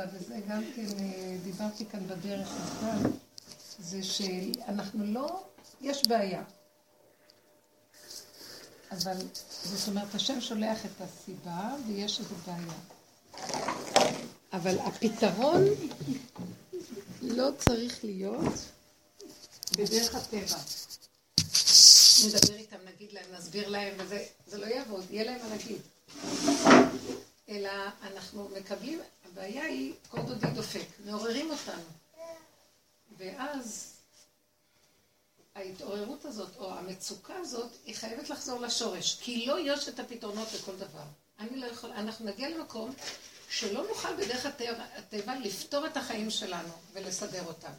הטבע, וזה גם כן, אה, דיברתי כאן בדרך בכלל, זה שאנחנו לא, יש בעיה. אבל זאת אומרת, השם שולח את הסיבה ויש איזו בעיה. אבל הפתרון לא צריך להיות בדרך הטבע. נדבר איתם, נגיד להם, נסביר להם, וזה זה לא יעבוד, יהיה להם מה להגיד. אלא אנחנו מקבלים, הבעיה היא, כל דודי דופק, מעוררים אותנו. ואז ההתעוררות הזאת, או המצוקה הזאת, היא חייבת לחזור לשורש. כי לא יש את הפתרונות לכל דבר. אני לא יכול, אנחנו נגיע למקום שלא נוכל בדרך הטבע, הטבע לפתור את החיים שלנו ולסדר אותם.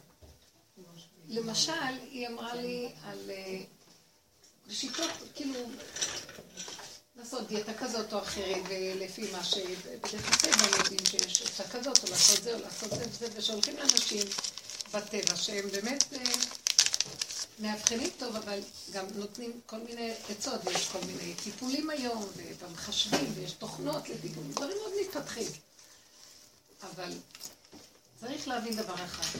למשל, היא אמרה לי על אה, שיטות, כאילו, לעשות דיאטה כזאת או אחרת, ולפי מה שבדרך הטבע יודעים שיש עצה כזאת, או לעשות זה, או לעשות זה וזה, ושהולכים לאנשים בטבע, שהם באמת אה, מאבחנים טוב, אבל גם נותנים כל מיני עצות, ויש כל מיני טיפולים היום, ובמחשבים, ויש תוכנות לטיפול, דברים מאוד מתפתחים. אבל צריך להבין דבר אחד.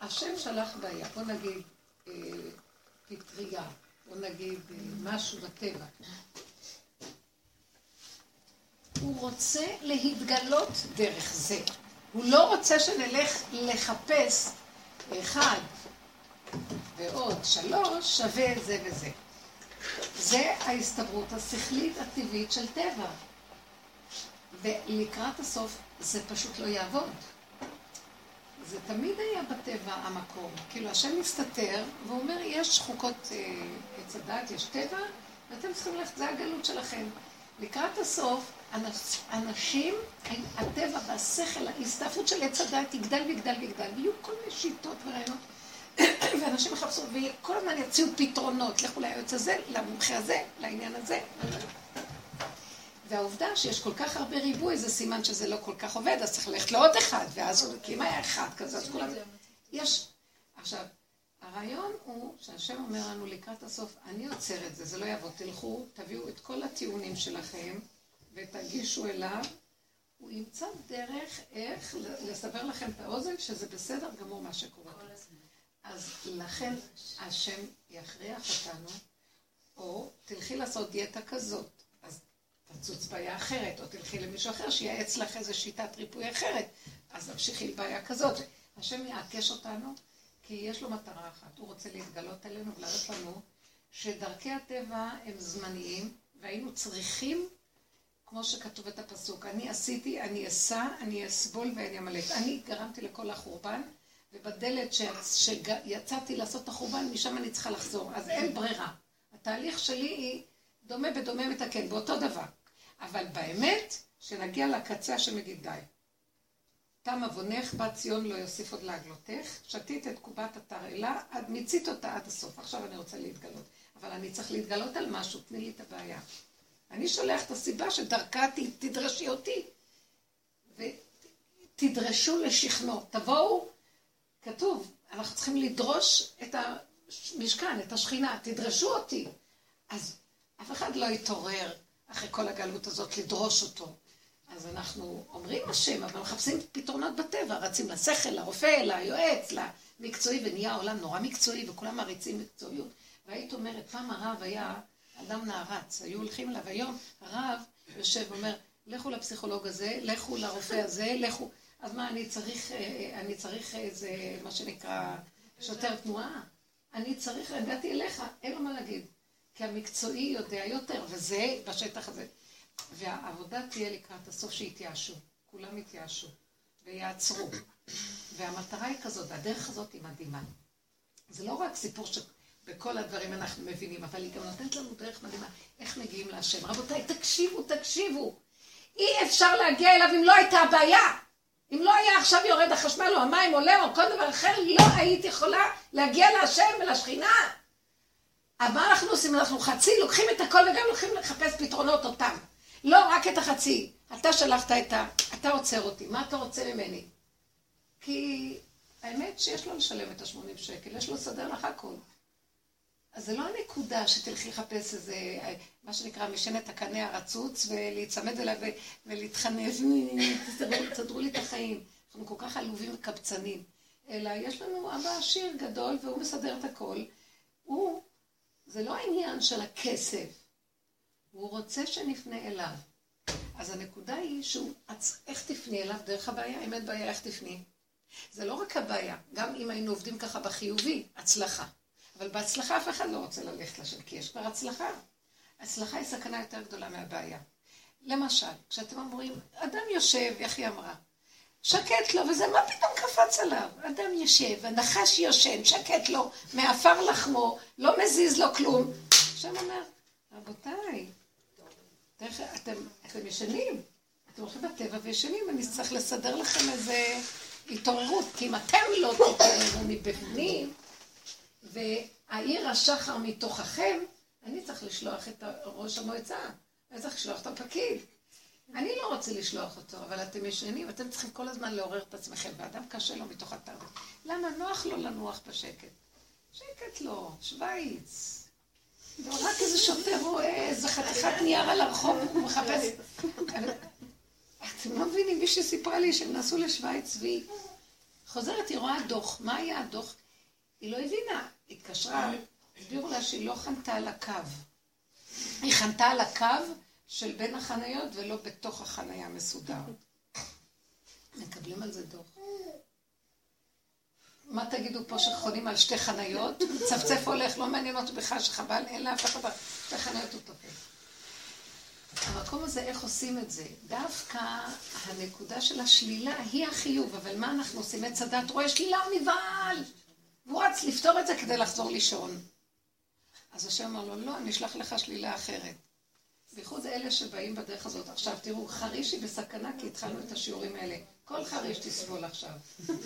השם שלח בעיה, בוא נגיד אה, פטריה, בוא נגיד אה, משהו בטבע. הוא רוצה להתגלות דרך זה. הוא לא רוצה שנלך לחפש אחד ועוד שלוש שווה זה וזה. זה ההסתברות השכלית הטבעית של טבע. ולקראת הסוף זה פשוט לא יעבוד. זה תמיד היה בטבע המקום. כאילו השם מסתתר, והוא אומר, יש חוקות אה, עץ הדת, יש טבע, ואתם צריכים ללכת, זה הגלות שלכם. לקראת הסוף, אנשים, הטבע והשכל, ההסתעפות של עץ הדת יגדל ויגדל ויגדל, ויהיו כל מיני שיטות ורעיונות, ואנשים יחפשו, וכל הזמן יציעו פתרונות, לכו ליועץ הזה, למומחה הזה, לעניין הזה. והעובדה שיש כל כך הרבה ריבוי, זה סימן שזה לא כל כך עובד, אז צריך ללכת לעוד אחד, ואז כי אם היה אחד כזה, אז כולם... יש... עכשיו, הרעיון הוא שהשם אומר לנו לקראת הסוף, אני עוצר את זה, זה לא יעבוד, תלכו, תביאו את כל הטיעונים שלכם ותגישו אליו, הוא ימצא דרך איך לסבר לכם את האוזן שזה בסדר גמור מה שקורה. אז לכן השם יכריח אותנו, או תלכי לעשות דיאטה כזאת, תצוץ בעיה אחרת, או תלכי למישהו אחר שייעץ לך איזו שיטת ריפוי אחרת, אז תמשיכי לבעיה כזאת. השם יעקש אותנו, כי יש לו מטרה אחת, הוא רוצה להתגלות עלינו ולהראות לנו שדרכי הטבע הם זמניים, והיינו צריכים, כמו שכתוב את הפסוק, אני עשיתי, אני אשא, אני אסבול ואני אמלט. אני גרמתי לכל החורבן, ובדלת שיצאתי לעשות את החורבן, משם אני צריכה לחזור. אז אין ברירה. התהליך שלי היא דומה בדומה מתקן, באותו דבר. אבל באמת, שנגיע לקצה שמגיד די. תם עוונך, בת ציון לא יוסיף עוד לעגלותך, שתית את קובת התרעלה, עד מיצית אותה עד הסוף. עכשיו אני רוצה להתגלות. אבל אני צריך להתגלות על משהו, תני לי את הבעיה. אני שולח את הסיבה שדרכה תדרשי אותי. ותדרשו לשכנו. תבואו, כתוב, אנחנו צריכים לדרוש את המשכן, את השכינה, תדרשו אותי. אז אף אחד לא יתעורר אחרי כל הגלות הזאת לדרוש אותו. אז אנחנו אומרים השם, אבל מחפשים פתרונות בטבע, רצים לשכל, לרופא, ליועץ, למקצועי, ונהיה עולם נורא מקצועי, וכולם מעריצים מקצועיות. והיית אומרת, פעם הרב היה אדם נערץ, היו הולכים אליו, היום הרב יושב ואומר, לכו לפסיכולוג הזה, לכו לרופא הזה, לכו... אז מה, אני צריך, אה, אני צריך איזה, מה שנקרא, שוטר תנועה? אני צריך, הגעתי אליך, אין לו מה להגיד. כי המקצועי יודע יותר, וזה בשטח הזה. והעבודה תהיה לקראת הסוף שיתייאשו. כולם יתייאשו ויעצרו. והמטרה היא כזאת, והדרך הזאת היא מדהימה. זה לא רק סיפור שבכל הדברים אנחנו מבינים, אבל היא גם נותנת לנו דרך מדהימה, איך מגיעים להשם. רבותיי, תקשיבו, תקשיבו. אי אפשר להגיע אליו אם לא הייתה הבעיה. אם לא היה עכשיו יורד החשמל או המים עולה או כל דבר אחר, לא היית יכולה להגיע להשם ולשכינה. אבל מה אנחנו עושים? אנחנו חצי לוקחים את הכל וגם הולכים לחפש פתרונות אותם. לא רק את החצי. אתה שלחת את ה... אתה עוצר אותי, מה אתה רוצה ממני? כי האמת שיש לו לשלם את ה-80 שקל, יש לו לסדר לך הכול. אז זה לא הנקודה שתלכי לחפש איזה, מה שנקרא, משנת הקנה הרצוץ, ולהיצמד אליו ולהתחנף, תסדרו לי את החיים. אנחנו כל כך עלובים וקבצנים. אלא יש לנו אבא עשיר גדול, והוא מסדר את הכל. הוא, זה לא העניין של הכסף, הוא רוצה שנפנה אליו. אז הנקודה היא שהוא, איך תפני אליו? דרך הבעיה, אם אין בעיה, איך תפני? זה לא רק הבעיה, גם אם היינו עובדים ככה בחיובי, הצלחה. אבל בהצלחה אף אחד לא רוצה ללכת לשם, כי יש כבר הצלחה. הצלחה היא סכנה יותר גדולה מהבעיה. למשל, כשאתם אומרים, אדם יושב, איך היא אמרה? שקט לו, וזה מה פתאום קפץ עליו? אדם יושב, הנחש יושן, שקט לו, מעפר לחמו, לא מזיז לו כלום. השם אומר, רבותיי, אתם, אתם ישנים, אתם הולכים בטבע וישנים, אני צריך לסדר לכם איזה התעוררות, כי אם אתם לא תתעוררו מבפנים, והעיר השחר מתוככם, אני צריך לשלוח את ראש המועצה, אני צריך לשלוח את הפקיד. אני לא רוצה לשלוח אותו, אבל אתם ישנים, אתם צריכים כל הזמן לעורר את עצמכם, ואדם קשה לו מתוך התאווה. למה? נוח לו לנוח בשקט. שקט לו, שווייץ. רק איזה שוטר רואה איזה חתיכת נייר על הרחוב, הוא מחפש... אתם לא מבינים, מישהי סיפרה לי שהם נסעו לשוויץ, והיא חוזרת, היא רואה דוח. מה היה הדוח? היא לא הבינה. התקשרה, הסבירו לה שהיא לא חנתה על הקו. היא חנתה על הקו של בין החניות ולא בתוך החניה מסודר. מקבלים על זה דוח. מה תגידו פה שחונים על שתי חניות? צפצף הולך, לא מעניין אותו בכלל שחבל, אין לאף אחד, שתי חניות הוא תופס. המקום הזה, איך עושים את זה? דווקא הנקודה של השלילה היא החיוב, אבל מה אנחנו עושים? עץ הדת רואה שלילה, הוא נבהל! והוא רץ לפתור את זה כדי לחזור לישון. אז השם אמר לו, לא, אני אשלח לך שלילה אחרת. בייחוד אלה שבאים בדרך הזאת. עכשיו, תראו, חריש היא בסכנה כי התחלנו את השיעורים האלה. כל חריש תסבול עכשיו.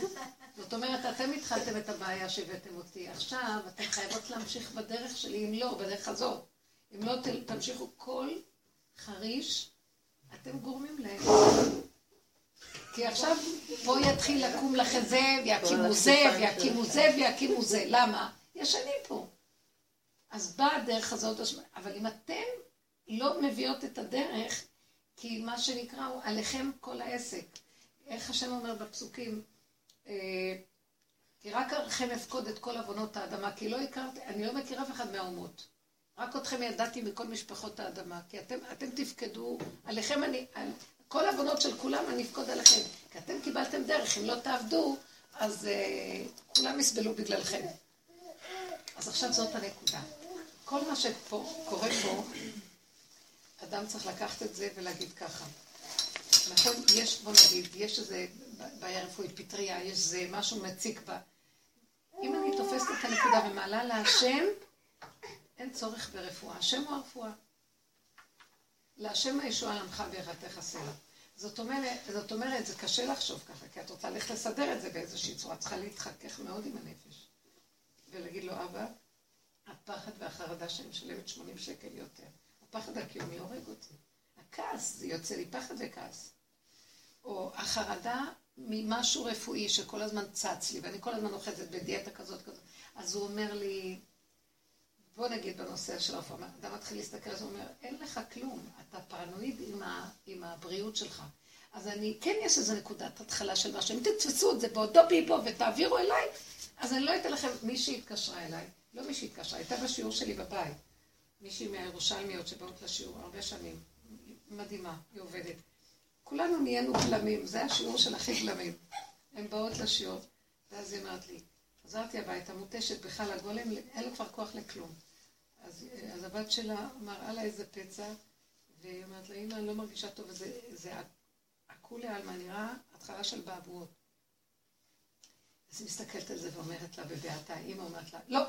זאת אומרת, אתם התחלתם את הבעיה שהבאתם אותי. עכשיו, אתם חייבות להמשיך בדרך שלי, אם לא, בדרך הזאת. אם לא תמשיכו כל חריש, אתם גורמים להם. כי עכשיו פה יתחיל לקום לכם זה, ויקימו זה, ויקימו זה, ויקימו זה. למה? ישנים פה. אז באה הדרך הזאת, אבל אם אתם לא מביאות את הדרך, כי מה שנקרא הוא עליכם כל העסק. איך השם אומר בפסוקים? אה, כי רק עליכם אפקוד את כל עוונות האדמה, כי לא הכרתי, אני לא מכיר אף אחד מהאומות. רק אתכם ידעתי מכל משפחות האדמה, כי אתם, אתם תפקדו, עליכם אני, על כל עוונות של כולם אני אפקוד עליכם. כי אתם קיבלתם דרך, אם לא תעבדו, אז uh, כולם יסבלו בגללכם. אז עכשיו זאת הנקודה. כל מה שקורה פה, אדם צריך לקחת את זה ולהגיד ככה. נכון, יש, בוא נגיד, יש איזה בעיה רפואית, פטריה, יש איזה משהו מציק בה. אם אני תופסת את הנקודה ומעלה להשם, אין צורך ברפואה. השם הוא הרפואה. להשם הישועה לעמך בירתך סלע. זאת אומרת, זאת אומרת, זה קשה לחשוב ככה, כי את רוצה ללכת לסדר את זה באיזושהי צורה. צריכה להתחכך מאוד עם הנפש. ולהגיד לו, אבא, הפחד והחרדה שאני משלמת 80 שקל יותר. הפחד הקיומי הורג אותי. הכעס, זה יוצא לי פחד וכעס. או החרדה ממשהו רפואי שכל הזמן צץ לי, ואני כל הזמן אוחזת בדיאטה כזאת כזאת. אז הוא אומר לי, בוא נגיד בנושא של הרפואה, אדם מתחיל להסתכל, אז הוא אומר, אין לך כלום, אתה פרנואיד עם, ה, עם הבריאות שלך. אז אני, כן יש איזו נקודת התחלה של משהו, אם תתפסו את זה באותו ביבו ותעבירו אליי, אז אני לא אתן לכם, מישהי התקשרה אליי, לא מישהי התקשרה, הייתה בשיעור שלי בבית. מישהי מהירושלמיות שבאות לשיעור הרבה שנים, מדהימה, היא עובדת. כולנו נהיינו גלמים, זה השיעור של הכי גלמים. הן באות לשיעור, ואז היא אמרת לי, חזרתי הביתה, מותשת בכלל, הגולם, אין לו כבר כוח לכלום. אז, אז הבת שלה מראה לה איזה פצע, והיא אומרת לה, אמא, אני לא מרגישה טוב, וזה זה הכולי עלמא נראה התחלה של בעבועות. אז היא מסתכלת על זה ואומרת לה בבעתה, אמא אומרת לה, לא.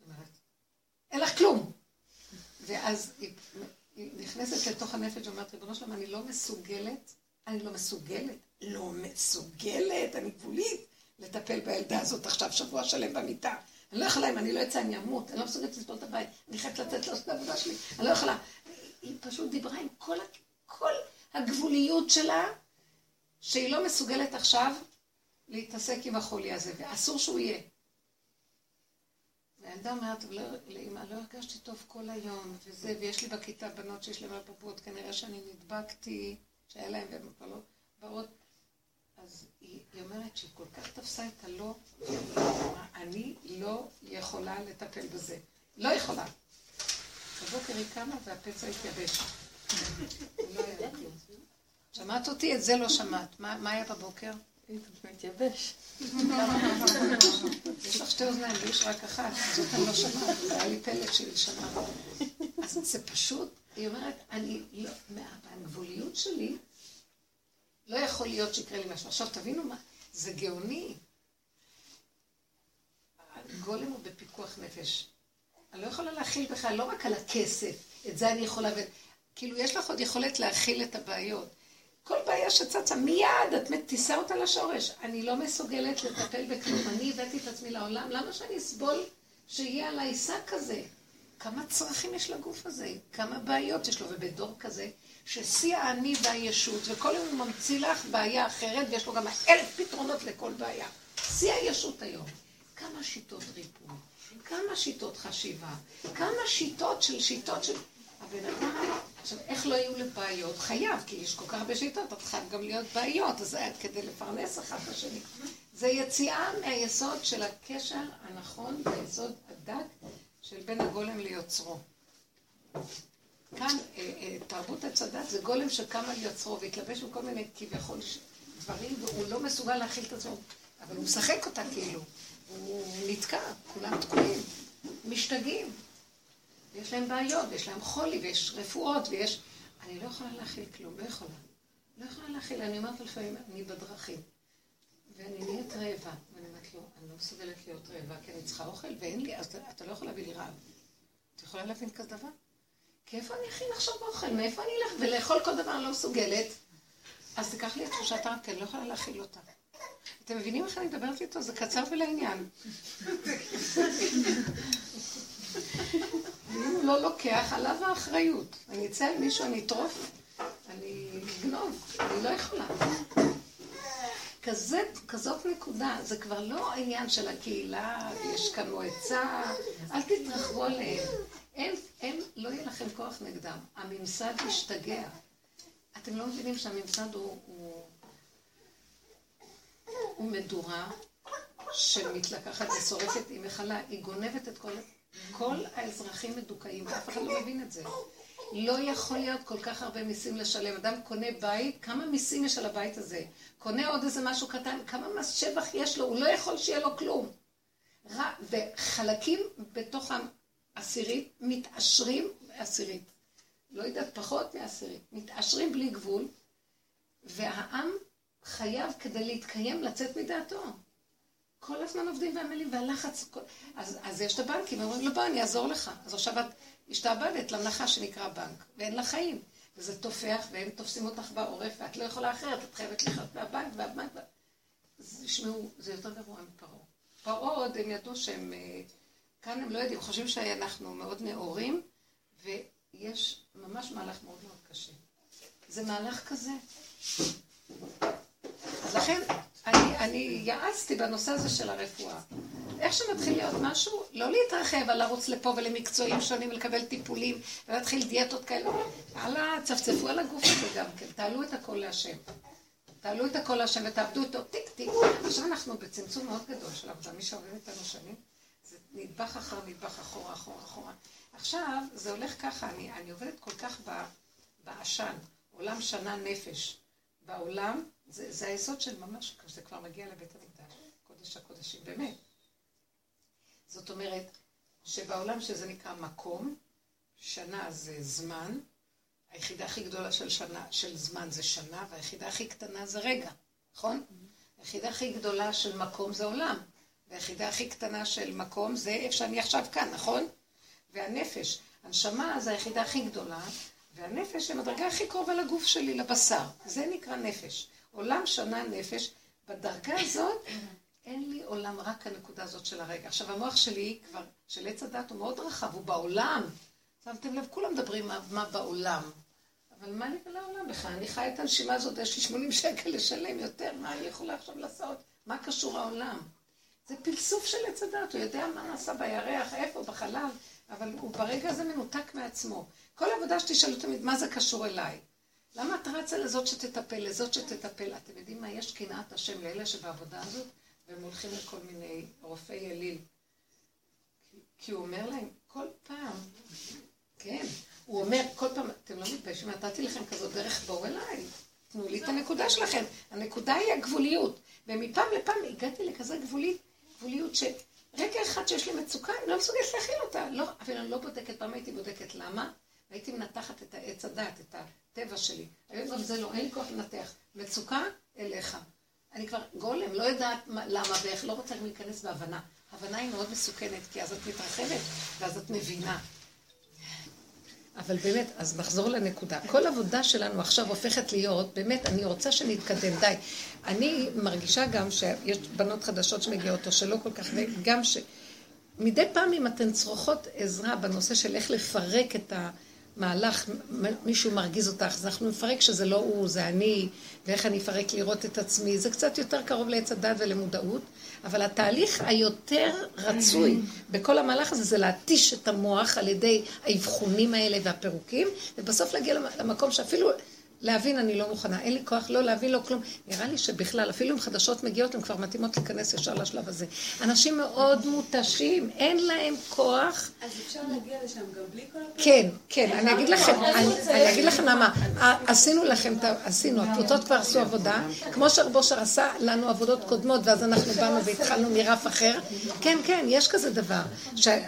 אומרת, אין לך כלום. ואז היא, היא נכנסת לתוך הנפש ואומרת, ריבונו שלום, אני לא מסוגלת, אני לא מסוגלת, לא מסוגלת, אני גבולית, לטפל בילדה הזאת עכשיו שבוע שלם במיטה. אני לא יכולה, אם אני לא אצא, אני אמות, אני לא מסוגלת לסבול את הבית, אני חייבת לתת לו את העבודה שלי, אני לא יכולה. היא פשוט דיברה עם כל, כל הגבוליות שלה, שהיא לא מסוגלת עכשיו להתעסק עם החולי הזה, ואסור שהוא יהיה. והילדה אומרת לאמא, לא הרגשתי טוב כל היום, וזה, ויש לי בכיתה בנות שיש להן פפות, כנראה שאני נדבקתי, שהיה להן והן כבר לא באות. אז היא, היא אומרת שהיא כל כך תפסה את הלא, אני לא יכולה לטפל בזה. לא יכולה. בבוקר היא קמה והפצע התייבש. לא שמעת אותי? את זה לא שמעת. מה היה בבוקר? מתייבש. יש לך שתי אוזניים, לי יש רק אחת, זאת אני לא שמעת, זה היה לי פלט של שמע. אז זה פשוט, היא אומרת, אני לא, מהגבוליות שלי, לא יכול להיות שיקרה לי משהו. עכשיו תבינו מה, זה גאוני. הגולם הוא בפיקוח נפש. אני לא יכולה להכיל בכלל, לא רק על הכסף, את זה אני יכולה. כאילו יש לך עוד יכולת להכיל את הבעיות. כל בעיה שצצה, מיד את תישא אותה לשורש. אני לא מסוגלת לטפל בכלום. אני הבאתי את עצמי לעולם, למה שאני אסבול שיהיה עליי שק כזה? כמה צרכים יש לגוף הזה, כמה בעיות יש לו, ובדור כזה, ששיא האני והישות, וכל יום הוא ממציא לך בעיה אחרת, ויש לו גם אלף פתרונות לכל בעיה. שיא הישות היום. כמה שיטות ריפוי, כמה שיטות חשיבה, כמה שיטות של שיטות של... הבן אדם, עכשיו, איך לא יהיו לבעיות? חייב, כי יש כל כך הרבה שיטות, את חייב גם להיות בעיות, אז כדי לפרנס אחד את השני. זה יציאה מהיסוד של הקשר הנכון והיסוד הדק של בין הגולם ליוצרו. כאן, אה, אה, תרבות עץ הדת זה גולם שקם על יוצרו והתלבש בכל מיני כביכול דברים, והוא לא מסוגל להכיל את עצמו, אבל הוא משחק אותה כאילו. הוא נתקע, כולם תקועים, משתגעים. יש להם בעיות, ויש להם חולי, ויש רפואות, ויש... אני לא יכולה להכיל כלום, לא יכולה. לא יכולה להכיל, אני אומרת לפעמים, אני בדרכים. ואני נהיית רעבה. ואני אומרת לו, אני לא מסוגלת להיות רעבה, כי אני צריכה אוכל, ואין לי, אז אתה לא יכול להביא לי רעב. את יכולה להבין כזה דבר? כי איפה אני אכין עכשיו באוכל? מאיפה אני אלך? ולאכול כל דבר אני לא מסוגלת. אז תיקח לי את תחושת כי אני לא יכולה להכיל אותה. אתם מבינים איך אני מדברת איתו? זה קצר ולעניין. ואם הוא לא לוקח, עליו האחריות. אני אצא על מישהו, אני אטרוף, אני אגנוב, אני לא יכולה. כזה, כזאת נקודה, זה כבר לא העניין של הקהילה, יש כאן מועצה, אל תתרחבו עליהם. הם, הם, לא יהיה לכם כוח נגדם. הממסד ישתגע. אתם לא מבינים שהממסד הוא, הוא, הוא מדורה שמתלקחת ושורפת, היא מכלה, היא גונבת את כל... כל האזרחים מדוכאים, ואף אחד לא מבין את זה. לא יכול להיות כל כך הרבה מיסים לשלם. אדם קונה בית, כמה מיסים יש על הבית הזה? קונה עוד איזה משהו קטן, כמה מס שבח יש לו? הוא לא יכול שיהיה לו כלום. וחלקים בתוך העשירית מתעשרים, עשירית, לא יודעת, פחות מעשירית, מתעשרים בלי גבול, והעם חייב כדי להתקיים לצאת מדעתו. כל הזמן עובדים ועמלים, והלחץ. אז, אז יש את הבנקים, אומרים לו, בוא, אני אעזור לך. אז עכשיו את השתעבדת לנחש שנקרא בנק, ואין לה חיים. וזה תופח, והם תופסים אותך בעורף, ואת לא יכולה אחרת, את חייבת לחיות מהבנק, והבנק... אז תשמעו, זה יותר גרוע מפרעה. פרעה עוד, הם ידעו שהם... אה, כאן הם לא יודעים, חושבים שאנחנו מאוד נאורים, ויש ממש מהלך מאוד מאוד קשה. זה מהלך כזה. אז לכן, אני, אני יעצתי בנושא הזה של הרפואה. איך שמתחיל להיות משהו, לא להתרחב על לרוץ לפה ולמקצועים שונים ולקבל טיפולים ולהתחיל דיאטות כאלה. הלאה, צפצפו על הגוף הזה גם כן, תעלו את הכל להשם. תעלו את הכל להשם ותעבדו איתו טיק טיק. עכשיו אנחנו בצמצום מאוד גדול של עבודה, מי שעובד איתנו שנים, זה נדבך אחר נדבך אחורה, אחורה, אחורה. עכשיו, זה הולך ככה, אני, אני עובדת כל כך בעשן, עולם שנה נפש. בעולם, זה, זה היסוד של ממש, זה כבר מגיע לבית המקדש, קודש הקודשים, באמת. זאת אומרת, שבעולם שזה נקרא מקום, שנה זה זמן, היחידה הכי גדולה של שנה, של זמן זה שנה, והיחידה הכי קטנה זה רגע, נכון? היחידה הכי גדולה של מקום זה עולם, והיחידה הכי קטנה של מקום זה איפה שאני עכשיו כאן, נכון? והנפש, הנשמה זה היחידה הכי גדולה, והנפש הם הדרגה הכי קרובה לגוף שלי, לבשר. זה נקרא נפש. עולם שנה נפש. בדרגה הזאת אין לי עולם רק הנקודה הזאת של הרגע. עכשיו, המוח שלי כבר, של עץ הדת הוא מאוד רחב, הוא בעולם. שמתם לב, כולם מדברים מה, מה בעולם. אבל מה לי ולעולם בכלל? אני חי את הנשימה הזאת, יש לי 80 שקל לשלם יותר, מה אני יכולה עכשיו לעשות? מה קשור העולם? זה פלסוף של עץ הדת, הוא יודע מה נעשה בירח, איפה, בחלל, אבל הוא ברגע הזה מנותק מעצמו. כל עבודה שתשאלו תמיד, מה זה קשור אליי? למה את רצה לזאת שתטפל, לזאת שתטפל? אתם יודעים מה? יש קנאת השם לאלה שבעבודה הזאת, והם הולכים לכל מיני רופאי אליל. כי הוא אומר להם, כל פעם, כן, הוא אומר, כל פעם, אתם לא מתביישים, נתתי לכם כזאת דרך, בואו אליי, תנו לי את הנקודה שלכם. הנקודה היא הגבוליות. ומפעם לפעם הגעתי לכזה גבולית, גבוליות שרגע אחד שיש לי מצוקה, אני לא מסוגלת להכיל אותה. לא, אבל אני לא בודקת, פעם הייתי בודקת למה, והייתי מנתחת את העץ הדת, את הטבע שלי. היום גם זה לא, אין לי כוח לנתח. מצוקה, אליך. אני כבר גולם, לא יודעת מה, למה ואיך, לא רוצה להיכנס בהבנה. הבנה היא מאוד מסוכנת, כי אז את מתרחבת, ואז את מבינה. אבל באמת, אז נחזור לנקודה. כל עבודה שלנו עכשיו הופכת להיות, באמת, אני רוצה שנתקדם, די. אני מרגישה גם שיש בנות חדשות שמגיעות, או שלא כל כך, וגם ש... מדי פעם אם אתן צרוכות עזרה בנושא של איך לפרק את ה... מהלך, מישהו מרגיז אותך, אז אנחנו נפרק שזה לא הוא, זה אני, ואיך אני אפרק לראות את עצמי. זה קצת יותר קרוב לעץ הדת ולמודעות, אבל התהליך היותר רצוי בכל המהלך הזה זה להתיש את המוח על ידי האבחונים האלה והפירוקים, ובסוף להגיע למקום שאפילו להבין אני לא מוכנה, אין לי כוח לא להבין לא כלום. נראה לי שבכלל, אפילו אם חדשות מגיעות, הן כבר מתאימות להיכנס ישר לשלב הזה. אנשים מאוד מותשים, אין להם כוח. אז אפשר להגיע לשם גם בלי כל הפרק? כן, כן, אני אגיד לכם, אני אגיד לכם למה. עשינו לכם, עשינו, הקבוצות כבר עשו עבודה, כמו שרבושר עשה לנו עבודות קודמות, ואז אנחנו באנו והתחלנו מרף אחר. כן, כן, יש כזה דבר,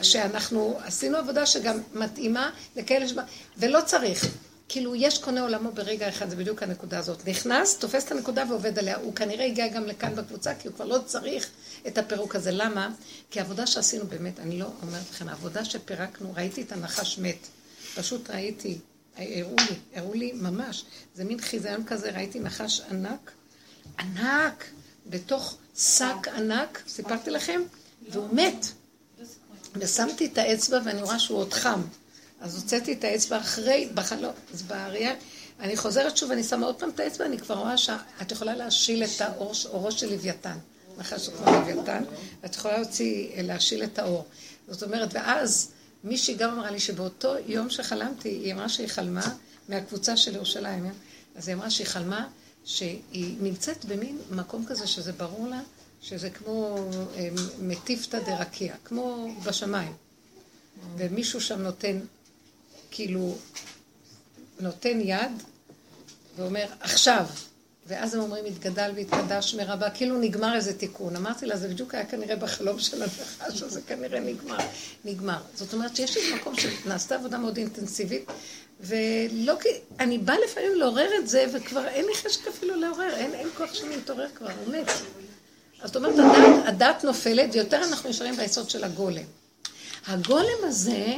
שאנחנו עשינו עבודה שגם מתאימה לכאלה שבא, ולא צריך. כאילו, יש קונה עולמו ברגע אחד, זה בדיוק הנקודה הזאת. נכנס, תופס את הנקודה ועובד עליה. הוא כנראה הגיע גם לכאן בקבוצה, כי הוא כבר לא צריך את הפירוק הזה. למה? כי העבודה שעשינו באמת, אני לא אומרת לכם, העבודה שפירקנו, ראיתי את הנחש מת. פשוט ראיתי, הראו לי, הראו לי ממש. זה מין חיזיון כזה, ראיתי נחש ענק, ענק, בתוך שק ענק, סיפרתי לכם, והוא מת. ושמתי את האצבע ואני רואה שהוא עוד חם. אז הוצאתי את האצבע אחרי, בחלום, אז בראייה, אני חוזרת שוב, אני שמה עוד פעם את האצבע, אני כבר רואה שאת יכולה להשיל את האור, אורו של לוויתן. נחש כמו לוויתן, ואת יכולה להוציא, להשיל את האור. זאת אומרת, ואז מישהי גם אמרה לי שבאותו יום שחלמתי, היא אמרה שהיא חלמה מהקבוצה של ירושלים, אז היא אמרה שהיא חלמה שהיא נמצאת במין מקום כזה שזה ברור לה, שזה כמו אה, מטיפתא דרקיע, כמו בשמיים. ומישהו שם נותן כאילו נותן יד ואומר, עכשיו. ואז הם אומרים, התגדל והתקדש מרבה, כאילו נגמר איזה תיקון. אמרתי לה, זה בדיוק היה כנראה בחלום של הנחש, שזה כנראה נגמר. נגמר. זאת אומרת שיש איזה מקום שנעשתה עבודה מאוד אינטנסיבית, ולא כי... אני באה לפעמים לעורר את זה, וכבר אין לי חשק אפילו לעורר, אין, אין כוח שאני אתעורר כבר, הוא מת. אז זאת אומרת, הדת, הדת נופלת, ויותר אנחנו נשארים ביסוד של הגולם. הגולם הזה,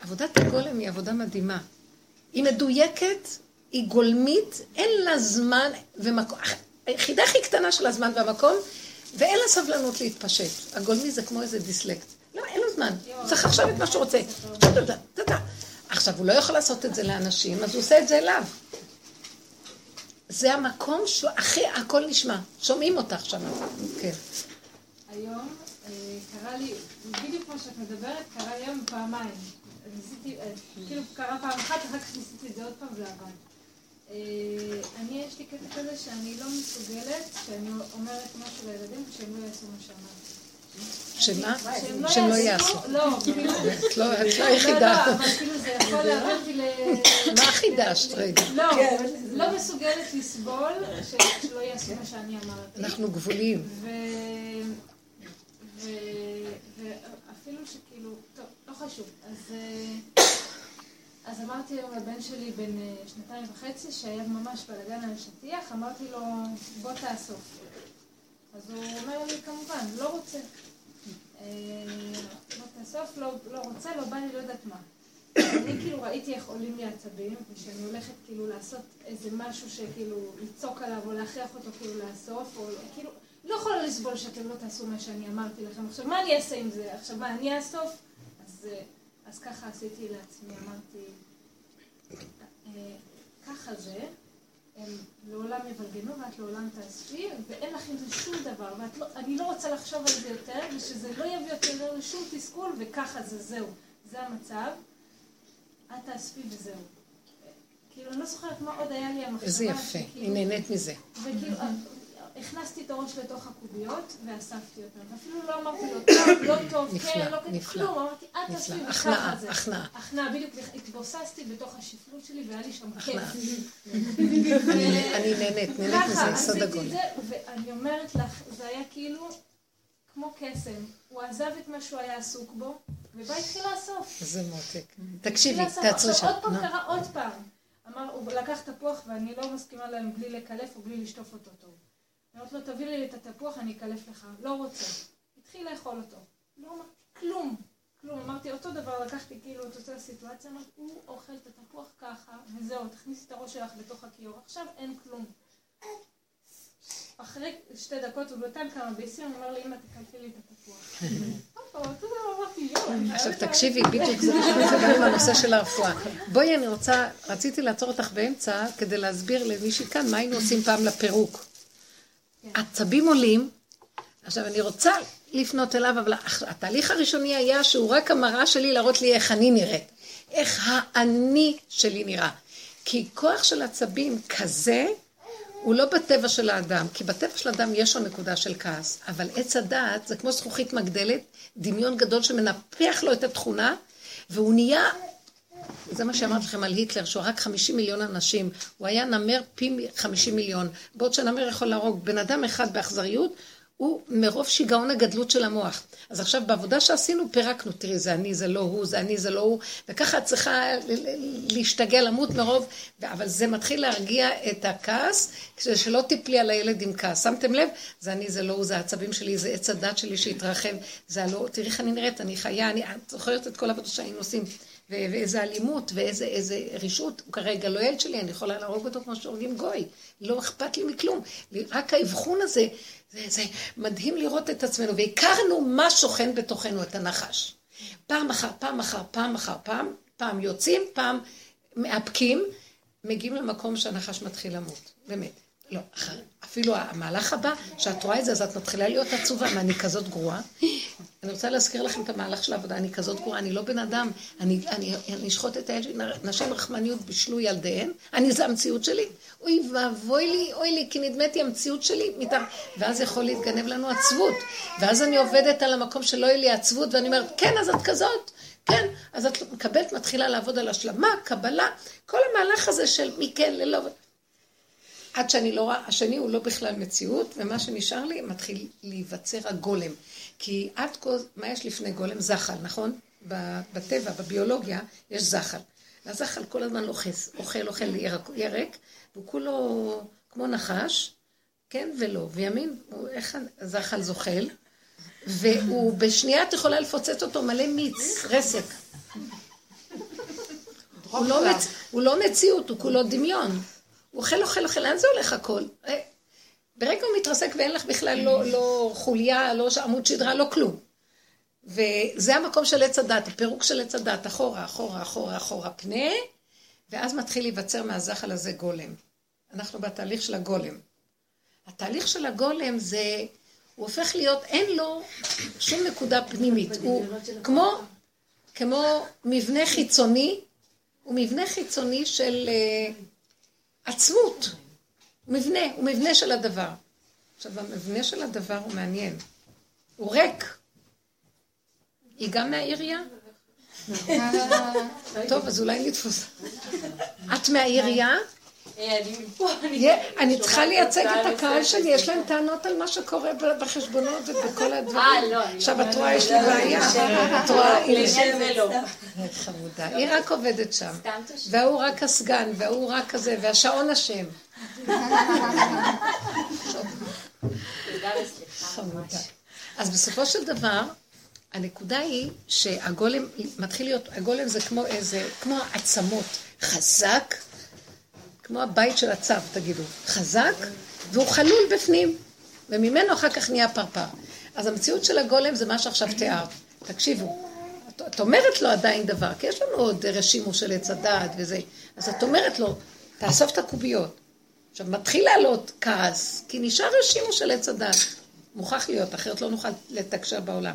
עבודת הגולם היא עבודה מדהימה. היא מדויקת, היא גולמית, אין לה זמן ומקום, היחידה הכי קטנה של הזמן והמקום, ואין לה סבלנות להתפשט. הגולמי זה כמו איזה דיסלקט. לא, אין לו זמן. הוא צריך עכשיו את מה שהוא רוצה. עכשיו, הוא לא יכול לעשות את זה לאנשים, אז הוא עושה את זה אליו. זה המקום שהכי, הכל נשמע. שומעים אותך שם. כן. היום אה, קרה לי, בדיוק כמו שאת מדברת, קרה היום פעמיים. ניסיתי, אה, כאילו קרה פעם אחת, אחר כך ניסיתי את זה עוד פעם ועבד. אה, אני, יש לי קטע כזה שאני לא מסוגלת, שאני אומרת משהו לילדים, שהם לא יעשו מה שאמרתי. שמה? לא שהם לא יעשו. לא, כאילו... את לא היחידה. לא, לא, אבל כאילו זה יכול להביא אותי ל... מה חידשת רגע? לא, לא מסוגלת לסבול שלא יעשו מה שאני אמרתי. אנחנו לא חשוב. אז, אה, אז אמרתי היום לבן שלי בן אה, שנתיים וחצי, שהיה ממש בלגן על השטיח, אמרתי לו, בוא תאסוף. אז הוא אומר לי, כמובן, לא רוצה. אה, בוא תאסוף, לא, לא רוצה, לא בא לי, לא יודעת מה. אני כאילו ראיתי איך עולים לי עצבים, ושאני הולכת כאילו לעשות איזה משהו שכאילו לצעוק עליו או להכריח אותו כאילו לאסוף, או כאילו... לא יכולה לסבול שאתם לא תעשו מה שאני אמרתי לכם. עכשיו, מה אני אעשה עם זה? עכשיו, מה, אני אאסוף? אז, אז ככה עשיתי לעצמי, אמרתי, אה, ככה זה, הם לעולם יבלגנו ואת לעולם תאספי, ואין לך עם זה שום דבר, ואני לא, לא רוצה לחשוב על זה יותר, ושזה לא יביא יותר לשום תסכול, וככה זה, זהו. זה המצב. את תאספי וזהו. כאילו, אני לא זוכרת מה עוד היה לי המחשבה. איזה יפה, היא נהנית מזה. וכאילו, הכנסתי את הראש לתוך הקוביות ואספתי אותן. אפילו לא אמרתי לו, טוב, לא טוב, כן, לא כן, כלום. אמרתי, אל תעשי וככה זה. הכנעה, הכנעה. בדיוק, התבוססתי בתוך השפלות שלי והיה לי שם כיף. אני נהנית, נהנית מזה, יסוד הגול. ואני אומרת לך, זה היה כאילו כמו קסם. הוא עזב את מה שהוא היה עסוק בו, ובא התחיל לאסוף. איזה מותק. תקשיבי, תעצרי שם. עוד פעם קרה עוד פעם. אמר, הוא לקח תפוח ואני לא מסכימה להם בלי לקלף או בלי לשטוף אותו טוב. אומרת לו, תביא לי את התפוח, אני אקלף לך. לא רוצה. התחיל לאכול אותו. לא אמר, כלום. כלום. אמרתי, אותו דבר, לקחתי כאילו את אותה סיטואציה, אמרתי, הוא אוכל את התפוח ככה, וזהו, תכניסי את הראש שלך בתוך הכיור. עכשיו אין כלום. אחרי שתי דקות הוא נתן כמה ביסים, הוא אומר לי, אמא, תקלפי לי את התפוח. עכשיו תקשיבי, בדיוק זה גם הנושא של הרפואה. בואי, אני רוצה, רציתי לעצור אותך באמצע כדי להסביר למישהי כאן מה היינו עושים פעם לפירוק. עצבים עולים, עכשיו אני רוצה לפנות אליו, אבל התהליך הראשוני היה שהוא רק המראה שלי להראות לי איך אני נראית. איך האני שלי נראה. כי כוח של עצבים כזה, הוא לא בטבע של האדם, כי בטבע של האדם יש לו נקודה של כעס, אבל עץ הדעת זה כמו זכוכית מגדלת, דמיון גדול שמנפח לו את התכונה, והוא נהיה זה מה שאמרתי לכם על היטלר, שהוא הרג 50 מיליון אנשים. הוא היה נמר פי 50 מיליון. בעוד שנמר יכול להרוג בן אדם אחד באכזריות, הוא מרוב שיגעון הגדלות של המוח. אז עכשיו בעבודה שעשינו פירקנו, תראי זה אני, זה לא הוא, זה אני, זה לא הוא, וככה את צריכה להשתגע, למות מרוב, אבל זה מתחיל להרגיע את הכעס, כדי שלא תיפלי על הילד עם כעס. שמתם לב? זה אני, זה לא הוא, זה העצבים שלי, זה עץ הדת שלי שהתרחב, זה הלא, תראי איך אני נראית, אני חיה, אני, את זוכרת את כל העבודה שהיינו עושים. ואיזה אלימות ואיזה איזה רישות, הוא כרגע לא ילד שלי, אני יכולה להרוג אותו כמו שהורגים גוי, לא אכפת לי מכלום. רק האבחון הזה, זה, זה מדהים לראות את עצמנו, והכרנו מה שוכן בתוכנו, את הנחש. פעם אחר פעם אחר פעם אחר פעם, פעם יוצאים, פעם מאפקים, מגיעים למקום שהנחש מתחיל למות, באמת. לא, אפילו המהלך הבא, שאת רואה את זה, אז את מתחילה להיות עצובה, מה, אני כזאת גרועה? אני רוצה להזכיר לכם את המהלך של העבודה, אני כזאת גרועה, אני לא בן אדם, אני, אני, אני אשחוט את הילד שלי, נשים רחמניות בישלו ילדיהן, אני, זה המציאות שלי. אוי ואבוי לי, אוי לי, כי נדמתי המציאות שלי, מתאר... ואז יכול להתגנב לנו עצבות. ואז אני עובדת על המקום שלא יהיה לי עצבות, ואני אומרת, כן, אז את כזאת. כן, אז את מקבלת, מתחילה לעבוד על השלמה, קבלה, כל המהלך הזה של מכן ללא... עד שאני לא רואה, השני הוא לא בכלל מציאות, ומה שנשאר לי מתחיל להיווצר הגולם. כי עד כה, מה יש לפני גולם? זחל, נכון? בטבע, בביולוגיה, יש זחל. והזחל כל הזמן לוחס, אוכל, אוכל ירק, ירק, והוא כולו כמו נחש, כן ולא. וימין, הוא, איך הזחל זוחל, והוא בשנייה את יכולה לפוצץ אותו מלא מיץ, רסק. הוא לא, מצ... הוא לא מציאות, הוא כולו דמיון. הוא אוכל, אוכל, אוכל, לאן זה הולך הכל? אה, ברגע הוא מתרסק ואין לך בכלל לא, לא חוליה, לא עמוד שדרה, לא כלום. וזה המקום של עץ הדת, הפירוק של עץ הדת, אחורה, אחורה, אחורה, אחורה, פנה, ואז מתחיל להיווצר מהזחל הזה גולם. אנחנו בתהליך של הגולם. התהליך של הגולם זה, הוא הופך להיות, אין לו שום נקודה פנימית. הוא כמו, כמו מבנה חיצוני, הוא מבנה חיצוני של uh, עצמות. מבנה, הוא מבנה של הדבר. עכשיו, המבנה של הדבר הוא מעניין. הוא ריק. היא גם מהעירייה? טוב, אז אולי נתפוס. את מהעירייה? אני צריכה לייצג את הקהל שלי, יש להם טענות על מה שקורה בחשבונות ובכל הדברים. אה, לא. עכשיו את רואה, יש לי בעיה. את רואה, הנה. לא. חמודה. היא רק עובדת שם. והוא רק הסגן, והוא רק כזה, והשעון אשם. חמודה. אז בסופו של דבר, הנקודה היא שהגולם מתחיל להיות, הגולם זה כמו איזה, כמו עצמות, חזק, כמו הבית של הצו, תגידו, חזק, והוא חלול בפנים, וממנו אחר כך נהיה פרפר. אז המציאות של הגולם זה מה שעכשיו תיארת. תקשיבו, את, את אומרת לו עדיין דבר, כי יש לנו עוד רשימו של עץ הדעת וזה, אז את אומרת לו, תאסוף את הקוביות. עכשיו, מתחיל לעלות כעס, כי נשאר רשימו של עץ הדת. מוכרח להיות, אחרת לא נוכל לתקשר בעולם.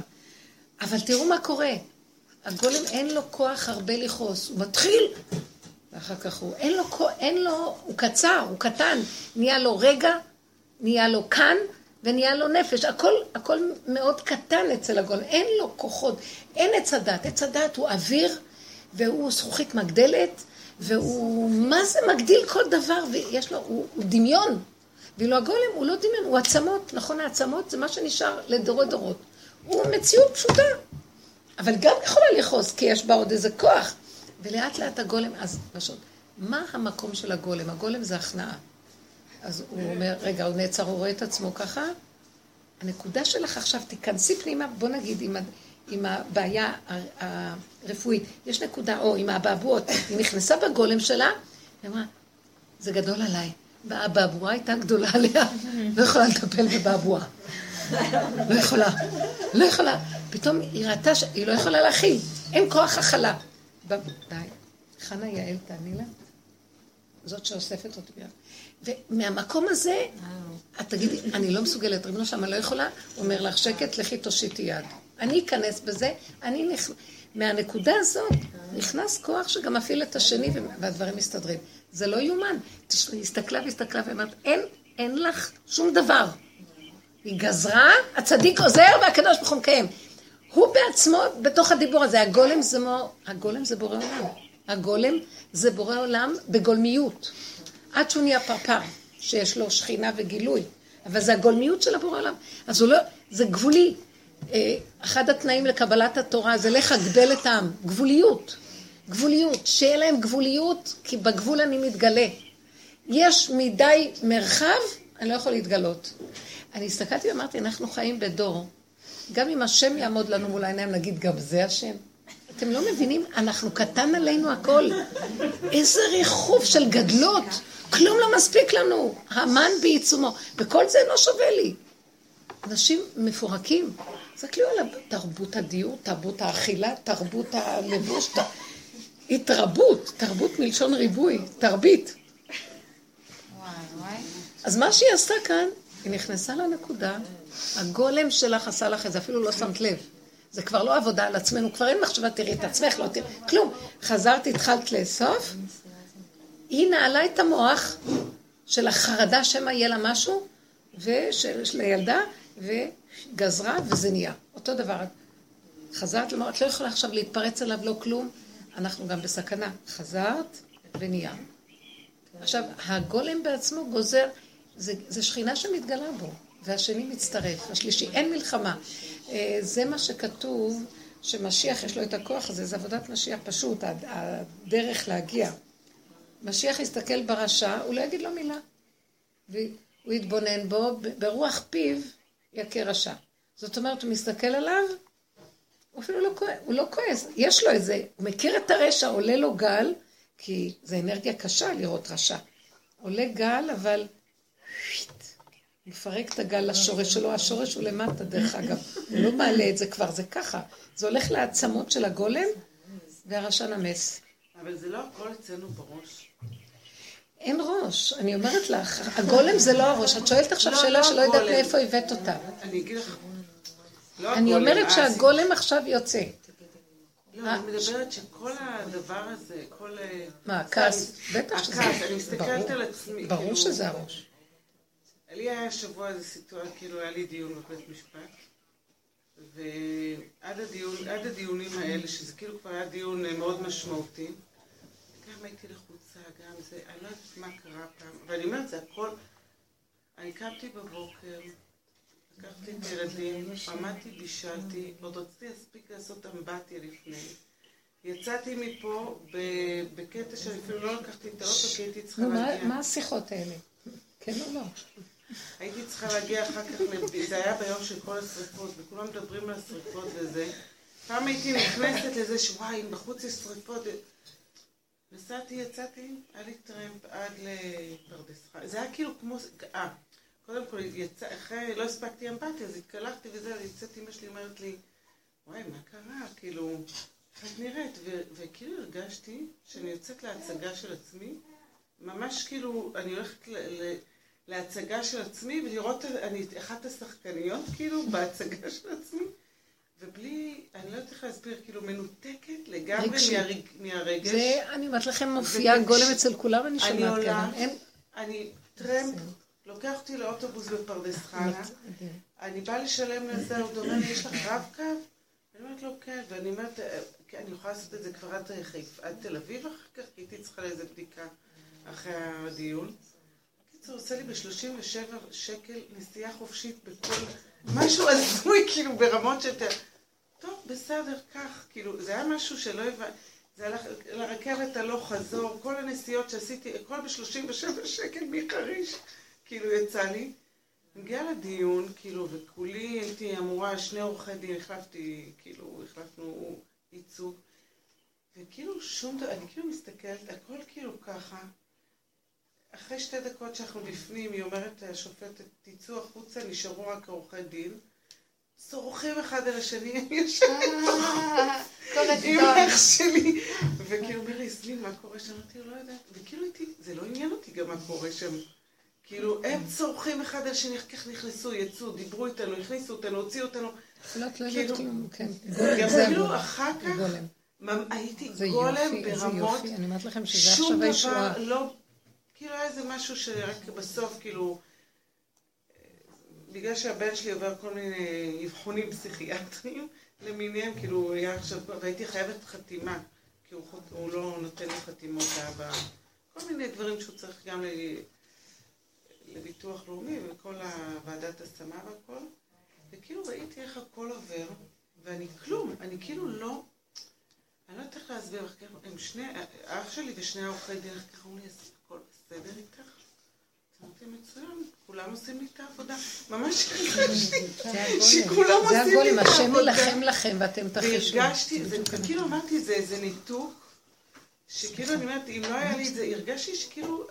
אבל תראו מה קורה. הגולם אין לו כוח הרבה לכעוס, הוא מתחיל, ואחר כך הוא, אין לו, אין לו, הוא קצר, הוא קטן, נהיה לו רגע, נהיה לו כאן, ונהיה לו נפש. הכל, הכל מאוד קטן אצל הגולם, אין לו כוחות, אין עץ הדת. עץ הדת הוא אוויר, והוא זכוכית מגדלת, והוא, מה זה מגדיל כל דבר, ויש לו, הוא, הוא דמיון. ואילו הגולם הוא לא דמיון, הוא עצמות, נכון? העצמות זה מה שנשאר לדורות דורות. הוא מציאות פשוטה. אבל גם יכולה לכעוס, כי יש בה עוד איזה כוח. ולאט לאט הגולם, אז פשוט, מה המקום של הגולם? הגולם זה הכנעה. אז הוא אומר, רגע, הוא נעצר, הוא רואה את עצמו ככה. הנקודה שלך עכשיו, תיכנסי פנימה, בוא נגיד, עם, עם הבעיה הרפואית, יש נקודה, או עם האבעבועות, היא נכנסה בגולם שלה, היא אמרה, זה גדול עליי. והאבעבועה הייתה גדולה עליה, לא יכולה לטפל בבעבועה. לא יכולה, לא יכולה. פתאום היא ראתה שהיא לא יכולה להכיל, אין כוח הכלה. די. חנה יעל, תעני לה. זאת שאוספת אותי ביד. ומהמקום הזה, את תגידי, אני לא מסוגלת, ריבונו שם, אני לא יכולה, הוא אומר לך, שקט, לכי תושיטי יד. אני אכנס בזה, אני נכ... מהנקודה הזאת נכנס כוח שגם מפעיל את השני והדברים מסתדרים. זה לא יאומן. היא הסתכלה והסתכלה ואמרת, אין, אין לך שום דבר. היא גזרה, הצדיק עוזר והקדוש ברוך הוא מקיים. הוא בעצמו, בתוך הדיבור הזה, הגולם זה, מו, הגולם זה בורא עולם. הגולם זה בורא עולם בגולמיות. עד שהוא נהיה פרפר, שיש לו שכינה וגילוי. אבל זה הגולמיות של הבורא עולם. אז הוא לא, זה גבולי. אה, אחד התנאים לקבלת התורה זה לך גדל את העם. גבוליות. גבוליות. שיהיה להם גבוליות, כי בגבול אני מתגלה. יש מדי מרחב, אני לא יכול להתגלות. אני הסתכלתי ואמרתי, אנחנו חיים בדור. גם אם השם יעמוד לנו מול העיניים, נגיד, גם זה השם. אתם לא מבינים? אנחנו קטן עלינו הכל. איזה ריחוף של גדלות. כלום לא מספיק לנו. המן בעיצומו. וכל זה לא שווה לי. אנשים מפורקים. תסתכלו על תרבות הדיור, תרבות האכילה, תרבות הלבוש, התרבות, תרבות מלשון ריבוי, תרבית. אז מה שהיא עשתה כאן, היא נכנסה לנקודה, הגולם שלך עשה לך את זה, אפילו לא שמת לב. זה כבר לא עבודה על עצמנו, כבר אין מחשבה, תראי את עצמך, לא תראי, כלום. חזרת, התחלת לאסוף, היא נעלה את המוח של החרדה שמא יהיה לה משהו, ושל הילדה, וגזרה, וזה נהיה. אותו דבר. חזרת, לומר, את לא יכולה עכשיו להתפרץ עליו, לא כלום, אנחנו גם בסכנה. חזרת, ונהיה. עכשיו, הגולם בעצמו גוזר, זה, זה שכינה שמתגלה בו, והשני מצטרף, השלישי, אין מלחמה. אה, זה מה שכתוב, שמשיח יש לו את הכוח הזה, זה עבודת משיח פשוט, הדרך להגיע. משיח יסתכל ברשע, הוא לא יגיד לו מילה. והוא יתבונן בו, ברוח פיו יכה רשע. זאת אומרת, הוא מסתכל עליו, הוא אפילו לא כועס, הוא לא כועס, יש לו איזה, הוא מכיר את הרשע, עולה לו גל, כי זה אנרגיה קשה לראות רשע. עולה גל, אבל מפרק את הגל לשורש שלו, השורש הוא למטה דרך אגב, הוא לא מעלה את זה כבר, זה ככה. זה הולך לעצמות של הגולם, והרשע נמס. אבל זה לא הכל אצלנו בראש. אין ראש, אני אומרת לך, הגולם זה לא הראש. את שואלת עכשיו לא, שאלה לא שלא יודעת מאיפה הבאת אותה. אני אגיד לך, לא אני אומרת שהגולם עכשיו יוצא. לא, אני מדברת שכל הדבר הזה, כל... אה, מה, הכעס? בטח שזה... הכעס, אני מסתכלת על עצמי. ברור כאילו- שזה הראש. לי היה השבוע איזה סיטואציה, כאילו היה לי דיון בבית משפט, ועד הדיון, הדיונים האלה, שזה כאילו כבר היה דיון אה, מאוד משמעותי, גם הייתי לחוצה, גם זה, אני לא יודעת מה קרה פעם, ואני אומרת, זה הכל, אני קמתי בבוקר, לקחתי את הילדים, עמדתי, בישלתי, עוד רציתי להספיק לעשות אמבטיה לפני. יצאתי מפה בקטע שאני אפילו לא לקחתי את האוטו כי הייתי צריכה להגיע. מה השיחות האלה? כן או לא? הייתי צריכה להגיע אחר כך, זה היה ביום של כל השריפות, וכולם מדברים על השריפות וזה. פעם הייתי נכנסת לזה שוואי, אם בחוץ יש שריפות. נסעתי, יצאתי, היה לי טרמפ עד לפרדס חי. זה היה כאילו כמו... אה, קודם כל, יצא, אחרי, לא הספקתי אמפתיה, אז התקלחתי וזה, אז יצאתי, אמא שלי אומרת לי, וואי, מה קרה? כאילו, איך את נראית? וכאילו הרגשתי שאני יוצאת להצגה של עצמי, ממש כאילו, אני הולכת ל... ל... להצגה של עצמי ולראות, אני אחת השחקניות כאילו בהצגה של עצמי ובלי, אני לא יודעת איך להסביר, כאילו מנותקת לגמרי מהרג, מהרגש. זה, אני אומרת לכם, מופיע גולם אצל כולם, אני שומעת. אני עולה, אני טרמפ, לוקח אותי לאוטובוס בפרדס חנה, אני באה לשלם לזה, הוא אומר לי, יש לך רב-קו? אני אומרת לו, כן, ואני אומרת, כן, אני יכולה לעשות את זה כבר חיפה, עד תל אביב אחר כך, כי הייתי צריכה לאיזה בדיקה אחרי הדיון. בקיצור, עושה לי ב-37 שקל נסיעה חופשית בכל... משהו הזוי, כאילו, ברמות שאתה... טוב, בסדר, קח. כאילו, זה היה משהו שלא הבנתי. זה הלך לרכבת הלוך חזור, כל הנסיעות שעשיתי, הכל ב-37 שקל מחריש, כאילו, יצא לי. מגיעה לדיון, כאילו, וכולי הייתי אמורה, שני עורכי דין, החלפתי, כאילו, החלפנו ייצוג. וכאילו שום דבר, אני כאילו מסתכלת, הכל כאילו ככה. אחרי שתי דקות שאנחנו בפנים, היא אומרת השופטת, תצאו החוצה, נשארו רק עורכי דין. צורכים אחד על השני, אני יושבת עם אח שלי. וכאילו אומר לי, סליל, מה קורה שם? אמרתי לו, לא יודעת. וכאילו איתי, זה לא עניין אותי גם מה קורה שם. כאילו, הם צורכים אחד על השני, איך כך נכנסו, יצאו, דיברו איתנו, הכניסו אותנו, הוציאו אותנו. לא, לא כאילו, כלום, כן. גם כאילו אחר כך, הייתי גולם ברמות, שום דבר לא... כאילו היה איזה משהו שרק בסוף, כאילו, בגלל שהבן שלי עובר כל מיני אבחונים פסיכיאטריים למיניהם, כאילו, היה עכשיו, והייתי חייבת חתימה, כי הוא, הוא לא נותן לי חתימות לאבא, כל מיני דברים שהוא צריך גם ל, לביטוח לאומי וכל הוועדת השמה והכל, וכאילו ראיתי איך הכל עובר, ואני כלום, אני כאילו לא... אני לא יודעת איך להסביר, הם שני, אח שלי ושני העורכי דין, איך אומרים לי, בסדר איתך? אמרתי, מצוין, כולם עושים לי את העבודה. ממש הרגשתי שכולם עושים לי את העבודה. זה הגולים, השם ילחם לכם ואתם תחישו. והרגשתי, כאילו אמרתי, זה איזה ניתוק, שכאילו אני אומרת, אם לא היה לי את זה, הרגשתי שכאילו,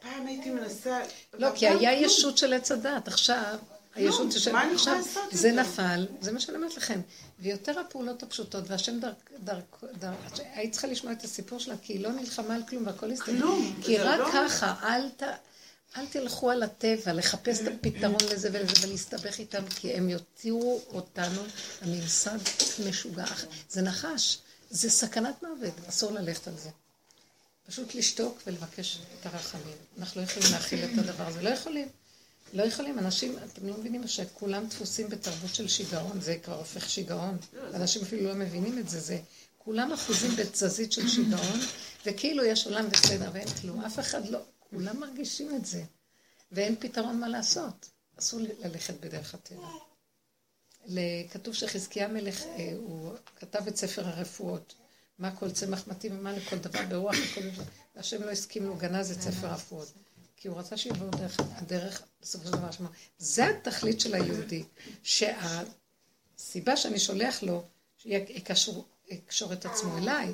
פעם הייתי מנסה... לא, כי היה ישות של עץ הדת, עכשיו... הישות של... לעשות זה נפל, זה מה שאני אומרת לכם. ויותר הפעולות הפשוטות, והשם דרכ... היית צריכה לשמוע את הסיפור שלה, כי היא לא נלחמה על כלום והכל הסתכל. כלום. כי רק לא- ככה, אל ת... אל תלכו על הטבע לחפש את הפתרון לזה ולזה ולהסתבך איתם, כי הם יוציאו אותנו לממסד משוגע. זה נחש, זה סכנת מוות, אסור ללכת על זה. פשוט לשתוק ולבקש את הרחמים. אנחנו לא יכולים להכיל את הדבר הזה, לא יכולים. לא יכולים, אנשים, אתם לא מבינים שכולם דפוסים בתרבות של שיגעון, זה כבר הופך שיגעון. אנשים אפילו לא מבינים את זה, זה כולם אחוזים בתזזית של שיגעון, וכאילו יש עולם וסדר ואין כלום, אף אחד לא, כולם מרגישים את זה, ואין פתרון מה לעשות. אסור ללכת בדרך הטבע. כתוב שחזקיה מלך, אה, הוא כתב את ספר הרפואות, מה כל צמח מתאים ומה לכל דבר ברוח והשם לא הסכים לו, גנז את ספר הרפואות. כי הוא רצה שיבואו דרך הדרך, בסופו של דבר, שמה, זה התכלית של היהודי, שהסיבה שאני שולח לו, שיקשור את עצמו אליי,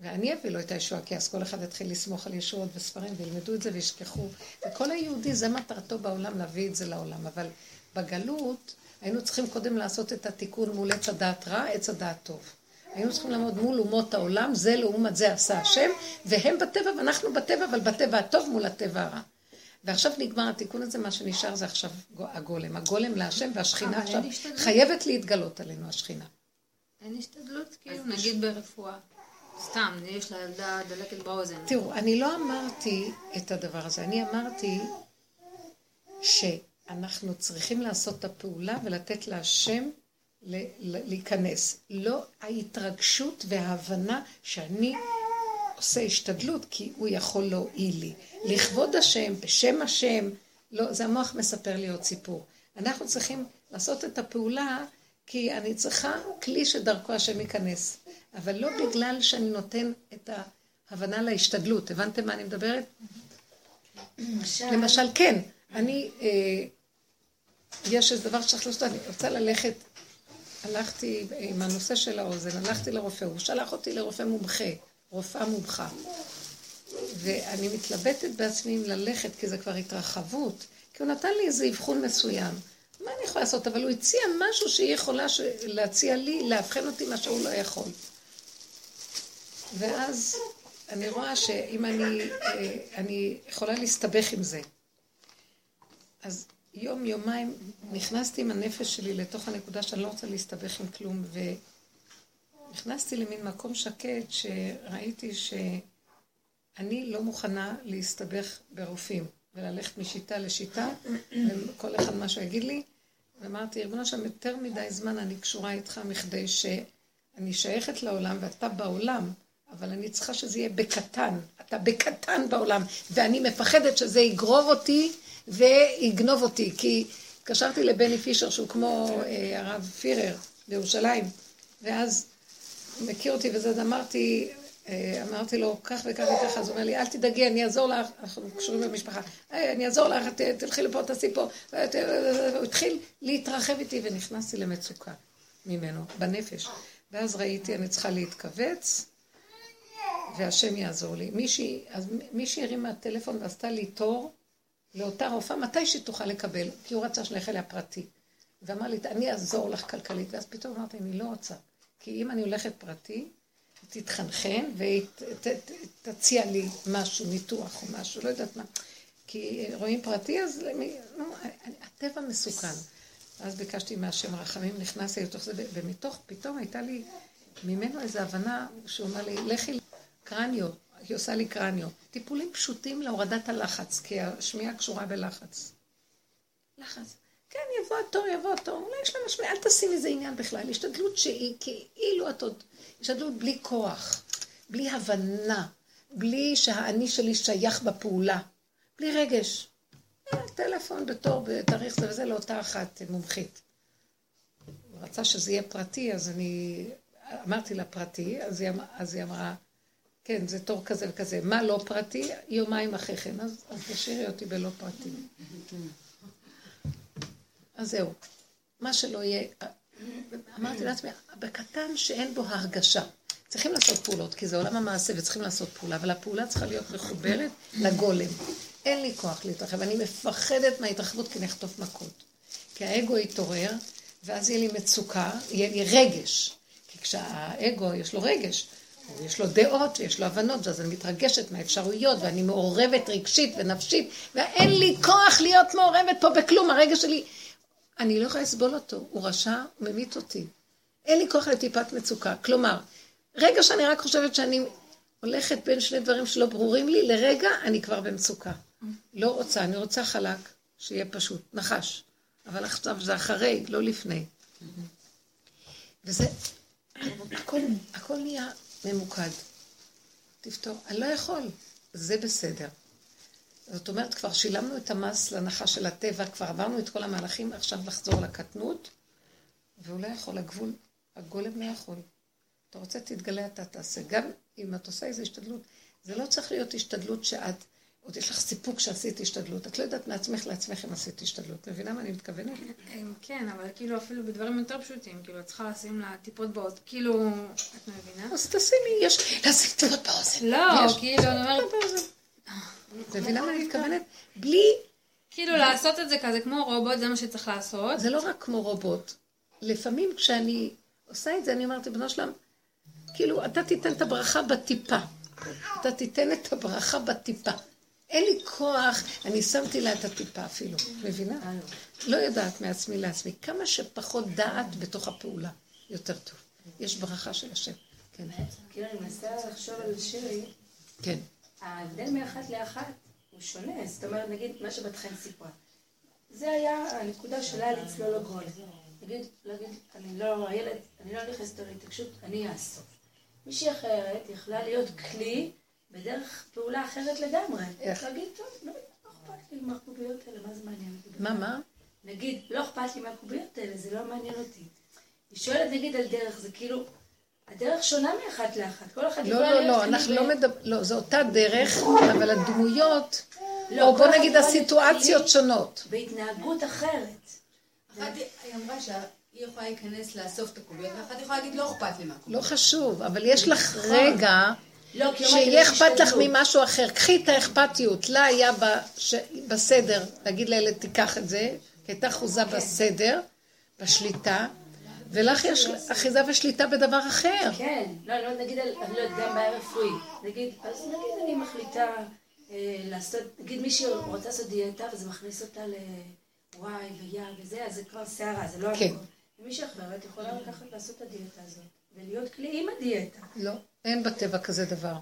ואני אביא לו את הישועה, כי אז כל אחד יתחיל לסמוך על ישועות וספרים וילמדו את זה וישכחו. וכל היהודי, זה מטרתו בעולם, להביא את זה לעולם. אבל בגלות, היינו צריכים קודם לעשות את התיקון מול עץ הדעת רע, עץ הדעת טוב. היינו צריכים לעמוד מול אומות העולם, זה לעומת זה עשה השם, והם בטבע ואנחנו בטבע, אבל בטבע הטוב מול הטבע הרע. ועכשיו נגמר התיקון הזה, מה שנשאר זה עכשיו הגולם. הגולם להשם והשכינה עכשיו חייבת להתגלות עלינו, השכינה. אין השתדלות, כאילו, נגיד ברפואה. סתם, יש לה ילדה דלקת באוזן. תראו, אני לא אמרתי את הדבר הזה, אני אמרתי שאנחנו צריכים לעשות את הפעולה ולתת להשם להיכנס. לא ההתרגשות וההבנה שאני עושה השתדלות כי הוא יכול להועיל לי. לכבוד השם, בשם השם, לא, זה המוח מספר לי עוד סיפור. אנחנו צריכים לעשות את הפעולה כי אני צריכה כלי שדרכו השם ייכנס. אבל לא בגלל שאני נותן את ההבנה להשתדלות. הבנתם מה אני מדברת? למשל, כן, אני, אה, יש איזה דבר שצריך לעשות, אני רוצה ללכת הלכתי עם הנושא של האוזן, הלכתי לרופא, הוא שלח אותי לרופא מומחה, רופאה מומחה. ואני מתלבטת בעצמי אם ללכת, כי זה כבר התרחבות, כי הוא נתן לי איזה אבחון מסוים. מה אני יכולה לעשות? אבל הוא הציע משהו שהיא יכולה ש... להציע לי, לאבחן אותי מה שהוא לא יכול. ואז אני רואה שאם אני, אה, אני יכולה להסתבך עם זה. אז יום, יומיים, נכנסתי עם הנפש שלי לתוך הנקודה שאני לא רוצה להסתבך עם כלום, ונכנסתי למין מקום שקט שראיתי שאני לא מוכנה להסתבך ברופאים, וללכת משיטה לשיטה, וכל אחד מה שהוא יגיד לי. ואמרתי, ריבונו שם יותר מדי זמן אני קשורה איתך מכדי שאני שייכת לעולם ואתה בעולם, אבל אני צריכה שזה יהיה בקטן. אתה בקטן בעולם, ואני מפחדת שזה יגרור אותי ויגנוב אותי, כי התקשרתי לבני פישר, שהוא כמו אה, הרב פירר בירושלים, ואז הוא מכיר אותי וזה, אמרתי, אה, אמרתי לו, כך וכך וככה, אז הוא אומר לי, אל תדאגי, אני אעזור לך, אנחנו קשורים במשפחה, אה, אני אעזור לך, תלכי לפה, תעשי פה, הוא התחיל להתרחב איתי ונכנסתי למצוקה ממנו, בנפש. ואז ראיתי, אני צריכה להתכווץ, והשם יעזור לי. מישהי, אז מישהי הרימה טלפון ועשתה לי תור לאותה רופאה, מתי שהיא תוכל לקבל, כי הוא רצה שנלך אליה פרטי. ואמר לי, אני אעזור לך כלכלית, ואז פתאום אמרתי, אני לא רוצה. כי אם אני הולכת פרטי, תתחנחן ותציע לי משהו, ניתוח או משהו, לא יודעת מה. כי רואים פרטי, אז למי, לא, הטבע מסוכן. אז ביקשתי מהשם רחמים, נכנסתי לתוך זה, ומתוך, פתאום הייתה לי ממנו איזו הבנה, שהוא אמר לי, לכי קרניו, היא עושה לי קרניו. טיפולים פשוטים להורדת הלחץ, כי השמיעה קשורה בלחץ. לחץ. כן, יבוא התור, יבוא התור, אולי יש לה משמעות, אל תשים איזה עניין בכלל. השתדלות שהיא כאילו את עוד... השתדלות בלי כוח, בלי הבנה, בלי שהאני שלי שייך בפעולה, בלי רגש. אה, טלפון בתור, בתאריך זה וזה לאותה אחת מומחית. רצה שזה יהיה פרטי, אז אני אמרתי לה פרטי, אז היא, אמ-, אז היא אמרה, כן, זה תור כזה וכזה. מה לא פרטי? יומיים אחרי כן, אז, אז תשאירי אותי בלא פרטי. אז זהו. מה שלא יהיה, אמרתי לעצמי, בקטן שאין בו הרגשה. צריכים לעשות פעולות, כי זה עולם המעשה וצריכים לעשות פעולה, אבל הפעולה צריכה להיות מחוברת לגולם. אין לי כוח להתרחב, אני מפחדת מההתרחבות כי נחטוף מכות. כי האגו יתעורר, ואז יהיה לי מצוקה, יהיה לי רגש. כי כשהאגו יש לו רגש, יש לו דעות ויש לו הבנות, ואז אני מתרגשת מהאפשרויות, ואני מעורבת רגשית ונפשית, ואין לי כוח להיות מעורבת פה בכלום, הרגש שלי אני לא יכולה לסבול אותו, הוא רשע, הוא ממית אותי. אין לי כוח לטיפת מצוקה. כלומר, רגע שאני רק חושבת שאני הולכת בין שני דברים שלא ברורים לי, לרגע אני כבר במצוקה. לא רוצה, אני רוצה חלק, שיהיה פשוט, נחש. אבל עכשיו זה אחרי, לא לפני. וזה, הכל, הכל נהיה ממוקד. תפתור, אני לא יכול, זה בסדר. זאת אומרת, כבר שילמנו את המס להנחה של הטבע, כבר עברנו את כל המהלכים, עכשיו לחזור לקטנות, והוא לא יכול, הגבול, הגולם לא יכול. אתה רוצה, תתגלה, אתה תעשה. גם אם את עושה איזו השתדלות, זה לא צריך להיות השתדלות שאת, עוד יש לך סיפוק שעשית השתדלות. את לא יודעת מעצמך לעצמך אם עשית השתדלות. מבינה מה אני מתכוונת? כן, אבל כאילו אפילו בדברים יותר פשוטים, כאילו את צריכה לשים לה טיפות באוזן, כאילו, את מבינה? אז תשימי, יש, לשים טיפות באוזן. לא, כאילו, אני אומרת... מבינה מה אני מתכוונת? בלי... כאילו לעשות את זה כזה כמו רובוט, זה מה שצריך לעשות. זה לא רק כמו רובוט. לפעמים כשאני עושה את זה, אני אומרת, ריבונו שלם, כאילו, אתה תיתן את הברכה בטיפה. אתה תיתן את הברכה בטיפה. אין לי כוח, אני שמתי לה את הטיפה אפילו, מבינה? לא יודעת מעצמי לעצמי. כמה שפחות דעת בתוך הפעולה, יותר טוב. יש ברכה של השם. כן. כאילו, אני מנסה לחשוב על שירי. כן. ההבדל מאחת לאחת הוא שונה. זאת אומרת, נגיד, מה שבת חן סיפרה. זה היה הנקודה שלה לצלול לגול. נגיד, להגיד, אני לא, הילד, אני לא נכנסת להתעקשות, אני אאסוף. מישהי אחרת יכלה להיות כלי בדרך פעולה אחרת לגמרי. איך? להגיד, טוב, לא, לא אכפת לי מהקוביות האלה, מה זה מעניין אותי? מה, מה? נגיד, לא אכפת לי מהקוביות האלה, זה לא מעניין אותי. היא שואלת נגיד על דרך, זה כאילו, הדרך שונה מאחת לאחת, כל אחד לא, לא, לא, אנחנו לא מדברים, לא, זו אותה דרך, אבל הדמויות, לא, או בוא נגיד הסיטואציות שונות. בהתנהגות אחרת. אחת היא אמרה שהיא יכולה להיכנס לאסוף את הקוביות, ואחת יכולה להגיד לא אכפת לי מהקוביות. לא חשוב, אבל יש לך נכון. רגע לא, שיהיה אכפת לך ממשהו אחר. קחי את האכפתיות, לה היה בסדר, להגיד לילד תיקח את זה, כי הייתה אחוזה כן. בסדר, בשליטה. ולך יש אחיזה ושליטה בדבר אחר. כן, לא, לא, נגיד, אני לא יודעת, גם בעיה רפואית. נגיד, אז נגיד אני מחליטה אה, לעשות, נגיד מישהי רוצה לעשות דיאטה וזה מכניס אותה לוואי ויא וזה, אז זה כבר שערה, זה לא כן. ומישהי אחרת יכולה לקחת לעשות את הדיאטה הזאת, ולהיות כלי עם הדיאטה. לא, אין בטבע כזה דבר.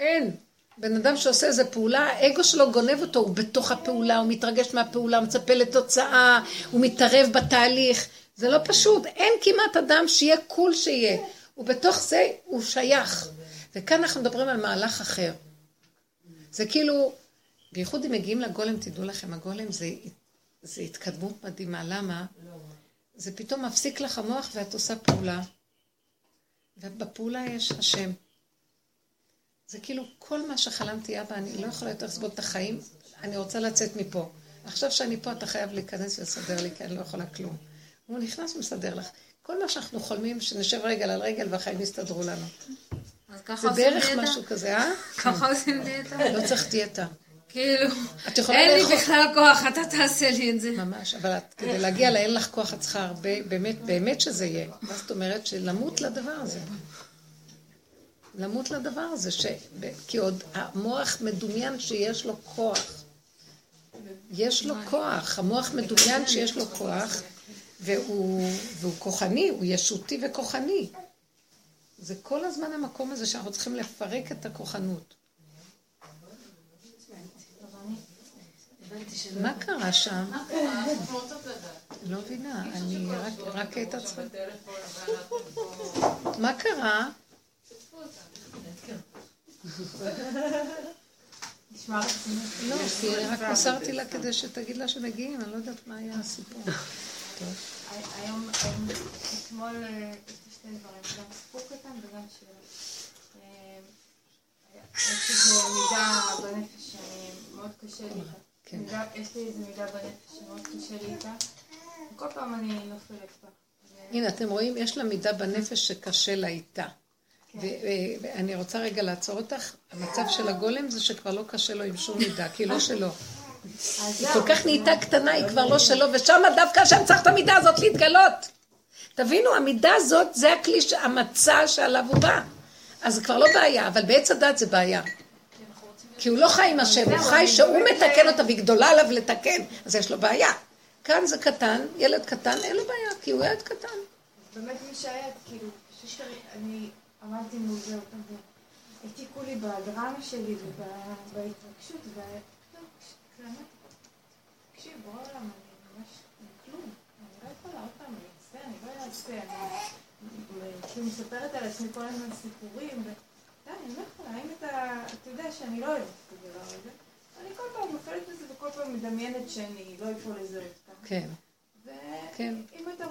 אין. בן אדם שעושה איזה פעולה, האגו שלו גונב אותו, הוא בתוך הפעולה, הוא מתרגש מהפעולה, הוא מצפה לתוצאה, הוא מתערב בתהליך. זה לא פשוט, אין כמעט אדם שיהיה קול שיהיה. ובתוך זה הוא שייך. וכאן אנחנו מדברים על מהלך אחר. זה כאילו, בייחוד אם מגיעים לגולם, תדעו לכם, הגולם זה, זה התקדמות מדהימה. למה? זה פתאום מפסיק לך המוח ואת עושה פעולה. ובפעולה יש השם. זה כאילו כל מה שחלמתי, אבא, אני לא יכולה יותר לסבול את החיים, אני רוצה לצאת מפה. עכשיו שאני פה, אתה חייב להיכנס ולסדר לי, כי אני לא יכולה כלום. הוא נכנס ומסדר לך. כל מה שאנחנו חולמים, שנשב רגל על רגל והחיים יסתדרו לנו. זה בערך? משהו כזה, אה? ככה עושים דיאטה? לא צריך דיאטה. כאילו, אין לי בכלל כוח, אתה תעשה לי את זה. ממש, אבל את, כדי להגיע לאין לך כוח, את צריכה הרבה, באמת, באמת שזה יהיה. מה זאת אומרת? שלמות לדבר הזה. למות לדבר הזה, ש... כי עוד המוח מדומיין שיש לו כוח. יש לו כוח, המוח מדומיין שיש לו כוח, והוא, והוא כוחני, הוא ישותי וכוחני. זה כל הזמן המקום הזה שאנחנו צריכים לפרק את הכוחנות. מה קרה שם? לא מבינה, אני רק, רק את עצמי. מה קרה? לא, כי אני רק מסרתי לה כדי שתגיד לה שמגיעים, אני לא יודעת מה היה הסיפור. היום, אתמול, אה, יש לי שני דברים, גם סיפור קטן וגם שאלה. אה, יש איזו מידה בנפש שמאוד קשה לי. כן. מידה- יש לי איזו מידה בנפש שמאוד קשה לי איתה, וכל פעם אני נופלת בה. הנה, אתם רואים, יש לה מידה בנפש שקשה לה איתה. כן. אה, ואני רוצה רגע לעצור אותך. המצב של הגולם זה שכבר לא קשה לו עם שום מידה, כי לא שלו. היא כל כך נהייתה קטנה, היא כבר לא שלו, ושם דווקא השם צריך את המידה הזאת להתגלות. תבינו, המידה הזאת זה הכלי, המצע שעליו הוא בא. אז זה כבר לא בעיה, אבל בעץ הדת זה בעיה. כי הוא לא חי עם השם, הוא חי שהוא מתקן אותה, והיא גדולה עליו לתקן, אז יש לו בעיה. כאן זה קטן, ילד קטן, אין לו בעיה, כי הוא ילד קטן. באמת מי שהיה, כאילו, אני עמדתי מול זה אותם, והעתיקו לי בדרמה שלי ובהתרגשות, ואמרתי, תקשיב, בוא עולם, אני ממש, אני כלום, אני לא יכולה עוד פעם להצטער, אני לא אעשה, אני כאילו מספרת על עצמי כל הזמן סיפורים. די, אני לא יכולה, אם אתה, אתה יודע שאני לא אוהבת את הדבר הזה, אני כל פעם נופלת בזה וכל פעם מדמיינת שאני לא אפול לזה עוד פעם. כן, כן.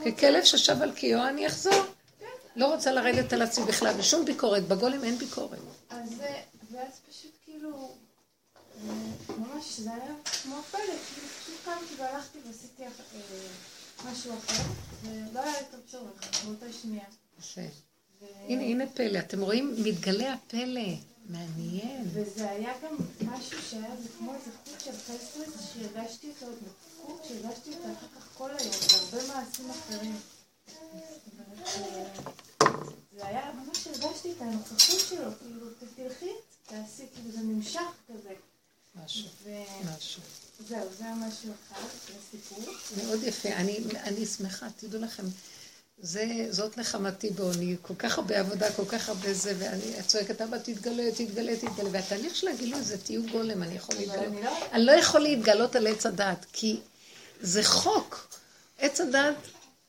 ככלב ששב על קיאו, אני אחזור. לא רוצה לרדת על עצמי בכלל, ושום ביקורת. בגולם אין ביקורת. אז זה, ואז פשוט כאילו, אה, ממש זה היה כמו פלא, כאילו פשוט קמתי והלכתי ועשיתי אה, משהו אחר, ולא היה יותר צורך באותה שנייה. יפה. הנה, הנה פלא. אתם רואים? מתגלה הפלא. מעניין. וזה היה גם משהו שהיה זה כמו איזה חוט של חסד שהרגשתי אותו, חוט שהרגשתי אותו אחר כך כל היום, והרבה מעשים אחרים. זה היה ממש הרגשתי את הנוכחות שלו, כאילו, תלכי, תעשי, כאילו זה נמשך כזה. משהו, משהו. זה היה משהו אחד, לסיפור. מאוד יפה. אני שמחה, תדעו לכם. זה, זאת נחמתי בעוני, כל כך הרבה עבודה, כל כך הרבה זה, ואני צועקת, אבא, תתגלה, תתגלה, תתגלה. והתהליך של הגילוי זה תהיו גולם, אני יכול להתגלות. אני לא... אני לא יכול להתגלות על עץ הדעת, כי זה חוק. עץ הדעת,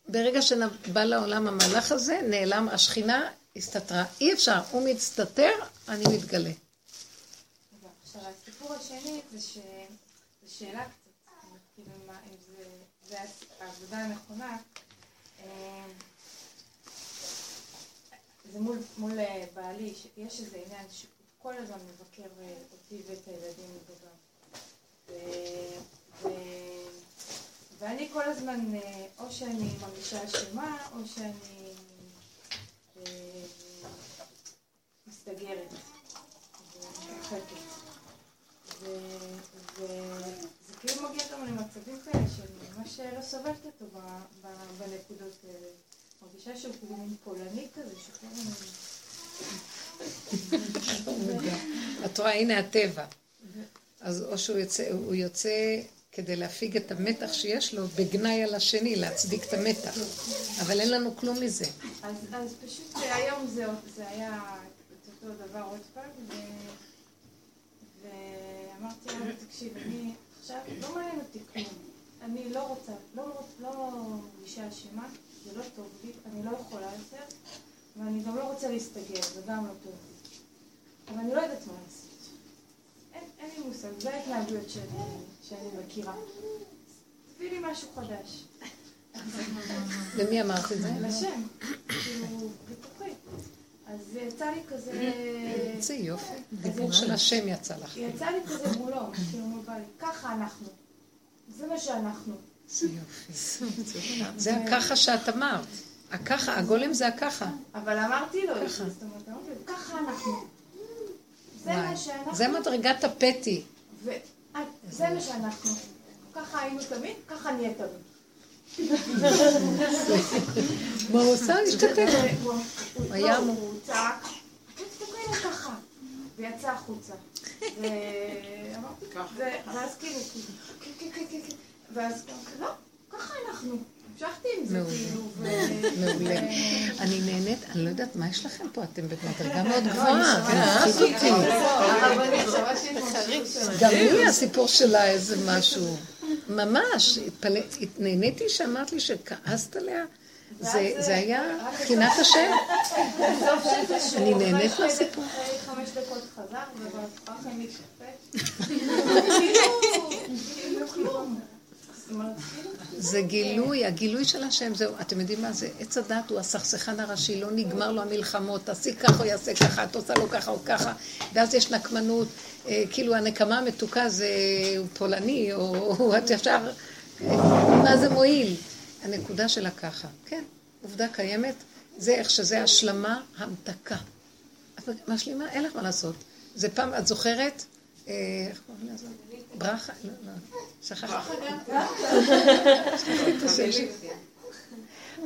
ברגע שבא לעולם המהלך הזה, נעלם, השכינה הסתתרה. אי אפשר, הוא מצטטר, אני מתגלה. עכשיו, הסיפור השני זה ש... זו שאלה קצת, כאילו, מה, אם זה... זה העבודה הנכונה. זה מול, מול אה, בעלי, שיש איזה עניין שהוא כל הזמן מבקר אה, אותי ואת הילדים בדבר. ו... ו... ואני כל הזמן, אה, או שאני מרגישה אשמה, או שאני אה, מסתגרת. כאילו מגיע גם למצבים כאלה שאני ממש לא סובלת אותו בנקודות האלה. מרגישה שהוא כאילו פולני כזה, שכל את רואה, הנה הטבע. אז או שהוא יוצא, הוא יוצא כדי להפיג את המתח שיש לו בגנאי על השני, להצדיק את המתח. אבל אין לנו כלום מזה. אז, אז פשוט היום זה, זה היה את אותו דבר עוד פעם. ואמרתי לה, תקשיב, אני עכשיו, לא מעניין אותי כלום. אני לא רוצה, לא, לא מרגישה אשמה, זה לא טוב לי, אני לא יכולה יותר, ואני גם לא רוצה להסתגר, זה גם לא טוב לי. אבל אני לא יודעת מה לעשות. אין, אין לי מושג, זה ההתנהגויות שאני, שאני מכירה. תביא לי משהו חדש. למי אמרת את זה? לשם, כאילו. אז יצא לי כזה... זה יופי, דיבור של השם יצא לך. יצא לי כזה מולו, כאילו מול בעלי, ככה אנחנו. זה מה שאנחנו. זה יופי. זה הככה שאת אמרת. הככה, הגולם זה הככה. אבל אמרתי לו, זאת אומרת, אמרתי לו, ככה אנחנו. זה מה שאנחנו. זה מדרגת הפטי. זה מה שאנחנו. ככה היינו תמיד, ככה נהיה תמיד. מה הוא עושה? הוא היה אמור. הוא צעק, תסתכלי ככה. ויצא החוצה. ואז כאילו, ואז לא, ככה אנחנו. המשכתי עם זה, כאילו. מעולה. אני נהנית, אני לא יודעת מה יש לכם פה, אתם במדרגה מאוד גבוהה, מפחיד אותי. גם לי הסיפור שלה איזה משהו. ממש, נהניתי שאמרת לי שכעסת עליה. זה היה חינת השם. אני נהנית מהסיפור. חמש דקות חזר, ובהתחלה הם זה גילוי, הגילוי של השם, זהו, אתם יודעים מה זה? עץ הדת הוא הסכסכן הראשי, לא נגמר לו המלחמות, תעשי ככה או יעשה ככה, את עושה לו ככה או ככה, ואז יש נקמנות, אה, כאילו הנקמה המתוקה זה פולני, או את ישר, אה, מה זה מועיל? הנקודה שלה ככה, כן, עובדה קיימת, זה איך שזה השלמה, המתקה. את משלימה, אין לך מה לעשות. זה פעם, את זוכרת? אה, איך קוראים לזה? ברכה? לא, לא. שכחתי.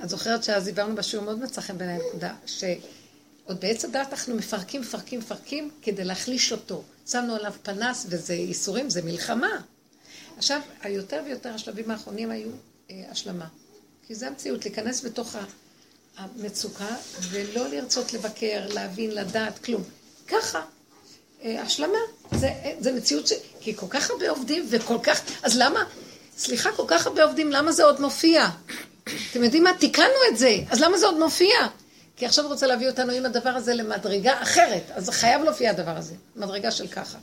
את זוכרת שאז דיברנו בשיעור מאוד מצא חן בעיניי נקודה, שעוד בעץ הדעת אנחנו מפרקים, מפרקים, מפרקים כדי להחליש אותו. שמנו עליו פנס וזה ייסורים, זה מלחמה. עכשיו, היותר ויותר השלבים האחרונים היו אה, השלמה. כי זה המציאות, להיכנס בתוך המצוקה ולא לרצות לבקר, להבין, לדעת, כלום. ככה, השלמה. זה, אה, זה מציאות ש... כי כל כך הרבה עובדים וכל כך... אז למה? סליחה, כל כך הרבה עובדים, למה זה עוד מופיע? אתם יודעים מה? תיקנו את זה, אז למה זה עוד מופיע? כי עכשיו רוצה להביא אותנו עם הדבר הזה למדרגה אחרת, אז חייב להופיע הדבר הזה, מדרגה של ככה.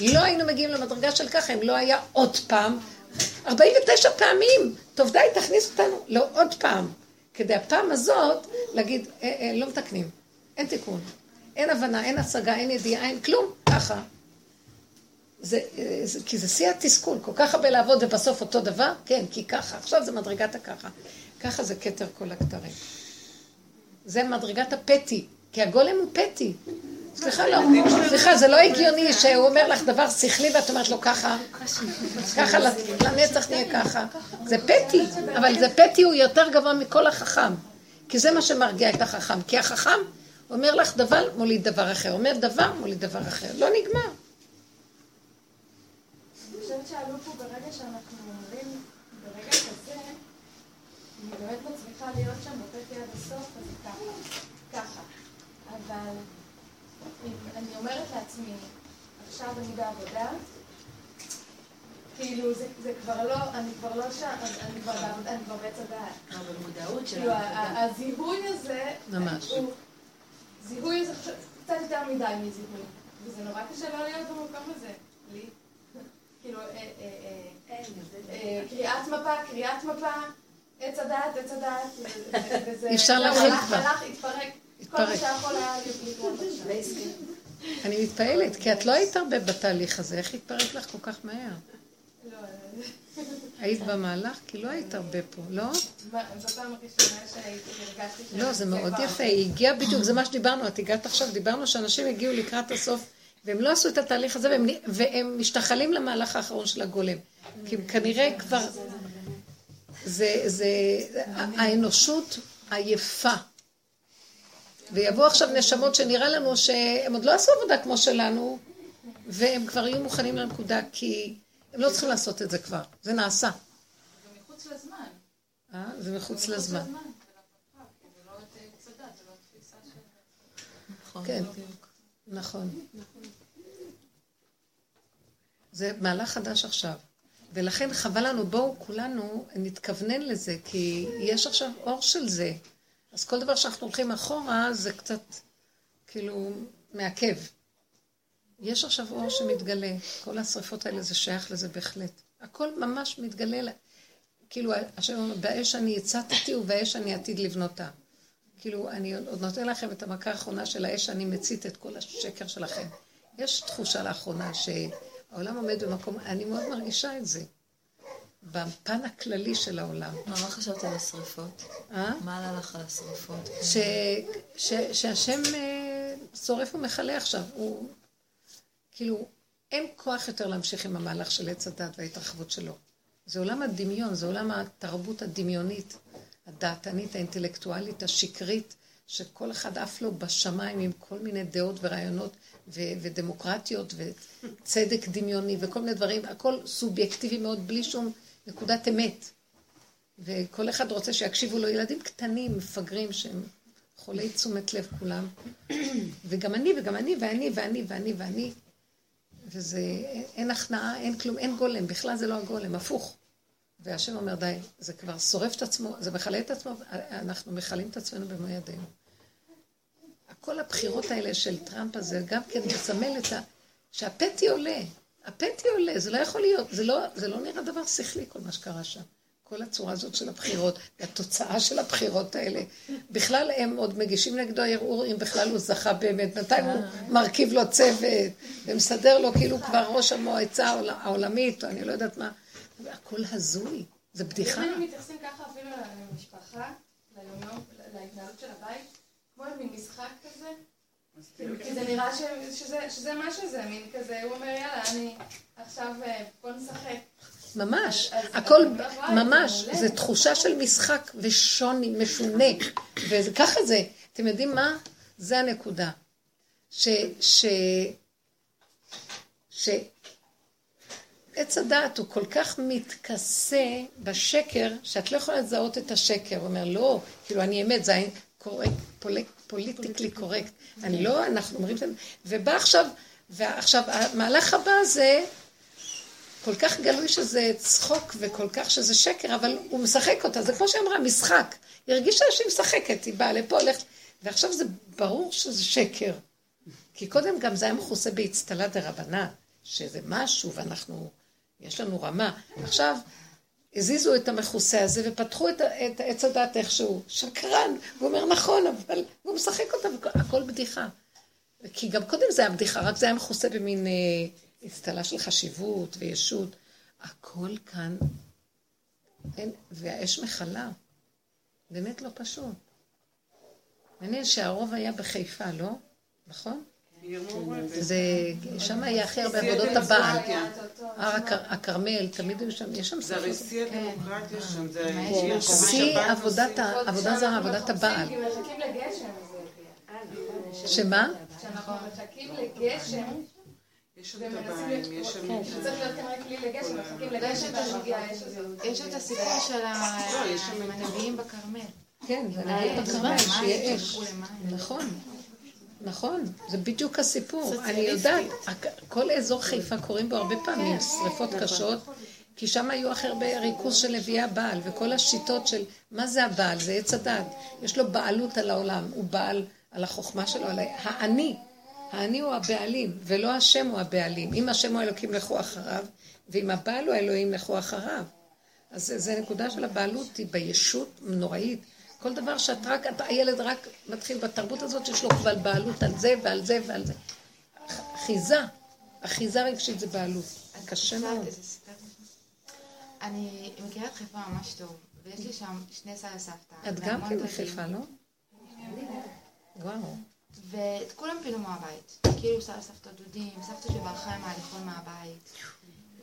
לא היינו מגיעים למדרגה של ככה אם לא היה עוד פעם 49 פעמים. טוב, די, תכניס אותנו. לא, עוד פעם. כדי הפעם הזאת להגיד, אה, אה, לא מתקנים. אין תיקון. אין הבנה, אין השגה, אין ידיעה, אין כלום. ככה. זה, אה, זה, כי זה שיא התסכול, כל כך הרבה לעבוד ובסוף אותו דבר? כן, כי ככה. עכשיו זה מדרגת הככה. ככה זה כתר כל הכתרים. זה מדרגת הפטי, כי הגולם הוא פטי. סליחה, לא, סליחה, זה לא הגיוני שהוא אומר לך דבר שכלי ואת אומרת לו ככה, ככה לנצח נהיה ככה. זה פטי, אבל זה פטי הוא יותר גבוה מכל החכם. כי זה מה שמרגיע את החכם. כי החכם אומר לך דבר, מוליד דבר אחר. אומר דבר, מוליד דבר אחר. לא נגמר. אני חושבת שעלו פה ברגע שאנחנו אומרים, ברגע כזה, אני באמת מצליחה להיות שם בפטי עד הסוף, אז ככה, ככה. אבל... אני אומרת לעצמי, עכשיו אני בעבודה, כאילו זה, זה כבר לא, אני כבר לא שם, אני כבר בעבודה, אני כבר בעץ הדעת. כבר במודעות של כאילו הזיהוי הזה, ממש. הוא, זיהוי הזה קצת יותר מדי מזיהוי. וזה נורא קשה לא להיות במקום הזה, לי. כאילו, אה, אה, אה, קריאת מפה, קריאת מפה, עץ הדעת, עץ הדעת, אי אפשר להכיל כבר. הלך, התפרק. אני מתפעלת, כי את לא היית הרבה בתהליך הזה, איך התפרק לך כל כך מהר? לא, היית במהלך? כי לא היית הרבה פה, לא? זאת פעם הראשונה שהרגשתי לא, זה מאוד יפה, היא הגיעה בדיוק, זה מה שדיברנו, את הגעת עכשיו, דיברנו שאנשים הגיעו לקראת הסוף, והם לא עשו את התהליך הזה, והם משתחלים למהלך האחרון של הגולם. כי כנראה כבר... זה, זה, האנושות עייפה. ויבואו עכשיו נשמות שנראה לנו שהם עוד לא עשו עבודה כמו שלנו, והם כבר יהיו מוכנים לנקודה, כי הם לא צריכים לעשות את זה כבר, זה נעשה. זה מחוץ לזמן. אה? זה מחוץ לזמן. כן. נכון. זה מהלך חדש עכשיו. ולכן חבל לנו, בואו כולנו נתכוונן לזה, כי יש עכשיו אור של זה. אז כל דבר שאנחנו הולכים אחורה, זה קצת כאילו מעכב. יש עכשיו אור שמתגלה, כל השריפות האלה זה שייך לזה בהחלט. הכל ממש מתגלה, כאילו השם אומר, באש אני הצתתי ובאש אני עתיד לבנותה. כאילו, אני עוד נותן לכם את המכה האחרונה של האש, אני מצית את כל השקר שלכם. יש תחושה לאחרונה שהעולם עומד במקום, אני מאוד מרגישה את זה. בפן הכללי של העולם. מה, מה חשבת על השריפות? אה? מה עלה לך על השריפות? ש, ש, שהשם אה, שורף ומכלה עכשיו. הוא, כאילו, אין כוח יותר להמשיך עם המהלך של עץ הדת וההתרחבות שלו. זה עולם הדמיון, זה עולם התרבות הדמיונית, הדעתנית, האינטלקטואלית, השקרית, שכל אחד עף לו בשמיים עם כל מיני דעות ורעיונות ו- ודמוקרטיות וצדק דמיוני וכל מיני דברים, הכל סובייקטיבי מאוד, בלי שום נקודת אמת. וכל אחד רוצה שיקשיבו לו ילדים קטנים, מפגרים, שהם חולי תשומת לב כולם. וגם אני, וגם אני, ואני, ואני, ואני, ואני. וזה, אין, אין הכנעה, אין כלום, אין גולם, בכלל זה לא הגולם, הפוך. והשם אומר, די, זה כבר שורף את עצמו, זה מכלה את עצמו, אנחנו מכלים את עצמנו במו ידינו. כל הבחירות האלה של טראמפ הזה, גם כן מסמל את ה... שהפטי עולה, הפטי עולה, זה לא יכול להיות, זה לא, זה לא נראה דבר שכלי כל מה שקרה שם. כל הצורה הזאת של הבחירות, התוצאה של הבחירות האלה. בכלל הם עוד מגישים נגדו ערעור אם בכלל הוא זכה באמת, מתי הוא מרכיב לו צוות ומסדר לו כאילו כבר ראש המועצה העול- העולמית, או אני לא יודעת מה. הכל הזוי, זה בדיחה. אם היינו מתייחסים ככה אפילו למשפחה, ליומיום, להתנהלות של הבית, כמו מין משחק כזה, כאילו, כי זה נראה שזה מה שזה, מין כזה, הוא אומר יאללה, אני עכשיו, אה, בוא נשחק. ממש, הכל, ממש. זה תחושה של משחק ושוני, משונה, וככה זה. אתם יודעים מה? זה הנקודה. ש... ש... ש... עץ הדעת הוא כל כך מתכסה בשקר, שאת לא יכולה לזהות את השקר. הוא אומר, לא, כאילו, אני אמת, זה correct, pol, politically correct. אני לא, אנחנו אומרים, ובא עכשיו, ועכשיו, המהלך הבא זה כל כך גלוי שזה צחוק וכל כך שזה שקר, אבל הוא משחק אותה, זה כמו שאמרה, משחק. היא הרגישה שהיא משחקת, היא באה לפה, הולכת, ועכשיו זה ברור שזה שקר. כי קודם גם זה היה מכוסה באצטלה דרבנן, שזה משהו ואנחנו, יש לנו רמה. עכשיו, הזיזו את המכוסה הזה ופתחו את, את עץ הדת איכשהו. שקרן, הוא אומר נכון, אבל הוא משחק אותה, הכל בדיחה. כי גם קודם זה היה בדיחה, רק זה היה מכוסה במין אה, אצטלה של חשיבות וישות. הכל כאן, אין, והאש מכלה. באמת לא פשוט. מעניין שהרוב היה בחיפה, לא? נכון? זה, שם היה הכי הרבה עבודות הבעל. הר הכר- הכרמל, תמיד היו שם, יש שם זה הרי. שיא הדמוקרטיה שם, זה? שיא שבשבת עבודת עבודה זרה, עבודת הבעל. כי מחכים לגשם, זה שמה? כשאנחנו מחכים לגשם, יש ומנסים טבעים, יש שם... להיות, שצריך להיות כנראה כלי לגשם, מחכים הזאת. יש את הסיפור של לא, יש שם- הנביאים בכרמל. כן, זה אה, נגיד בכרמל, שיהיה אש. נכון, נכון, זה בדיוק הסיפור. אני יודעת, כל אזור חיפה קוראים בו הרבה פעמים שריפות קשות, כי שם היו הכי הרבה ריכוז של נביאי הבעל, וכל השיטות של מה זה הבעל, זה עץ הדת. יש לו בעלות על העולם, הוא בעל על החוכמה שלו, על האני. האני הוא הבעלים, ולא השם הוא הבעלים. אם השם הוא אלוקים לכו אחריו, ואם הבעל הוא אלוהים לכו אחריו. אז זה, זה נקודה של הבעלות, היא בישות נוראית. כל דבר שאת רק, אתה, הילד רק מתחיל בתרבות הזאת שיש לו כבר בעלות על זה ועל זה ועל זה. אחיזה, אחיזה רגשית זה בעלות. קשה מאוד. אני מכירה את חיפה ממש טוב, ויש לי שם שני סבא סבתא. את גם כן דודים. בחיפה, לא? וואו. ואת כולם פינו מהבית. כאילו סבא סבתא דודים, סבתא שברחה עם ההליכון מהבית.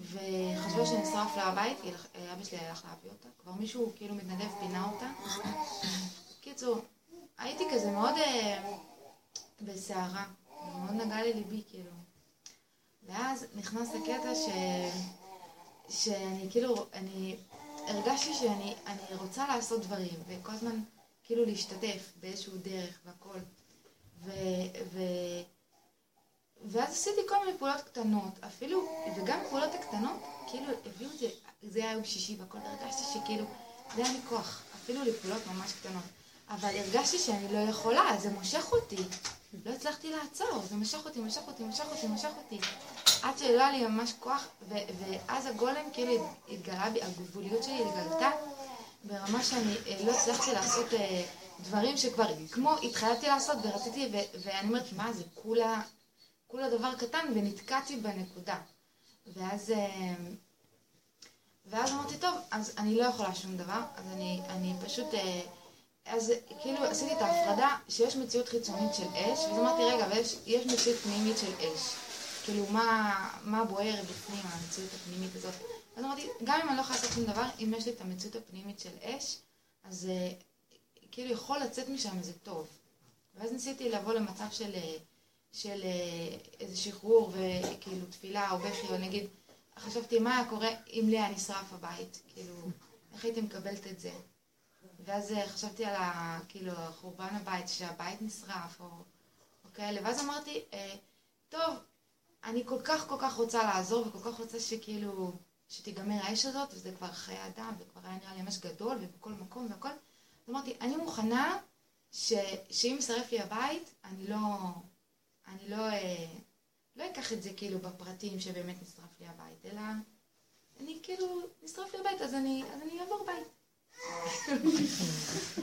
וחשבו שנשרף לה הבית, היא הלך- אבא שלי הלך להביא אותה. כבר מישהו כאילו מתנדב פינה אותה. קיצור, הייתי כזה מאוד אה, בסערה, מאוד נגע לליבי, כאילו. ואז נכנס הקטע ש... שאני כאילו, אני הרגשתי שאני אני רוצה לעשות דברים, וכל הזמן כאילו להשתתף באיזשהו דרך והכל. ו... ו... ואז עשיתי כל מיני פעולות קטנות, אפילו, וגם פעולות הקטנות, כאילו הביאו זה, זה היה יום שישי והכל, הרגשתי שכאילו, זה היה לי כוח, אפילו לפעולות ממש קטנות. אבל הרגשתי שאני לא יכולה, זה מושך אותי. לא הצלחתי לעצור, זה משך אותי, משך אותי, משך אותי, משך אותי. עד שלא היה לי ממש כוח, ו- ואז הגולם כאילו התגלה בי, הגבוליות שלי התגלתה, ברמה שאני אה, לא הצלחתי לעשות אה, דברים שכבר, כמו התחייבתי לעשות ורציתי, ו- ואני אומרת, מה זה, כולה, כולה דבר קטן, ונתקעתי בנקודה. ואז, אה, ואז אמרתי, טוב, אז אני לא יכולה שום דבר, אז אני, אני פשוט... אה, אז כאילו עשיתי את ההפרדה שיש מציאות חיצונית של אש, ואז אמרתי, רגע, ויש מציאות פנימית של אש. כאילו, מה, מה בוער בפנים, המציאות הפנימית הזאת. אז אמרתי, גם אם אני לא יכולה לעשות שום דבר, אם יש לי את המציאות הפנימית של אש, אז uh, כאילו יכול לצאת משם איזה טוב. ואז ניסיתי לבוא למצב של, אה, של uh, איזה שחרור וכאילו תפילה או בכי, או נגיד, חשבתי מה היה קורה אם לי היה נשרף הבית, כאילו, איך הייתי מקבלת את זה? ואז חשבתי על ה, כאילו, חורבן הבית, שהבית נשרף, או, או כאלה, ואז אמרתי, אה, טוב, אני כל כך כל כך רוצה לעזור, וכל כך רוצה שכאילו, שתיגמר האש הזאת, וזה כבר חיי אדם, וכבר היה נראה לי ממש גדול, ובכל מקום והכל. אמרתי, אני מוכנה ש, שאם יישרף לי הבית, אני לא, אני לא, אה, לא אקח את זה כאילו בפרטים שבאמת נשרף לי הבית, אלא אני כאילו, נשרף לי הבית, אז אני אעבור בית.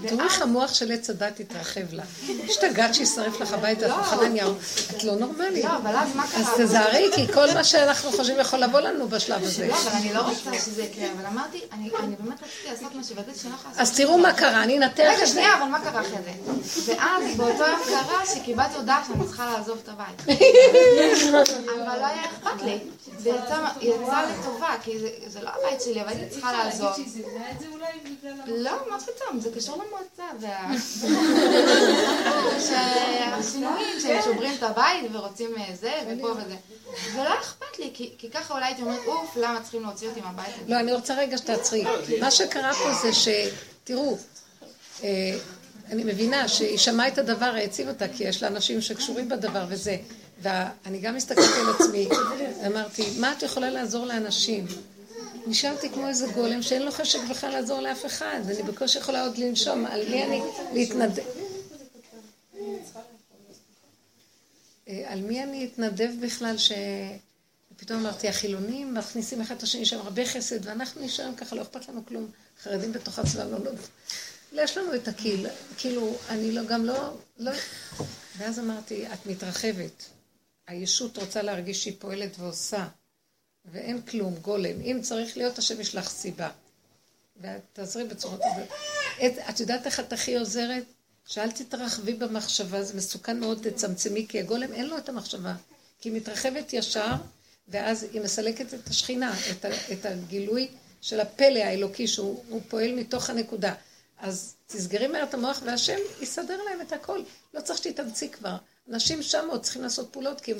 תראו איך המוח של עץ הדת התרחב לה. השתגעת שישרף לך הביתה, לא. חנניהו. את לא נורמלית. לא, אבל אז מה קרה? אז תזהרי, כי כל מה שאנחנו חושבים יכול לבוא לנו בשלב הזה. לא, אבל אני לא רוצה שזה יקרה, אבל אמרתי, אני אני באמת רציתי לעשות משהו, ורציתי שאני לא יכולה לעשות... אז תראו מה קרה, אני אנתח רגע, את זה. שנייה, אבל מה קרה אחרי זה? ואז באותו יום קרה שקיבלתי הודעה שאני צריכה לעזוב את הבית. אבל לא היה אכפת לי. זה יצא יצא לי טובה, כי זה- זה לא הבית שלי, אבל הייתי צריכה לעזוב. לא, מה פתאום, זה קשור למועצה, וה... שהשינויים, שהם שוברים את הבית ורוצים אה, זה ופה וזה. ולא אכפת לי, כי ככה אולי הייתי אומרת, אוף, למה צריכים להוציא אותי מהבית הזה? לא, אני רוצה רגע שתעצרי. מה שקרה פה זה ש... תראו, אה, אני מבינה שהיא שמעה את הדבר, העציב אותה, כי יש לה אנשים שקשורים בדבר וזה. ואני גם הסתכלתי על עצמי, אמרתי, מה את יכולה לעזור לאנשים? נשארתי כמו איזה גולם שאין לו חשק בכלל לעזור לאף אחד, ואני בקושי יכולה עוד לנשום, על מי אני להתנדב? אה, על מי אני אתנדב בכלל ש... פתאום אמרתי, החילונים מכניסים אחד את השני שם הרבה חסד, ואנחנו נשארים ככה, לא אכפת לנו כלום. חרדים בתוך עצמם, לא, לא, יש לנו את הקהיל, כאילו, אני לא, גם לא, לא... ואז אמרתי, את מתרחבת. הישות רוצה להרגיש שהיא פועלת ועושה, ואין כלום, גולם. אם צריך להיות, השם ישלח סיבה. ואת תעזרי בצורות הזאת. את, את יודעת איך את הכי עוזרת? שאל תתרחבי במחשבה, זה מסוכן מאוד, תצמצמי, כי הגולם אין לו את המחשבה. כי היא מתרחבת ישר, ואז היא מסלקת את השכינה, את, ה, את הגילוי של הפלא האלוקי, שהוא הוא פועל מתוך הנקודה. אז תסגרי מהר את המוח, והשם יסדר להם את הכל. לא צריך שתתאמצי כבר. אנשים שם עוד צריכים לעשות פעולות, כי הם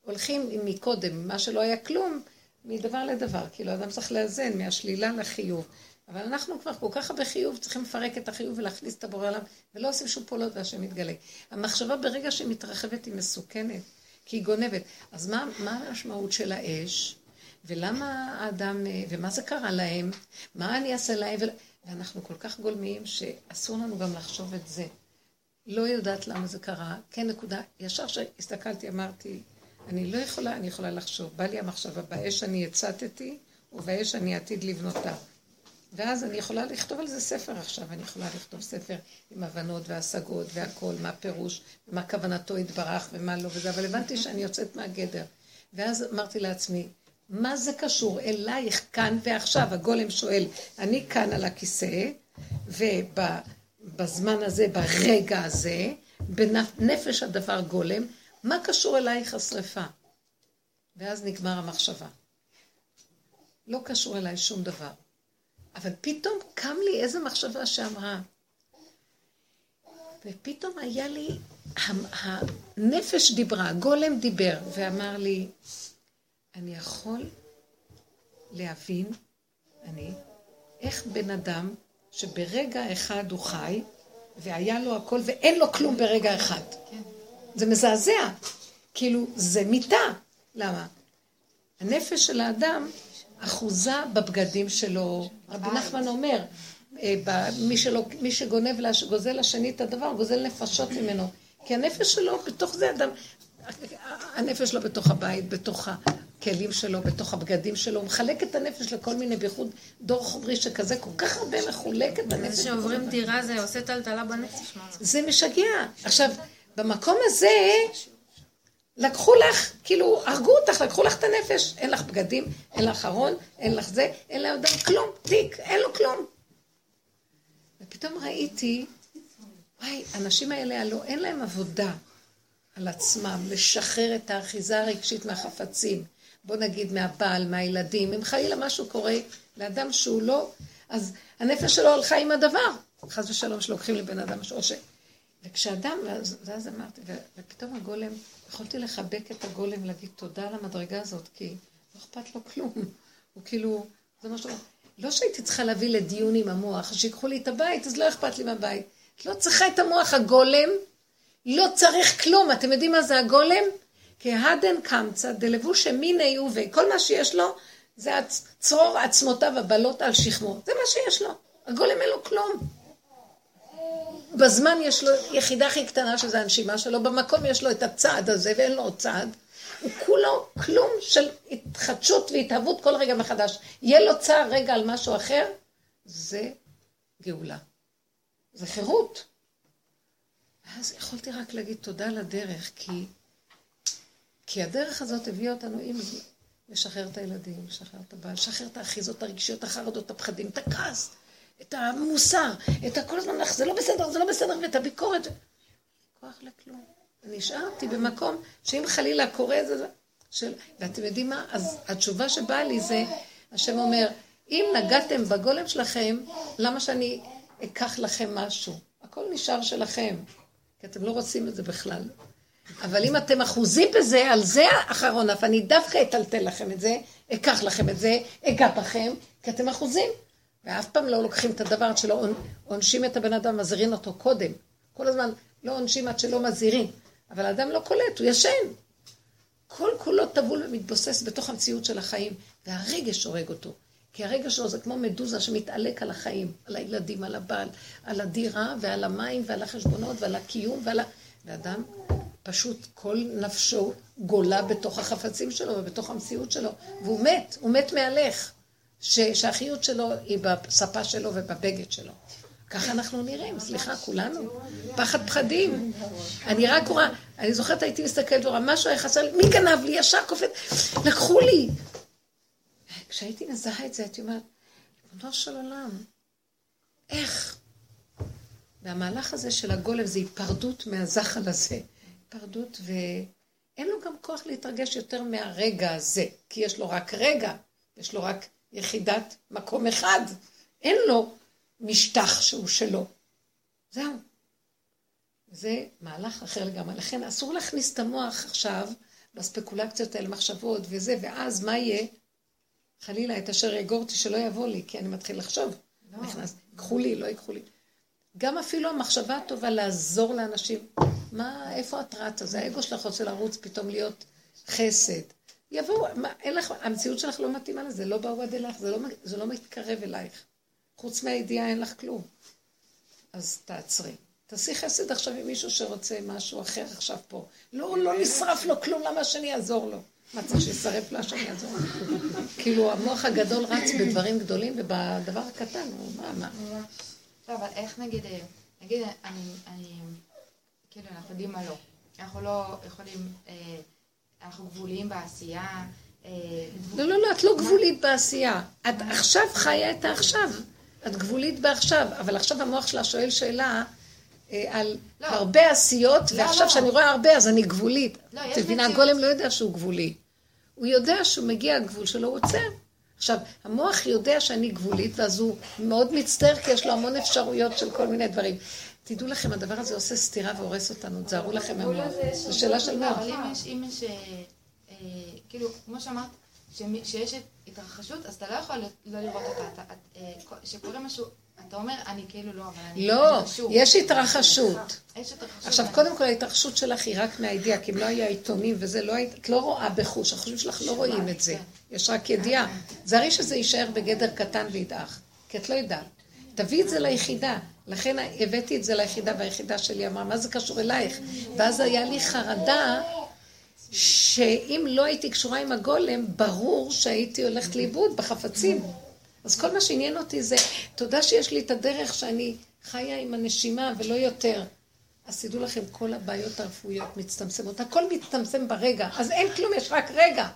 הולכים מקודם, מה שלא היה כלום, מדבר לדבר. כאילו, אדם צריך לאזן מהשלילה לחיוב. אבל אנחנו כבר כל כך הרבה חיוב, צריכים לפרק את החיוב ולהכניס את הבורא עליו, ולא עושים שום פעולות והשם מתגלה. המחשבה ברגע שהיא מתרחבת היא מסוכנת, כי היא גונבת. אז מה, מה המשמעות של האש? ולמה האדם, ומה זה קרה להם? מה אני אעשה להם? ואנחנו כל כך גולמיים שאסור לנו גם לחשוב את זה. לא יודעת למה זה קרה, כן נקודה. ישר שהסתכלתי אמרתי, אני לא יכולה, אני יכולה לחשוב. בא לי המחשבה, באש אני הצטתי, ובאש אני עתיד לבנותה. ואז אני יכולה לכתוב על זה ספר עכשיו, אני יכולה לכתוב ספר עם הבנות והשגות והכל, מה פירוש, מה כוונתו יתברך ומה לא וזה, אבל הבנתי שאני יוצאת מהגדר. ואז אמרתי לעצמי, מה זה קשור אלייך כאן ועכשיו? הגולם שואל, אני כאן על הכיסא, ובזמן הזה, ברגע הזה, בנפש הדבר גולם, מה קשור אלייך השרפה? ואז נגמר המחשבה. לא קשור אליי שום דבר. אבל פתאום קם לי איזו מחשבה שאמרה, ופתאום היה לי, הנפש דיברה, הגולם דיבר, ואמר לי, אני יכול להבין, אני, איך בן אדם שברגע אחד הוא חי, והיה לו הכל ואין לו כלום ברגע אחד. כן. זה מזעזע. כאילו, זה מיתה. למה? הנפש של האדם אחוזה בבגדים שלו. רבי נחמן אומר, אה, מי, שלא, מי שגונב, גוזל לשני את הדבר, גוזל נפשות ממנו. כי הנפש שלו, בתוך זה אדם, הנפש שלו בתוך הבית, בתוך הכלים שלו, בתוך הבגדים שלו, הוא מחלק את הנפש לכל מיני, בייחוד דור חומרי שכזה, כל כך הרבה מחולק את הנפש. זה שעוברים דירה זה עושה טלטלה בנפש. זה משגע. עכשיו, במקום הזה, לקחו לך, כאילו, הרגו אותך, לקחו לך את הנפש. אין לך בגדים, אין לך ארון, אין לך זה, אין לאדם כלום, תיק, אין לו כלום. ופתאום ראיתי, וואי, האנשים האלה הלוא אין להם עבודה על עצמם, לשחרר את האחיזה הרגשית מהחפצים. בוא נגיד מהבעל, מהילדים, אם חלילה משהו קורה לאדם שהוא לא, אז הנפש שלו הלכה עם הדבר. חס ושלום שלוקחים לבן אדם ש... וכשאדם, ואז, ואז אמרתי, ופתאום הגולם, יכולתי לחבק את הגולם, להגיד תודה על המדרגה הזאת, כי לא אכפת לו כלום. הוא כאילו, זה מה שהוא... לא שהייתי צריכה להביא לדיון עם המוח, שיקחו לי את הבית, אז לא אכפת לי מהבית. את לא צריכה את המוח, הגולם לא צריך כלום. אתם יודעים מה זה הגולם? כהדן קמצא דלבוש מיני ובי. כל מה שיש לו זה צרור עצמותיו הבלות על שכמו. זה מה שיש לו. הגולם אין לו כלום. בזמן יש לו יחידה הכי קטנה שזה הנשימה שלו, במקום יש לו את הצעד הזה ואין לו עוד צעד. הוא כולו כלום של התחדשות והתהוות כל רגע מחדש. יהיה לו צער רגע על משהו אחר, זה גאולה. זה חירות. ואז יכולתי רק להגיד תודה לדרך, כי, כי הדרך הזאת הביאה אותנו עם לשחרר את הילדים, לשחרר את הבעל, לשחרר את האחיזות הרגשיות, החרדות, הפחדים, את הכעס, את המוסר, את הכל הזמן, זה לא בסדר, זה לא בסדר, ואת הביקורת. כוח לכלום. נשארתי במקום שאם חלילה קורה זה... של... ואתם יודעים מה? אז התשובה שבאה לי זה, השם אומר, אם נגעתם בגולם שלכם, למה שאני אקח לכם משהו? הכל נשאר שלכם, כי אתם לא רוצים את זה בכלל. אבל אם אתם אחוזים בזה, על זה האחרון אף, אני דווקא אטלטל לכם את זה, אקח לכם את זה, אגע בכם, כי אתם אחוזים. ואף פעם לא לוקחים את הדבר עד שלא עונשים את הבן אדם, מזהירים אותו קודם. כל הזמן לא עונשים עד שלא מזהירים. אבל האדם לא קולט, הוא ישן. כל כולו טבול ומתבוסס בתוך המציאות של החיים, והרגש הורג אותו. כי הרגש שלו זה כמו מדוזה שמתעלק על החיים, על הילדים, על הבעל, על הדירה ועל המים ועל החשבונות ועל הקיום ועל ה... ואדם פשוט כל נפשו גולה בתוך החפצים שלו ובתוך המציאות שלו, והוא מת, הוא מת מהלך, ש... שהחיות שלו היא בספה שלו ובבגד שלו. ככה אנחנו נראים, סליחה, כולנו. פחד פחדים. אני רק רואה, אני זוכרת הייתי מסתכלת ורואה, משהו היה חסר לי, מי גנב לי? ישר קופץ, לקחו לי. כשהייתי מזהה את זה, הייתי אומרת, ריבונו של עולם, איך? והמהלך הזה של הגולם זה היפרדות מהזחל הזה. היפרדות, ואין לו גם כוח להתרגש יותר מהרגע הזה, כי יש לו רק רגע, יש לו רק יחידת מקום אחד. אין לו משטח שהוא שלו. זהו. זה מהלך אחר לגמרי. לכן אסור להכניס את המוח עכשיו בספקולציות האלה, מחשבות וזה, ואז מה יהיה? חלילה, את אשר יגורתי שלא יבוא לי, כי אני מתחיל לחשוב. לא. נכנס, ייקחו לי, לא ייקחו לי. גם אפילו המחשבה הטובה לעזור לאנשים. מה, איפה את רצה? זה האגו שלך רוצה לרוץ פתאום להיות חסד. יבואו, אין לך, המציאות שלך לא מתאימה לזה, לא באו עד אלייך, זה לא, זה לא מתקרב אלייך. חוץ מהידיעה אין לך כלום. אז תעצרי. תעשי חסד עכשיו עם מישהו שרוצה משהו אחר עכשיו פה. לא, לא נשרף לו כלום, למה שאני אעזור לו? מה צריך שישרף לה שאני אעזור לו? כאילו, המוח הגדול רץ בדברים גדולים ובדבר הקטן, הוא מה, מה? לא, אבל איך נגיד, נגיד, אני, אני, כאילו, אנחנו יודעים מה לא. אנחנו לא יכולים, אה, אנחנו גבוליים בעשייה. אה, לא, לא, לא, את לא גבולית בעשייה. את עכשיו חיה את העכשיו. את גבולית בעכשיו, אבל עכשיו המוח שלה שואל שאלה אה, על לא. הרבה עשיות, לא, ועכשיו כשאני לא. רואה הרבה אז אני גבולית. לא, את מבינה, הגולם לא יודע שהוא גבולי. הוא יודע שהוא מגיע הגבול שלו, הוא עוצר. עכשיו, המוח יודע שאני גבולית, ואז הוא מאוד מצטער, כי יש לו המון אפשרויות של כל מיני דברים. תדעו לכם, הדבר הזה עושה סתירה והורס אותנו, תזהרו לכם מהמוח. זו שאלה של מוח. אבל אם יש, אם יש, אה, אה, כאילו, כמו שאמרת, שיש התרחשות, אז אתה לא יכול לא לראות אותה. אה, שקורה משהו, אתה אומר, אני כאילו לא, אבל אני... לא, קשור." יש התרחשות. עכשיו, קודם כל ההתרחשות שלך היא רק מהידיעה, כי אם לא היה עיתונים וזה, לא היית, את לא רואה בחוש, החושים שלך לא רואים את זה. יש רק ידיעה. זהרי שזה יישאר בגדר קטן וידעך, כי את לא יודעת. תביאי את זה ליחידה. לכן הבאתי את זה ליחידה, והיחידה שלי אמרה, מה זה קשור אלייך? ואז היה לי חרדה שאם לא הייתי קשורה עם הגולם, ברור שהייתי הולכת לאיבוד בחפצים. אז כל מה שעניין אותי זה, תודה שיש לי את הדרך שאני חיה עם הנשימה ולא יותר. אז תדעו לכם, כל הבעיות הרפואיות מצטמצמות, הכל מצטמצם ברגע, אז אין כלום, יש רק רגע.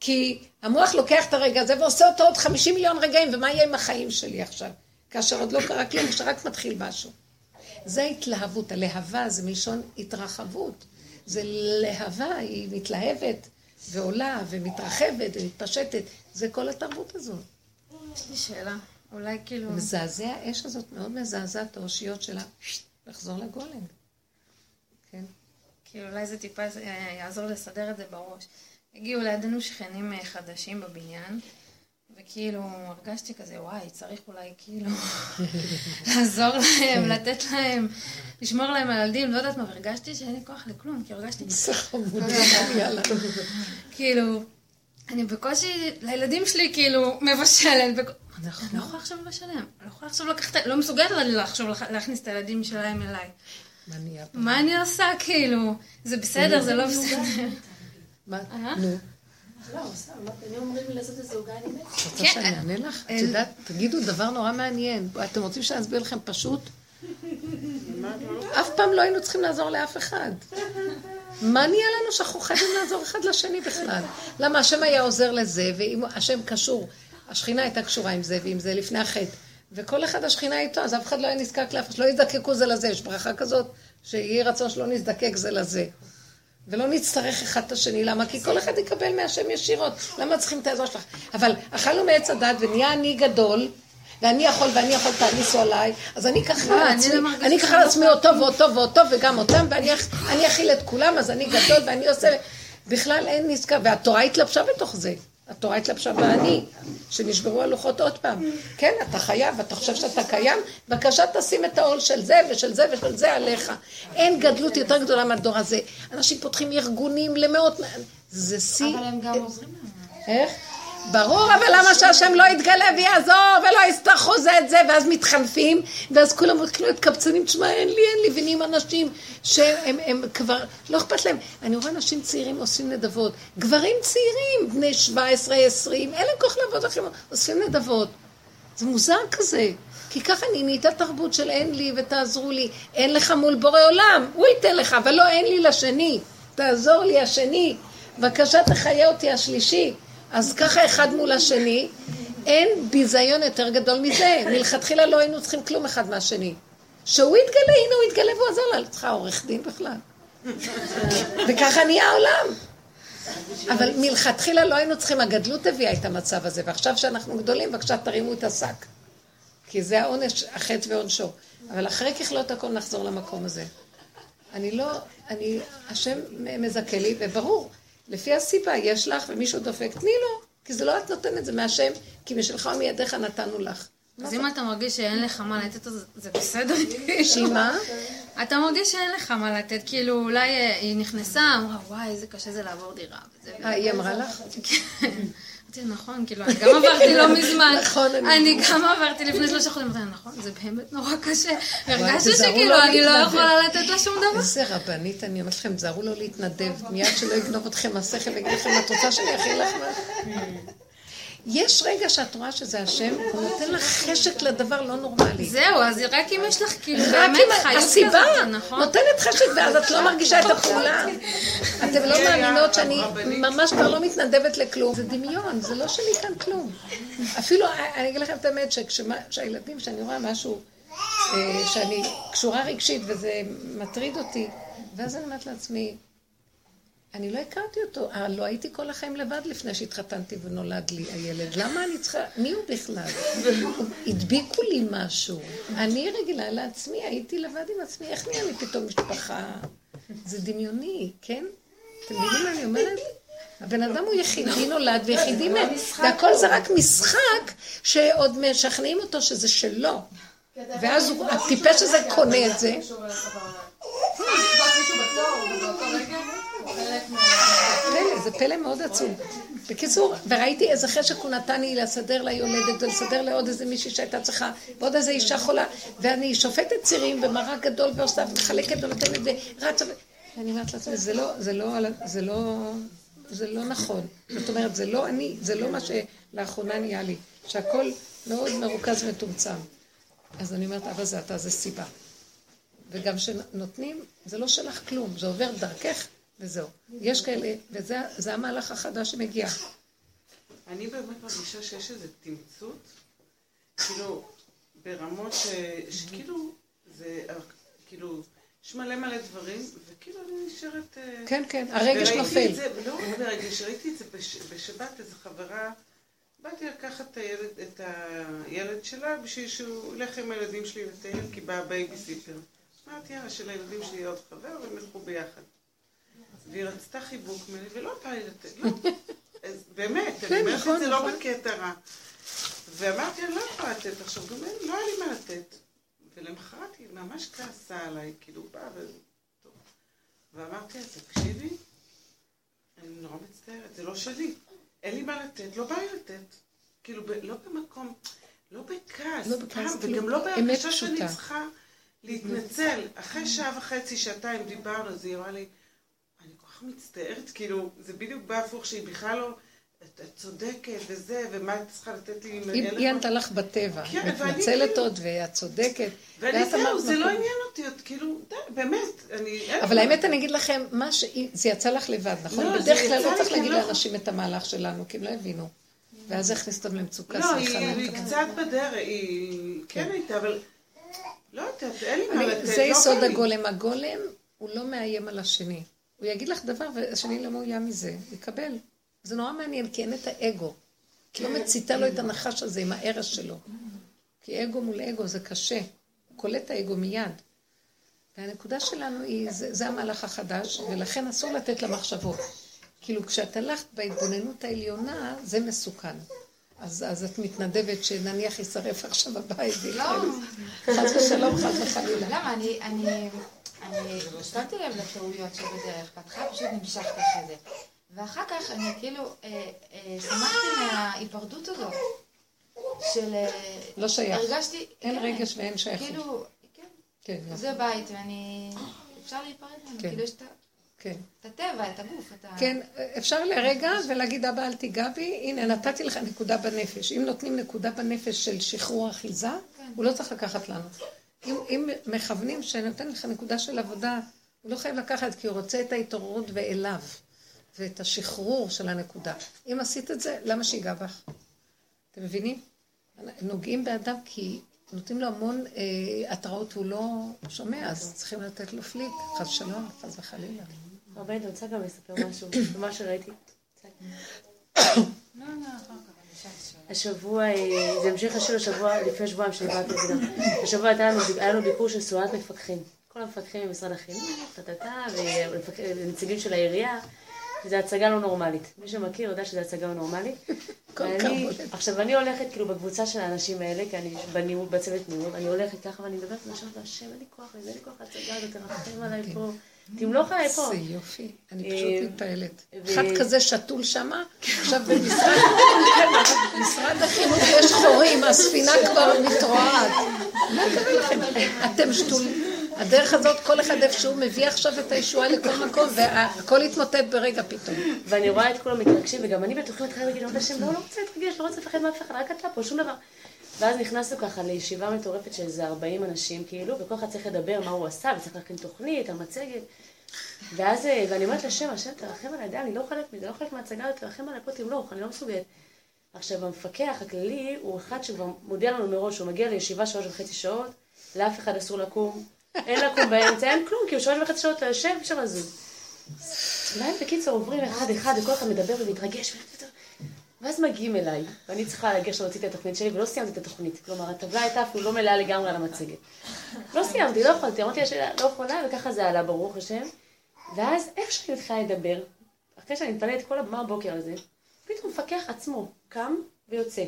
כי המוח לוקח את הרגע הזה ועושה אותו עוד 50 מיליון רגעים, ומה יהיה עם החיים שלי עכשיו? כאשר עוד לא קרה כלום, כשרק מתחיל משהו. זה התלהבות, הלהבה זה מלשון התרחבות. זה להבה, היא מתלהבת ועולה ומתרחבת ומתפשטת. זה כל התרבות הזאת. יש לי שאלה. אולי כאילו... מזעזע, האש הזאת מאוד מזעזעת, האושיות שלה, לחזור לגולם. כן. כאילו אולי זה טיפה אה, יעזור לסדר את זה בראש. הגיעו לידינו שכנים אה, חדשים בבניין, וכאילו הרגשתי כזה, וואי, צריך אולי כאילו לעזור להם, לתת להם, לשמור להם על הילדים, לא יודעת מה, והרגשתי שאין לי כוח לכלום, כי הרגשתי זה חמוד, יאללה. כאילו, אני בקושי, לילדים שלי כאילו מבשלת. נכון. אני לא יכולה עכשיו לבשל להם, אני לא יכולה עכשיו לקחת, לא מסוגלת אני לחשוב לח- להכניס את הילדים שלהם אליי. מה אני עושה כאילו? זה בסדר, זה לא בסדר. מה? אה? נו, לא, אמרתי, אני אומרים לי לעשות איזה עוגה, אני מתה. את רוצה כן. שאני אענה לך? את. יודעת, תגידו דבר נורא מעניין. אתם רוצים שאני אסביר לכם פשוט? אף פעם לא היינו צריכים לעזור לאף אחד. מה נהיה לנו שאנחנו חייבים לעזור אחד לשני בכלל? למה השם היה עוזר לזה, ואם השם קשור, השכינה הייתה קשורה עם זה ועם זה לפני החטא, וכל אחד השכינה איתו, אז אף אחד לא היה נזקק לאף אחד, שלא יזדקקו זה לזה. יש ברכה כזאת, שיהי רצון שלא נזדקק זה לזה. ולא נצטרך אחד את השני, למה? כי כל אחד יקבל מהשם ישירות. למה צריכים את העזרה שלך? אבל אכלנו מעץ הדת ונהיה אני גדול, ואני יכול ואני יכול תעניסו עליי, אז אני אקח לא, על אני עצמי, לא אני אקח על לא עצמי אותו ואותו ואותו וגם אותם, ואני אכ- אני אכיל את כולם, אז אני גדול ואני עושה... בכלל אין נזכר, והתורה התלבשה בתוך זה. התורה התלבשה באני, שנשברו הלוחות עוד פעם. כן, אתה חייב, אתה חושב שאתה קיים, בבקשה תשים את העול של זה ושל זה ושל זה עליך. אין גדלות יותר גדולה מהדור הזה. אנשים פותחים ארגונים למאות... זה שיא... אבל הם גם עוזרים לנו. איך? ברור, אבל למה שהשם לא יתגלה ויעזור ולא יצטרכו זה את זה, ואז מתחנפים, ואז כולם כאילו מתקבצנים, תשמע, אין לי, אין לי, ונהיים אנשים שהם הם כבר, לא אכפת להם. אני רואה אנשים צעירים עושים נדבות, גברים צעירים, בני 17, 20, אין להם כוח לעבוד אחרים, עושים נדבות. זה מוזר כזה. כי ככה נהייתה תרבות של אין לי ותעזרו לי. אין לך מול בורא עולם, הוא ייתן לך, אבל לא אין לי לשני. תעזור לי השני. בבקשה תחיה אותי השלישי. אז ככה אחד מול השני, אין ביזיון יותר גדול מזה. מלכתחילה לא היינו צריכים כלום אחד מהשני. שהוא יתגלה, הנה הוא יתגלה והוא עזר לה. צריכה עורך דין בכלל. וככה נהיה העולם. אבל מלכתחילה לא היינו צריכים, הגדלות הביאה את המצב הזה, ועכשיו שאנחנו גדולים, בבקשה תרימו את השק. כי זה העונש, החטא ועונשו. אבל אחרי ככלות הכל נחזור למקום הזה. אני לא, אני, השם מזכה לי, וברור, לפי הסיבה, יש לך ומישהו דופק, תני לו, כי זה לא את נותנת, זה מהשם, כי משלך ומידיך נתנו לך. אז אם אתה מרגיש שאין לך מה לתת, אז זה בסדר. שהיא מה? אתה מרגיש שאין לך מה לתת, כאילו אולי אה, היא נכנסה, אמרה וואי איזה קשה זה לעבור דירה. אה, היא אמרה לך? כן. אמרתי נכון, כאילו אני גם עברתי לא מזמן. נכון, אני- אני גם עברתי לפני שלושה חודשים, אמרתי נכון, זה באמת נורא קשה. הרגשתי שכאילו לא אני לא. יכולה לתת לה שום דבר. איזה רבנית, אני אומרת לכם, תזהרו לא להתנדב, מיד שלא יגנוב אתכם השכל ויגיד לכם, את רוצה שאני אכין לך מה? יש רגע שאת רואה שזה השם, הוא נותן לך חשק לדבר לא נורמלי. זהו, אז רק אם יש לך כאילו באמת חיות הסיבה נכון? נותנת חשק ואז את לא מרגישה את הפעולה. אתם לא מאמינות שאני ממש כבר לא מתנדבת לכלום. זה דמיון, זה לא שלי כאן כלום. אפילו, אני אגיד לכם את האמת, שהילדים, שאני רואה משהו אה, שאני קשורה רגשית וזה מטריד אותי, ואז אני אומרת לעצמי, אני לא הכרתי אותו, אה, לא הייתי כל החיים לבד לפני שהתחתנתי ונולד לי הילד. למה אני צריכה, מי הוא בכלל? הדביקו לי משהו. אני רגילה לעצמי, הייתי לבד עם עצמי, איך נהיה לי פתאום משפחה? זה דמיוני, כן? אתם מבינים מה אני אומרת? הבן אדם הוא יחידי נולד ויחידי מת, והכל זה רק משחק שעוד משכנעים אותו שזה שלו. ואז הטיפש הזה קונה את זה. פלא, זה פלא מאוד עצוב. בקיצור, וראיתי איזה חשק הוא נתן לי לסדר ליולדת ולסדר לעוד איזה מישהי שהייתה צריכה, ועוד איזה אישה חולה, ואני שופטת צירים במרק גדול ועושה, מחלקת ונותנת ורצה, ואני אומרת לעצמי, זה לא, זה לא, זה לא, זה לא נכון. זאת אומרת, זה לא אני, זה לא מה שלאחרונה נהיה לי, שהכל מאוד מרוכז ומתומצם. אז אני אומרת, אבא זה אתה, זה סיבה. וגם שנותנים, זה לא שלך כלום, זה עובר דרכך וזהו. יש כאלה, וזה זה המהלך החדש שמגיע. אני באמת מרגישה שיש איזה תמצות, כאילו, ברמות ש... שכאילו, זה, כאילו, יש מלא מלא דברים, וכאילו אני נשארת... אה, כן, כן, הרגש נופל. זה, לא רק ברגש, ראיתי את זה בש, בשבת, איזו חברה, באתי לקחת את הילד, את הילד שלה בשביל שהוא ילך עם הילדים שלי לטייל, כי בא בייביסיטר. אמרתי, יאללה, שלילדים שלי יהיה עוד חבר, והם ילכו ביחד. והיא רצתה חיבוק ממני, ולא בא לי לתת, לא. באמת, כן, אני אומרת נכון, את זה לא נכון. בקטע רע. ואמרתי, אני לא יכולה לתת עכשיו, גם אין, לא היה לי מה לתת. ולמחרת היא ממש כעסה עליי, כאילו, באה ו... ואמרתי לה, תקשיבי, אני נורא מצטערת, זה לא שלי. אין לי מה לתת, לא בא לי לתת. כאילו, ב, לא במקום, לא בכעס, לא בכעס, פעם, כלום. וגם לא בהרגשה שאני. צריכה להתנצל. אחרי שעה וחצי, שעתיים דיברנו, אז היא אמרה לי, כך מצטערת, כאילו, זה בדיוק בא הפוך, שהיא בכלל לא, את, צודקת וזה, ומה את צריכה לתת לי היא היא מה?" ענתה לך בטבע, כן, מתנצלת כאילו- עוד, ואת צודקת. ואני זהו, זה לא. עניין אותי, את כאילו, באמת, אני... אבל האמת, אני אגיד לכם, מה ש... זה יצא לך לבד, נכון? לא, זה בדרך כלל לא צריך להגיד לא לאנשים את המהלך שלנו, כי הם לא הבינו. ואז הכניס אותם למצוקה, לא, היא סליחה. היא מהכוונה. קצת בדרך, היא כן הייתה, אבל... לא יודעת, אין לי מה לתת, זה לא יסוד. הגולם. הגולם הוא לא מאיים על השני. הוא יגיד לך דבר והשני לא מאוים מזה, יקבל. זה נורא מעניין, כי אין את האגו. כי לא מציתה לו את הנחש הזה עם ההרס שלו. כי אגו מול אגו זה קשה. הוא קולט האגו מיד. והנקודה שלנו היא, זה, זה המהלך החדש, ולכן אסור לתת למחשבות. כאילו, כשאת הלכת בהתבוננות העליונה, זה מסוכן. אז, אז את מתנדבת שנניח יישרף עכשיו הבית, לא. חס ושלום, חס וחלילה. למה? אני, אני, אני שמתי לב לטעויות שבדרך, בהתחלה פשוט נמשכתי אחרי זה. ואחר כך אני כאילו אה, אה, שמחתי מההיפרדות הזאת. של... אה, לא שייך. הרגשתי... אין כן, רגש ואין שייכות. כאילו, כן, כן, לא. זה בית, ואני... אפשר להיפרד ממנו, כן. כאילו יש את ה- כן. את הטבע, את הגוף, את ה... כן, אפשר לרגע ולהגיד, אבא, אל תיגע בי, הנה, נתתי לך נקודה בנפש. אם נותנים נקודה בנפש של שחרור אחיזה, הוא לא צריך לקחת לנו. אם, אם מכוונים שנותן לך נקודה של עבודה, הוא לא חייב לקחת, כי הוא רוצה את ההתעוררות ואליו, ואת השחרור של הנקודה. אם עשית את זה, למה שיגע בך? אתם מבינים? נוגעים באדם כי נותנים לו המון אה, התראות, הוא לא שומע, אז צריכים לתת לו פליק, חס שלום, חס וחלילה. הרבה, אני רוצה גם לספר משהו, מה שראיתי. השבוע, אה, זה המשך השיר השבוע, לפני שבועיים שדיברתי על זה. השבוע היה לנו ביקור של סולת מפקחים. כל המפקחים ממשרד החינוך, טה-טה-טה, ונציגים של העירייה. זו הצגה לא נורמלית. מי שמכיר יודע שזו הצגה לא נורמלית. ואני-. עכשיו, אני הולכת כאילו בקבוצה של האנשים האלה, כי אני בניהול, בצוות ניהול, אני הולכת ככה ואני מדברת ואני אומרת, השם, אין לי כוח לזה, אין לי כוח להצגה הזאת, תרחם עליי פה, תמלוך עליי פה. זה יופי, אני אה, פשוט מתפעלת. אחד כזה שתול שמה, עכשיו במשרד משרד החינוך יש חורים, הספינה כבר מתרועעת. מה קרה לכם? אתם שתולים. הדרך הזאת, כל אחד איפשהו מביא עכשיו את הישועה לכל מקום, והכל יתמוטט ברגע פתאום. ואני רואה את כולם מתרגשים, וגם אני בתוכי מתחילה להגיד, לא, לא רוצה להתרגש, לא רוצה לפחד מאף אחד, רק אתה פה, שום דבר. ואז נכנסנו ככה לישיבה מטורפת של איזה 40 אנשים, כאילו, וכל אחד צריך לדבר מה הוא עשה, וצריך להכין תוכנית, על מצגת. ואז, אה, ואני אומרת לשם, השם, תרחם עליי, די, אני לא חלק מזה, לא חלק מההצגה הזאת, תרחם עליי פה, תמלוך, אני לא מסוגלת. עכשיו, המפקח הכללי הוא אחד שכבר מודיע לנו מראש, הוא מגיע לישיבה שלוש וחצי שעות, לאף אחד אסור לקום, אין לקום באמצע, אין כלום, כי הוא שלוש וחצי שעות אתה יושב, אפשר לזוז. והם בקיצור עוברים אחד-אחד, וכל אחד מדבר ומתרגש, ואז מגיעים אליי, ואני צריכה לגשת להוציא את התוכנית שלי, ולא סיימתי את התוכנית. כלומר, הטבלה הייתה אפילו לא מלאה לגמרי על המצגת. לא סיימתי, לא יכולתי, אמרתי לה לא יכולה, וככה זה עלה, ברוך השם. ואז, איך שאני מתחילה לדבר, אחרי שאני מתפלאת כל הבמה הבוקר הזה, פתאום מפקח עצמו קם ויוצא.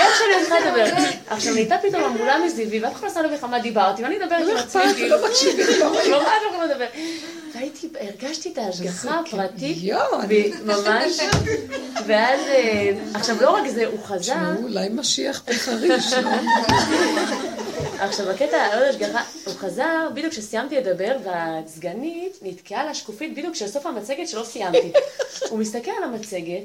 איך שאני מתחילה לדבר. עכשיו נהייתה פתאום המולה מסביבי, ואף אחד לא שם לב לך מה דיברתי, ואני מדברת עם עצמי, כאילו, לא מקשיבים, לא רואים. לא אחד לא מדבר. והייתי, הרגשתי את ההשגחה הפרטית, יואו, אני- ממש, ואז, אה, עכשיו לא רק זה, הוא חזר, תשמעו, אולי משיח בחריש, לא? עכשיו הקטע, יודע, השגחה, הוא חזר בדיוק כשסיימתי לדבר, והסגנית נתקעה על השקופית בדיוק כשסוף המצגת שלא סיימתי. הוא מסתכל על המצגת,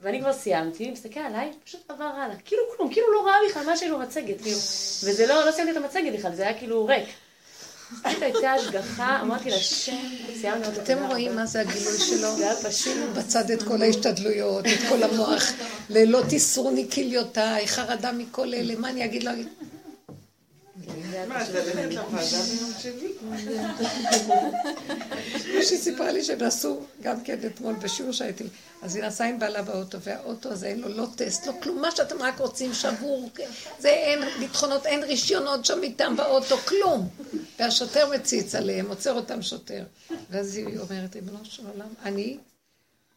ואני כבר סיימתי, מסתכל עליי, פשוט עבר הלאה. כאילו כלום, כאילו לא ראה בכלל מה שיש במצגת, כאילו. וזה לא, לא סיימתי את המצגת בכלל, זה היה כאילו ריק. זאת הייתה השגחה, אמרתי לה, שם, סיימנו אותו. אתם רואים מה זה הגילוי שלו? זה היה פשוט. בצד את כל ההשתדלויות, את כל המוח, ללא תסרוני כליותיי, חרדה מכל אלה, מה אני אגיד לו? מה, את ללכת לוועדה ביום שני? מישהי סיפרה לי שהם נסעו גם כן אתמול בשיעור שהייתי, אז היא נסעה עם בעלה באוטו, והאוטו הזה אין לו לא טסט, לא כלום, מה שאתם רק רוצים, שבור, זה אין ביטחונות, אין רישיונות שם איתם באוטו, כלום. והשוטר מציץ עליהם, עוצר אותם שוטר. ואז היא אומרת, ריבונו של עולם, אני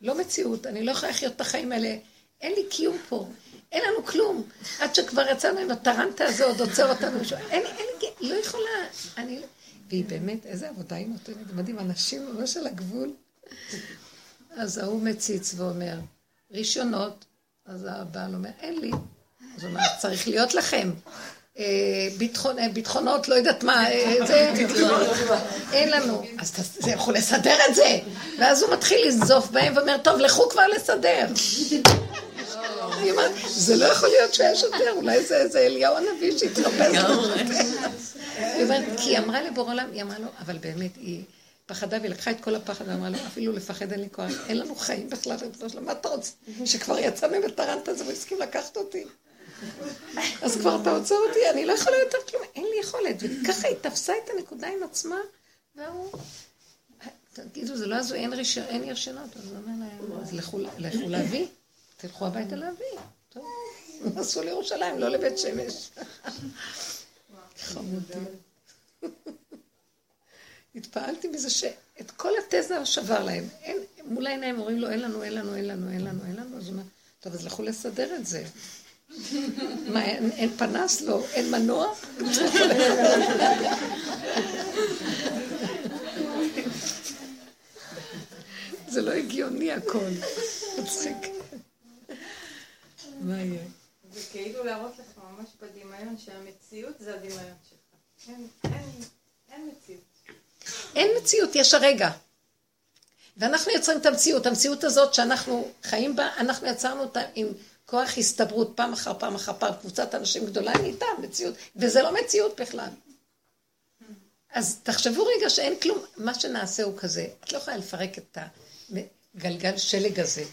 לא מציאות, אני לא יכולה לחיות את החיים האלה, אין לי קיום פה. אין לנו כלום. עד שכבר יצאנו עם הטרנטה הזו, עוד עוצר אותנו. מישהו. אין, אין לא יכולה. אני... והיא באמת, איזה עבודה היא נותנת. מדהים, אנשים ממש על הגבול. אז ההוא מציץ ואומר, רישיונות. אז הבעל אומר, אין לי. אז הוא אומר, צריך להיות לכם. אה, אה, ביטחונות, לא יודעת מה, אה, זה, אין לנו. אז זה יכול לסדר את זה. ואז הוא מתחיל לנזוף בהם ואומר, טוב, לכו כבר לסדר. היא אומרת, זה לא יכול להיות שהיה שוטר, אולי זה איזה אליהו הנביא שהתחפש לו. היא אומרת, כי היא אמרה לבורא עולם, היא אמרה לו, אבל באמת, היא פחדה והיא לקחה את כל הפחד ואמרה לו, אפילו לפחד אין לי כוח, אין לנו חיים בכלל, ריבונו שלום, מה אתה רוצה? שכבר עם הטרנט הזה והוא הסכים לקחת אותי. אז כבר אתה עוצר אותי, אני לא יכולה יותר כלום, אין לי יכולת. וככה היא תפסה את הנקודה עם עצמה, והוא... תגידו, זה לא הזוי, אין רישיונות. אז הוא אומר להם, אז לכו להביא, תלכו הביתה להביא. טוב, נסעו לירושלים, לא לבית שמש. חמודי. התפעלתי מזה שאת כל התזה שבר להם. אין, מול העיניים אומרים לו, אין לנו, אין לנו, אין לנו, אין לנו, אין לנו. אז הוא אומר, טוב, אז לכו לסדר את זה. מה, אין, אין פנס? לא. אין מנוע? זה לא הגיוני הכל. מצחיק. מה יהיה? זה כאילו להראות לך ממש בדמיון שהמציאות זה הדמיון שלך. אין, אין, אין מציאות. אין מציאות, יש הרגע. ואנחנו יוצרים את המציאות. המציאות הזאת שאנחנו חיים בה, אנחנו יצרנו אותה עם כוח הסתברות פעם אחר פעם אחר פעם. קבוצת אנשים גדולה נהייתה מציאות, וזה לא מציאות בכלל. אז תחשבו רגע שאין כלום, מה שנעשה הוא כזה, את לא יכולה לפרק את הגלגל שלג הזה.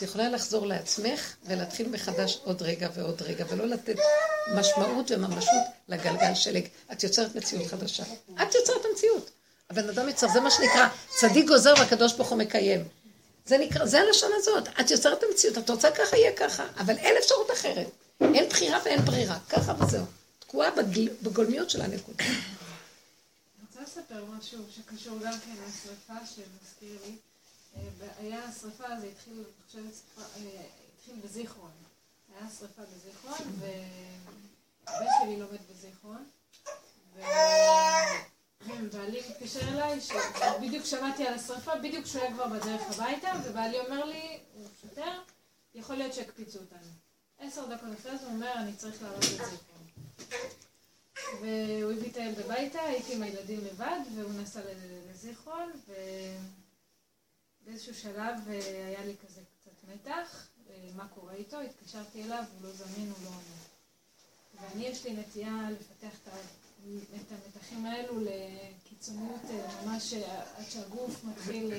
את יכולה לחזור לעצמך ולהתחיל מחדש עוד רגע ועוד רגע, ולא לתת משמעות וממשות לגלגל שלג. את יוצרת מציאות חדשה. את יוצרת המציאות. הבן אדם יוצר, זה מה שנקרא, צדיק גוזר והקדוש ברוך הוא מקיים. זה נקרא, זה הלשון הזאת. את יוצרת המציאות, את רוצה ככה, יהיה ככה. אבל אין אפשרות אחרת. אין בחירה ואין ברירה. ככה וזהו. תקועה בגל, בגולמיות של הנקודה. אני רוצה לספר משהו שקשור גם כן לשרפה שמזכיר לי. היה שרפה, זה התחיל, אני חושבת, אה, התחיל בזיכרון. היה שרפה בזיכרון, והבן שלי לומד בזיכרון. ובעלי מתקשר אליי, שבדיוק שמעתי על השרפה, בדיוק כשהוא היה כבר בדרך הביתה, ובעלי אומר לי, הוא שוטר, יכול להיות שהקפיצו אותנו. עשר דקות אחרי זה הוא אומר, אני צריך לעלות לזיכרון. והוא הביא את הילד הביתה, הייתי עם הילדים לבד, והוא נסע לזיכרון, ובאיזשהו שלב אה, היה לי כזה קצת מתח, אה, מה קורה איתו, התקשרתי אליו, הוא לא זמין, הוא לא עונה. ואני, יש לי נטייה לפתח את המתחים האלו לקיצוניות אה, ממש עד שהגוף מתחיל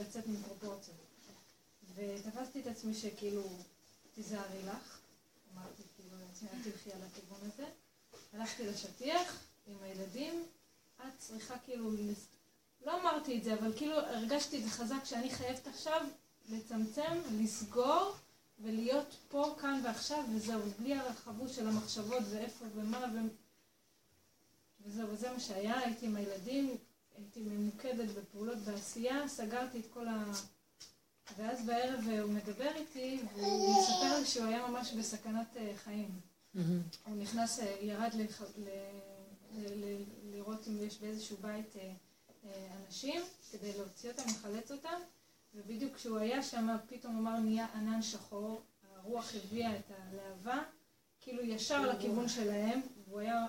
לצאת מפרופורציות. ותפסתי את עצמי שכאילו, תיזהרי לך, אמרתי כאילו לעצמי, אל תלכי על הכיוון הזה. הלכתי לשטיח עם הילדים, את צריכה כאילו לא אמרתי את זה, אבל כאילו הרגשתי את זה חזק שאני חייבת עכשיו לצמצם, לסגור ולהיות פה, כאן ועכשיו, וזהו, בלי הרחבות של המחשבות ואיפה ומה ו... וזהו, וזה מה שהיה, הייתי עם הילדים, הייתי ממוקדת בפעולות בעשייה, סגרתי את כל ה... ואז בערב הוא מדבר איתי, והוא מספר לי שהוא היה ממש בסכנת אה, חיים. הוא נכנס, אה, ירד לח... ל... ל... ל... לראות אם יש באיזשהו בית אה, אנשים, כדי להוציא אותם, לחלץ אותם, ובדיוק כשהוא היה שם, פתאום אמר נהיה ענן שחור, הרוח הביאה את הלהבה, כאילו ישר לכיוון שלהם, והוא היה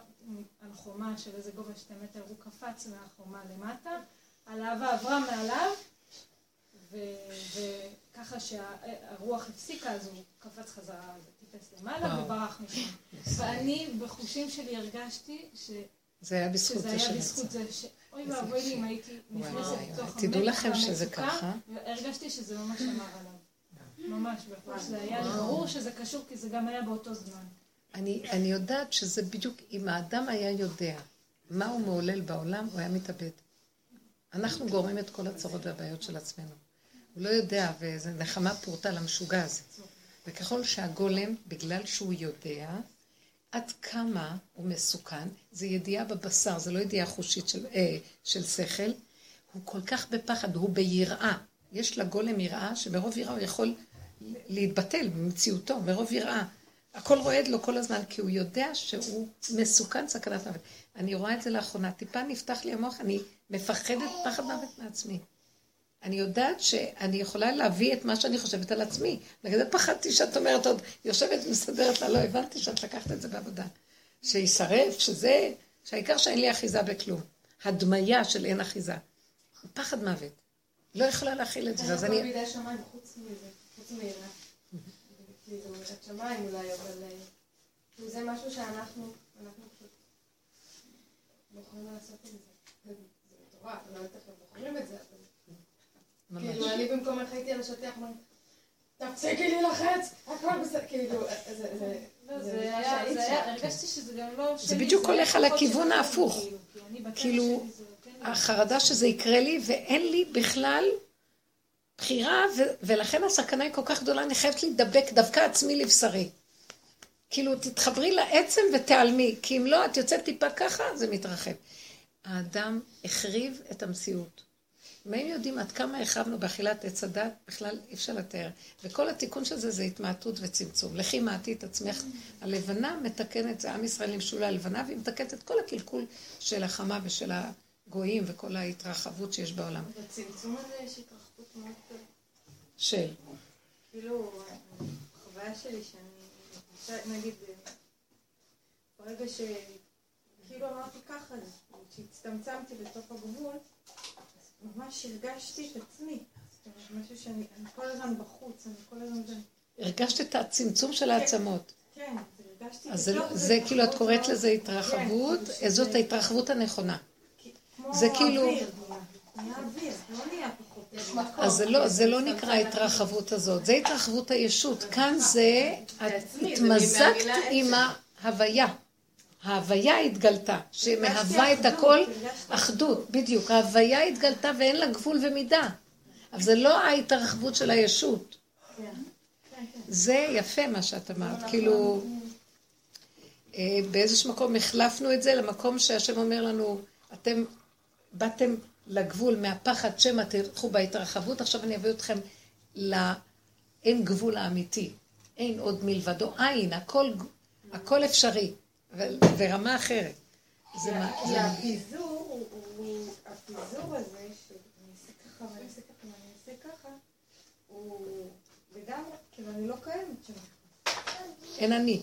על חומה של איזה גובה שתי מטר, הוא קפץ מהחומה למטה, הלהבה עברה מעליו, וככה שהרוח הפסיקה, אז הוא קפץ חזרה וטיפס למעלה וברח משם. ואני בחושים שלי הרגשתי ש... זה היה בזכות זה. שזה היה בזכות זה. אוי ואבוי לי אם הייתי נכנסת לתוך תדעו לכם שזה ככה. והרגשתי שזה ממש אמר עליו. ממש, זה היה ברור שזה קשור, כי זה גם היה באותו זמן. אני, אני יודעת שזה בדיוק, אם האדם היה יודע מה הוא מעולל בעולם, הוא היה מתאבד. אנחנו גורמים את כל הצרות והבעיות של עצמנו. הוא לא יודע, וזו נחמה פורטה למשוגע הזה. וככל שהגולם, בגלל שהוא יודע, עד כמה הוא מסוכן, זה ידיעה בבשר, זה לא ידיעה חושית של, אה, של שכל, הוא כל כך בפחד, הוא ביראה. יש לגולם יראה, שמרוב יראה הוא יכול להתבטל במציאותו, מרוב יראה. הכל רועד לו כל הזמן, כי הוא יודע שהוא מסוכן סכנת מוות. אני רואה את זה לאחרונה, טיפה נפתח לי המוח, אני מפחדת פחד מוות מעצמי. אני יודעת שאני יכולה להביא את מה שאני חושבת על עצמי. נגיד, פחדתי שאת אומרת עוד, יושבת ומסדרת לה, לא הבנתי שאת לקחת את זה בעבודה. שישרף, שזה, שהעיקר שאין לי אחיזה בכלום. הדמיה של אין אחיזה. פחד מוות. לא יכולה להכיל את זה, אז אני... אין בידי שמיים חוץ מזה, חוץ מיראה. את שמיים אולי, אבל אה, זה משהו שאנחנו, אנחנו פשוט בוחרים לעשות את זה. זה מטורף, לא יודעת איך בוחרים את זה. כאילו, אני במקומך הייתי על השטיח, תפסיקי להילחץ, הכל בסדר, כאילו, זה... זה היה, הרגשתי שזה גם לא... זה בדיוק הולך על הכיוון ההפוך. כאילו, כאילו כן החרדה שזה יקרה לי, ואין לי בכלל בחירה, ולכן הסכנה היא כל כך גדולה, אני חייבת להידבק דווקא עצמי לבשרי. כאילו, תתחברי לעצם ותיעלמי, כי אם לא, את יוצאת טיפה ככה, זה מתרחב. האדם החריב את המציאות. אם היינו יודעים עד כמה החרבנו באכילת עץ הדת, בכלל אי אפשר לתאר. וכל התיקון של זה זה התמעטות וצמצום. לכי מעטי את עצמך. הלבנה מתקנת, זה עם ישראל נמשו הלבנה, והיא מתקנת את כל הקלקול של החמה ושל הגויים וכל ההתרחבות שיש בעולם. בצמצום הזה יש התרחבות מאוד גדולה. של? כאילו, החוויה שלי שאני, נגיד, ברגע ש... כאילו אמרתי ככה, כשהצטמצמתי בתוך הגבול, ממש הרגשתי את עצמי. זאת אומרת, משהו שאני כל הזמן בחוץ, אני כל הזמן... הרגשת את הצמצום של העצמות. כן, הרגשתי... אז זה, זה כאילו, את קוראת לזה התרחבות, כן, זאת ההתרחבות הנכונה. זה כאילו... לא אז זה לא, זה לא נקרא ההתרחבות הזאת, זה התרחבות הישות. כאן זה, את התמזגת עם ההוויה. ההוויה התגלתה, שמהווה את הכל אחדות, בדיוק. ההוויה התגלתה ואין לה גבול ומידה. אבל זה לא ההתרחבות של הישות. זה יפה מה שאת אמרת, כאילו, אה, באיזשהו מקום החלפנו את זה למקום שהשם אומר לנו, אתם באתם לגבול מהפחד שמא תלכו בהתרחבות, עכשיו אני אביא אתכם לאין גבול האמיתי. אין עוד מלבדו, אין, הכל, הכל אפשרי. ברמה אחרת. זה מה... כי הפיזור הפיזור הזה, שאני אעשה ככה ואני אעשה ככה ואני אעשה ככה, הוא לגמרי, כאילו אני לא קיימת שם. אין אני.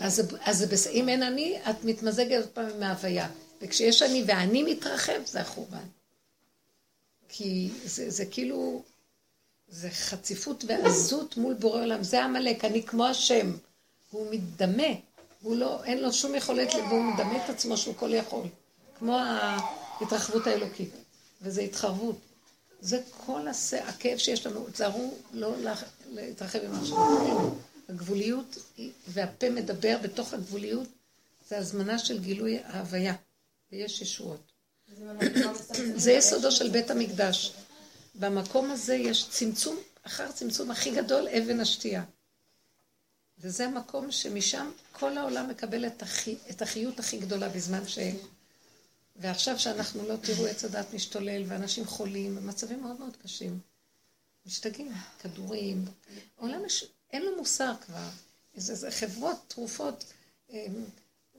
אז אם אין אני, את מתמזגת עוד פעם עם ההוויה. וכשיש אני ואני מתרחב, זה החורבן. כי זה, זה כאילו, זה חציפות ועזות מול בורא עולם. זה עמלק, אני כמו השם. הוא מתדמה. הוא לא, אין לו שום יכולת, והוא מדמה את עצמו שהוא כל יכול. כמו ההתרחבות האלוקית. וזו התחרבות. זה כל הסה, הכאב שיש לנו. תזהרו לא להתרחב עם עכשיו. הגבוליות, והפה מדבר בתוך הגבוליות, זה הזמנה של גילוי ההוויה. ויש ישועות. זה יסודו של בית המקדש. במקום הזה יש צמצום, אחר צמצום הכי גדול, אבן השתייה. וזה המקום שמשם כל העולם מקבל את, החי, את החיות הכי גדולה בזמן ש... ועכשיו שאנחנו לא תראו עץ הדת משתולל, ואנשים חולים, מצבים מאוד מאוד קשים. משתגעים, כדורים. עולם מש... אין לו מוסר כבר. זה, זה חברות, תרופות,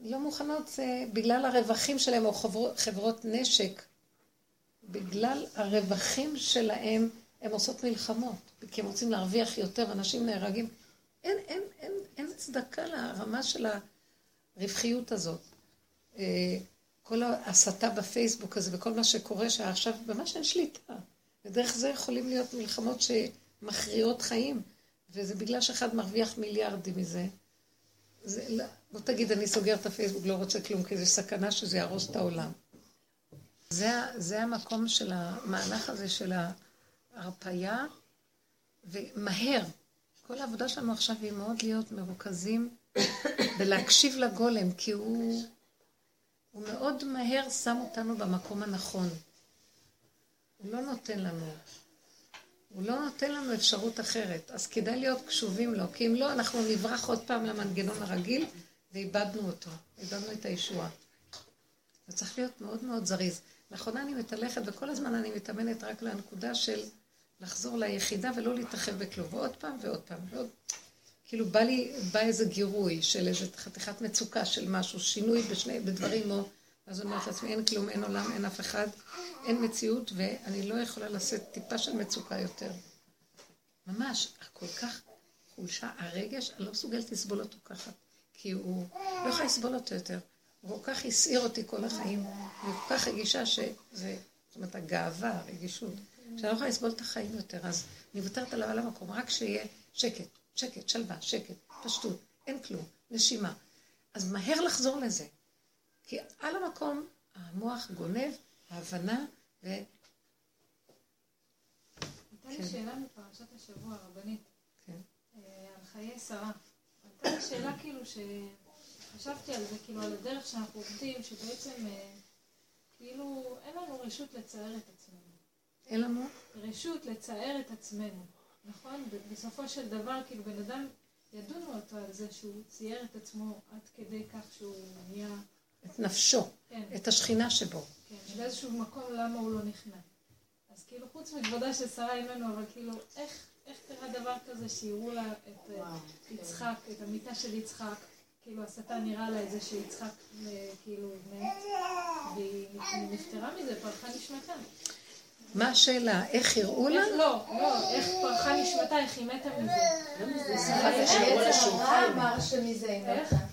לא מוכנות זה בגלל הרווחים שלהם, או חברות, חברות נשק. בגלל הרווחים שלהם, הם עושות מלחמות. כי הם רוצים להרוויח יותר, אנשים נהרגים. אין, אין, אין, אין צדקה לרמה של הרווחיות הזאת. אה, כל ההסתה בפייסבוק הזה וכל מה שקורה שעכשיו ממש אין שליטה. ודרך זה יכולים להיות מלחמות שמכריעות חיים, וזה בגלל שאחד מרוויח מיליארדים מזה. זה, לא, בוא תגיד, אני סוגר את הפייסבוק, לא רוצה כלום, כי זו סכנה שזה יהרוס את העולם. זה, זה המקום של המהלך הזה של ההרפייה, ומהר. כל העבודה שלנו עכשיו היא מאוד להיות מרוכזים ולהקשיב לגולם, כי הוא, הוא מאוד מהר שם אותנו במקום הנכון. הוא לא נותן לנו. הוא לא נותן לנו אפשרות אחרת, אז כדאי להיות קשובים לו, כי אם לא, אנחנו נברח עוד פעם למנגנון הרגיל, ואיבדנו אותו, איבדנו את הישועה. זה צריך להיות מאוד מאוד זריז. לאחרונה אני מתהלכת, וכל הזמן אני מתאמנת רק לנקודה של לחזור ליחידה ולא להתרחב בכלום, ועוד פעם ועוד פעם ועוד... כאילו בא לי, בא איזה גירוי של איזה חתיכת מצוקה של משהו, שינוי בשני, בדברים או... אז אומרת לעצמי, אין כלום, אין עולם, אין אף אחד, אין מציאות, ואני לא יכולה לשאת טיפה של מצוקה יותר. ממש, כל כך חולשה, הרגש, אני לא מסוגלת לסבול אותו ככה, כי הוא לא יכול לסבול אותו יותר. הוא כל כך הסעיר אותי כל החיים, אני כל כך רגישה שזה, זאת אומרת, הגאווה, הרגישות, שאני לא יכולה לסבול את החיים יותר, אז אני מוותרת עליו על המקום, רק שיהיה שקט, שקט, שלווה, שקט, פשטות, אין כלום, נשימה. אז מהר לחזור לזה. כי על המקום המוח גונב, ההבנה ו... הייתה לי כן. שאלה מפרשת השבוע, רבנית, כן. אה, על חיי שרה. הייתה לי שאלה כאילו שחשבתי על זה, כאילו על הדרך שאנחנו עובדים, שבעצם אה, כאילו אין לנו רשות לצער את עצמנו. אין לנו? רשות לצער את עצמנו, נכון? בסופו של דבר, כאילו בן אדם, ידונו אותו על זה שהוא צייר את עצמו עד כדי כך שהוא נהיה, את נפשו, כן, את השכינה שבו. כן, באיזשהו מקום למה הוא לא נכנע. אז כאילו חוץ מכבודה של שרה אימנו, אבל כאילו איך, איך קרה דבר כזה שיראו לה את אה, יצחק, את המיטה של יצחק, כאילו השטן נראה לה את זה שיצחק אה, כאילו מת, והיא נפטרה מזה, פרחה נשמתה. מה השאלה? איך יראו לה? איך לא, לא, איך פרחה נשמתה, איך היא מתה מזה. מה אמר שמזה היא איך? מתה?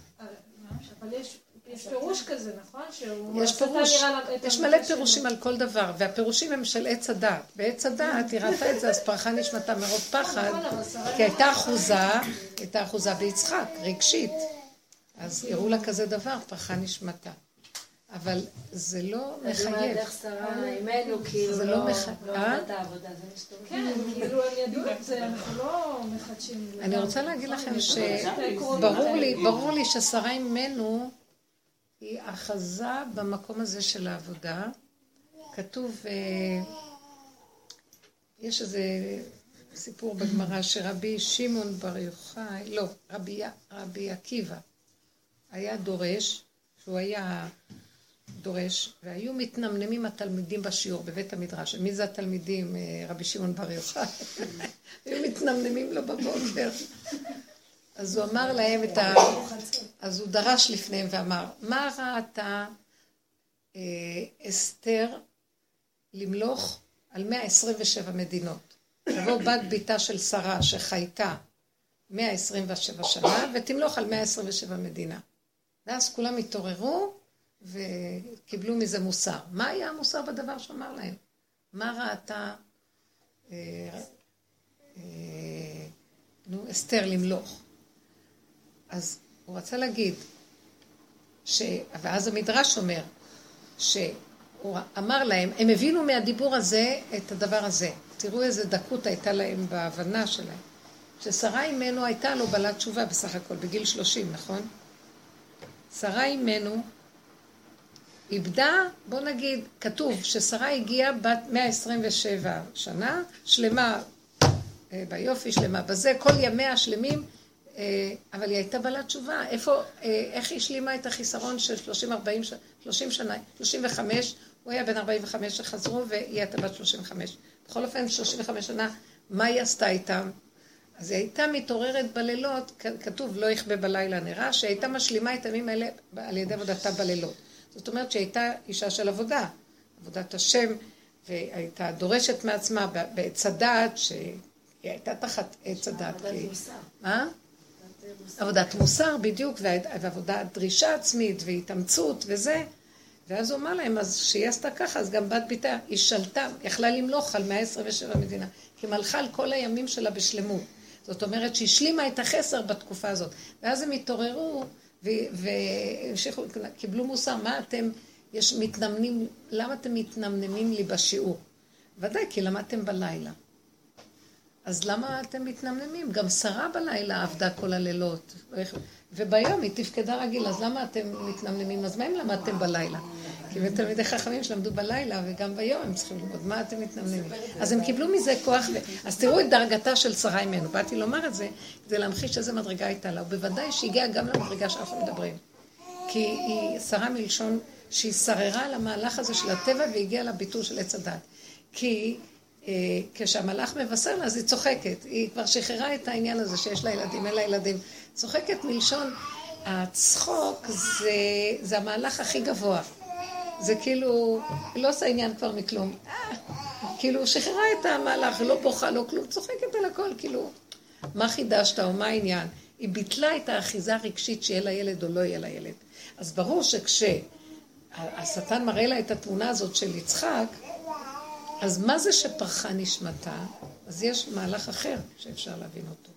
אבל יש, יש פירוש כזה, נכון? שהוא יש פירוש, יש מלא. פירושים על כל דבר, והפירושים הם של עץ הדעת. בעץ הדעת היא ראתה את זה, אז פרחה נשמתה מרוב פחד, נכון, כי הייתה אחוזה, הייתה אחוזה ביצחק, רגשית. אז יראו לה כזה דבר, פרחה נשמתה. אבל זה לא מחייב. איך שרה אימנו, כאילו, זה לא לא מחייב. לא אה? עבדה את העבודה, זה מה שאתה אומר. כן, כאילו הם ידעו את זה, אנחנו לא מחדשים. אני רוצה להגיד לכם שברור לי, ברור לי ששרה אימנו היא אחזה במקום הזה של העבודה. כתוב, אה, יש איזה סיפור בגמרא שרבי שמעון בר יוחאי, לא, רבי עקיבא היה דורש, שהוא היה דורש, והיו מתנמנמים התלמידים בשיעור בבית המדרש. מי זה התלמידים? אה, רבי שמעון בר יוחאי. היו מתנמנמים לו בבוקר. אז הוא אמר להם את ה... אז הוא דרש לפניהם ואמר, מה ראתה אה, אסתר למלוך על 127 מדינות? תבוא בת ביתה של שרה שחייתה 127 שנה ותמלוך על 127 מדינה. ואז כולם התעוררו וקיבלו מזה מוסר. מה היה המוסר בדבר שאמר להם? מה ראתה אה, אה, נו, אסתר למלוך? אז הוא רצה להגיד, ש... ואז המדרש אומר, שהוא אמר להם, הם הבינו מהדיבור הזה את הדבר הזה. תראו איזה דקות הייתה להם בהבנה שלהם. ששרה אימנו הייתה לו בעלת תשובה בסך הכל, בגיל שלושים, נכון? שרה אימנו איבדה, בוא נגיד, כתוב ששרה הגיעה בת 127 שנה, שלמה אה, ביופי, שלמה בזה, כל ימיה שלמים, אה, אבל היא הייתה בעלת תשובה. איפה, אה, איך היא השלימה את החיסרון של 30, 40, 30 שנה, 35, הוא היה בן 45 שחזרו והיא הייתה בת 35. בכל אופן, 35 שנה, מה היא עשתה איתם? אז היא הייתה מתעוררת בלילות, כתוב לא יכבה בלילה נראה, שהיא הייתה משלימה את הימים האלה על ידי עבודתה בלילות. זאת אומרת שהיא הייתה אישה של עבודה, עבודת השם, והייתה דורשת מעצמה בעץ הדעת, שהיא הייתה תחת עץ הדעת. עבודת מוסר. מה? עבודת מוסר, בדיוק, ועבודת דרישה עצמית, והתאמצות וזה. ואז הוא אמר להם, אז שהיא עשתה ככה, אז גם בת ביתה, היא שלטה, יכלה למלוך על 127 מדינה, כי מלכה על כל הימים שלה בשלמות. זאת אומרת שהשלימה את החסר בתקופה הזאת. ואז הם התעוררו והמשיכו, קיבלו מוסר, מה אתם, יש מתנמנים, למה אתם מתנמנמים לי בשיעור? ודאי, כי למדתם בלילה. אז למה אתם מתנמנמים? גם שרה בלילה עבדה כל הלילות, וביום היא תפקדה רגיל, אז למה אתם מתנמנמים? אז מה אם למדתם בלילה? כי בתלמידי חכמים שלמדו בלילה, וגם ביום הם צריכים ללמוד, מה אתם מתנמנמים? אז הם קיבלו מזה כוח. אז תראו את דרגתה של שרה ממנו. באתי לומר את זה, כדי להמחיש איזה מדרגה הייתה לה, ובוודאי שהגיעה גם למדרגה שאנחנו מדברים. כי היא שרה מלשון שהיא שררה על המהלך הזה של הטבע והגיעה לביטול של עץ הדת. כי אה, כשהמלאך מבשר לה, אז היא צוחקת. היא כבר שחררה את העניין הזה שיש לה ילדים, אין לה ילדים. צוחקת מלשון, הצחוק זה, זה המהלך הכי גבוה. זה כאילו, היא לא עושה עניין כבר מכלום. כאילו, שחררה את המהלך, לא בוכה, לא כלום, צוחקת על הכל, כאילו, מה חידשת או מה העניין? היא ביטלה את האחיזה הרגשית שיהיה לה ילד או לא יהיה לה ילד. אז ברור שכשהשטן מראה לה את התמונה הזאת של יצחק, אז מה זה שפרחה נשמתה? אז יש מהלך אחר שאפשר להבין אותו.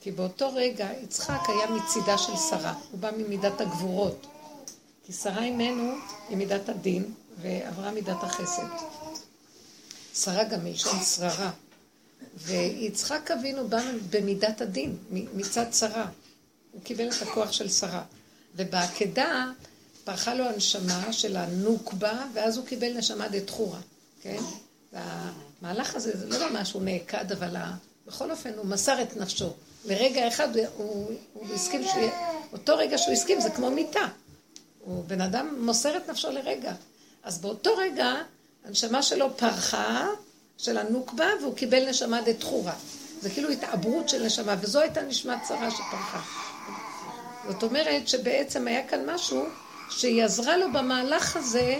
כי באותו רגע יצחק היה מצידה של שרה, הוא בא ממידת הגבורות. כי שרה אימנו היא מידת הדין, ועברה מידת החסד. שרה גם מלשון שררה. ויצחק אבינו בא במידת הדין, מצד שרה. הוא קיבל את הכוח של שרה. ובעקדה פרחה לו הנשמה של הנוקבה, ואז הוא קיבל נשמה דתחורה, כן? והמהלך הזה, זה לא ממש הוא נעקד, אבל בכל אופן הוא מסר את נפשו. לרגע אחד הוא, הוא הסכים שהוא... אותו רגע שהוא הסכים זה כמו מיטה. הוא בן אדם מוסר את נפשו לרגע. אז באותו רגע, הנשמה שלו פרחה, של הנוקבה, והוא קיבל נשמה דתחורה. זה כאילו התעברות של נשמה, וזו הייתה נשמת צרה שפרחה. זאת אומרת שבעצם היה כאן משהו שהיא עזרה לו במהלך הזה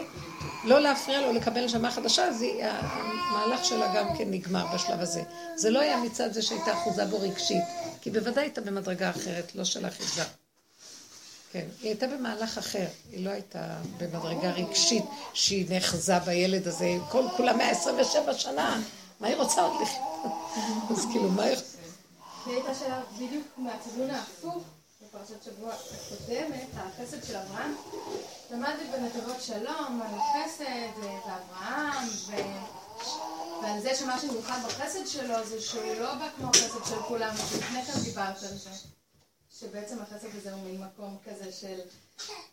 לא להפריע לו לקבל נשמה חדשה, אז המהלך שלה גם כן נגמר בשלב הזה. זה לא היה מצד זה שהייתה אחוזה בו רגשית, כי בוודאי הייתה במדרגה אחרת, לא של אחיזה. כן, היא הייתה במהלך אחר, היא לא הייתה במדרגה רגשית שהיא נאחזה בילד הזה, כל כולה 127 שנה, מה היא רוצה עוד לחיות? אז כאילו, מה היא... היא הייתה שאלה בדיוק מהכיוון ההפוך, בפרשת שבוע הקודמת, החסד של אברהם. למדתי בנתיבות שלום על החסד ואברהם, ועל זה שמה שמיוחד בחסד שלו זה שהוא לא בא כמו החסד של כולם, שלפני כן דיברת על זה. שבעצם החסד הזה הוא ממקום כזה של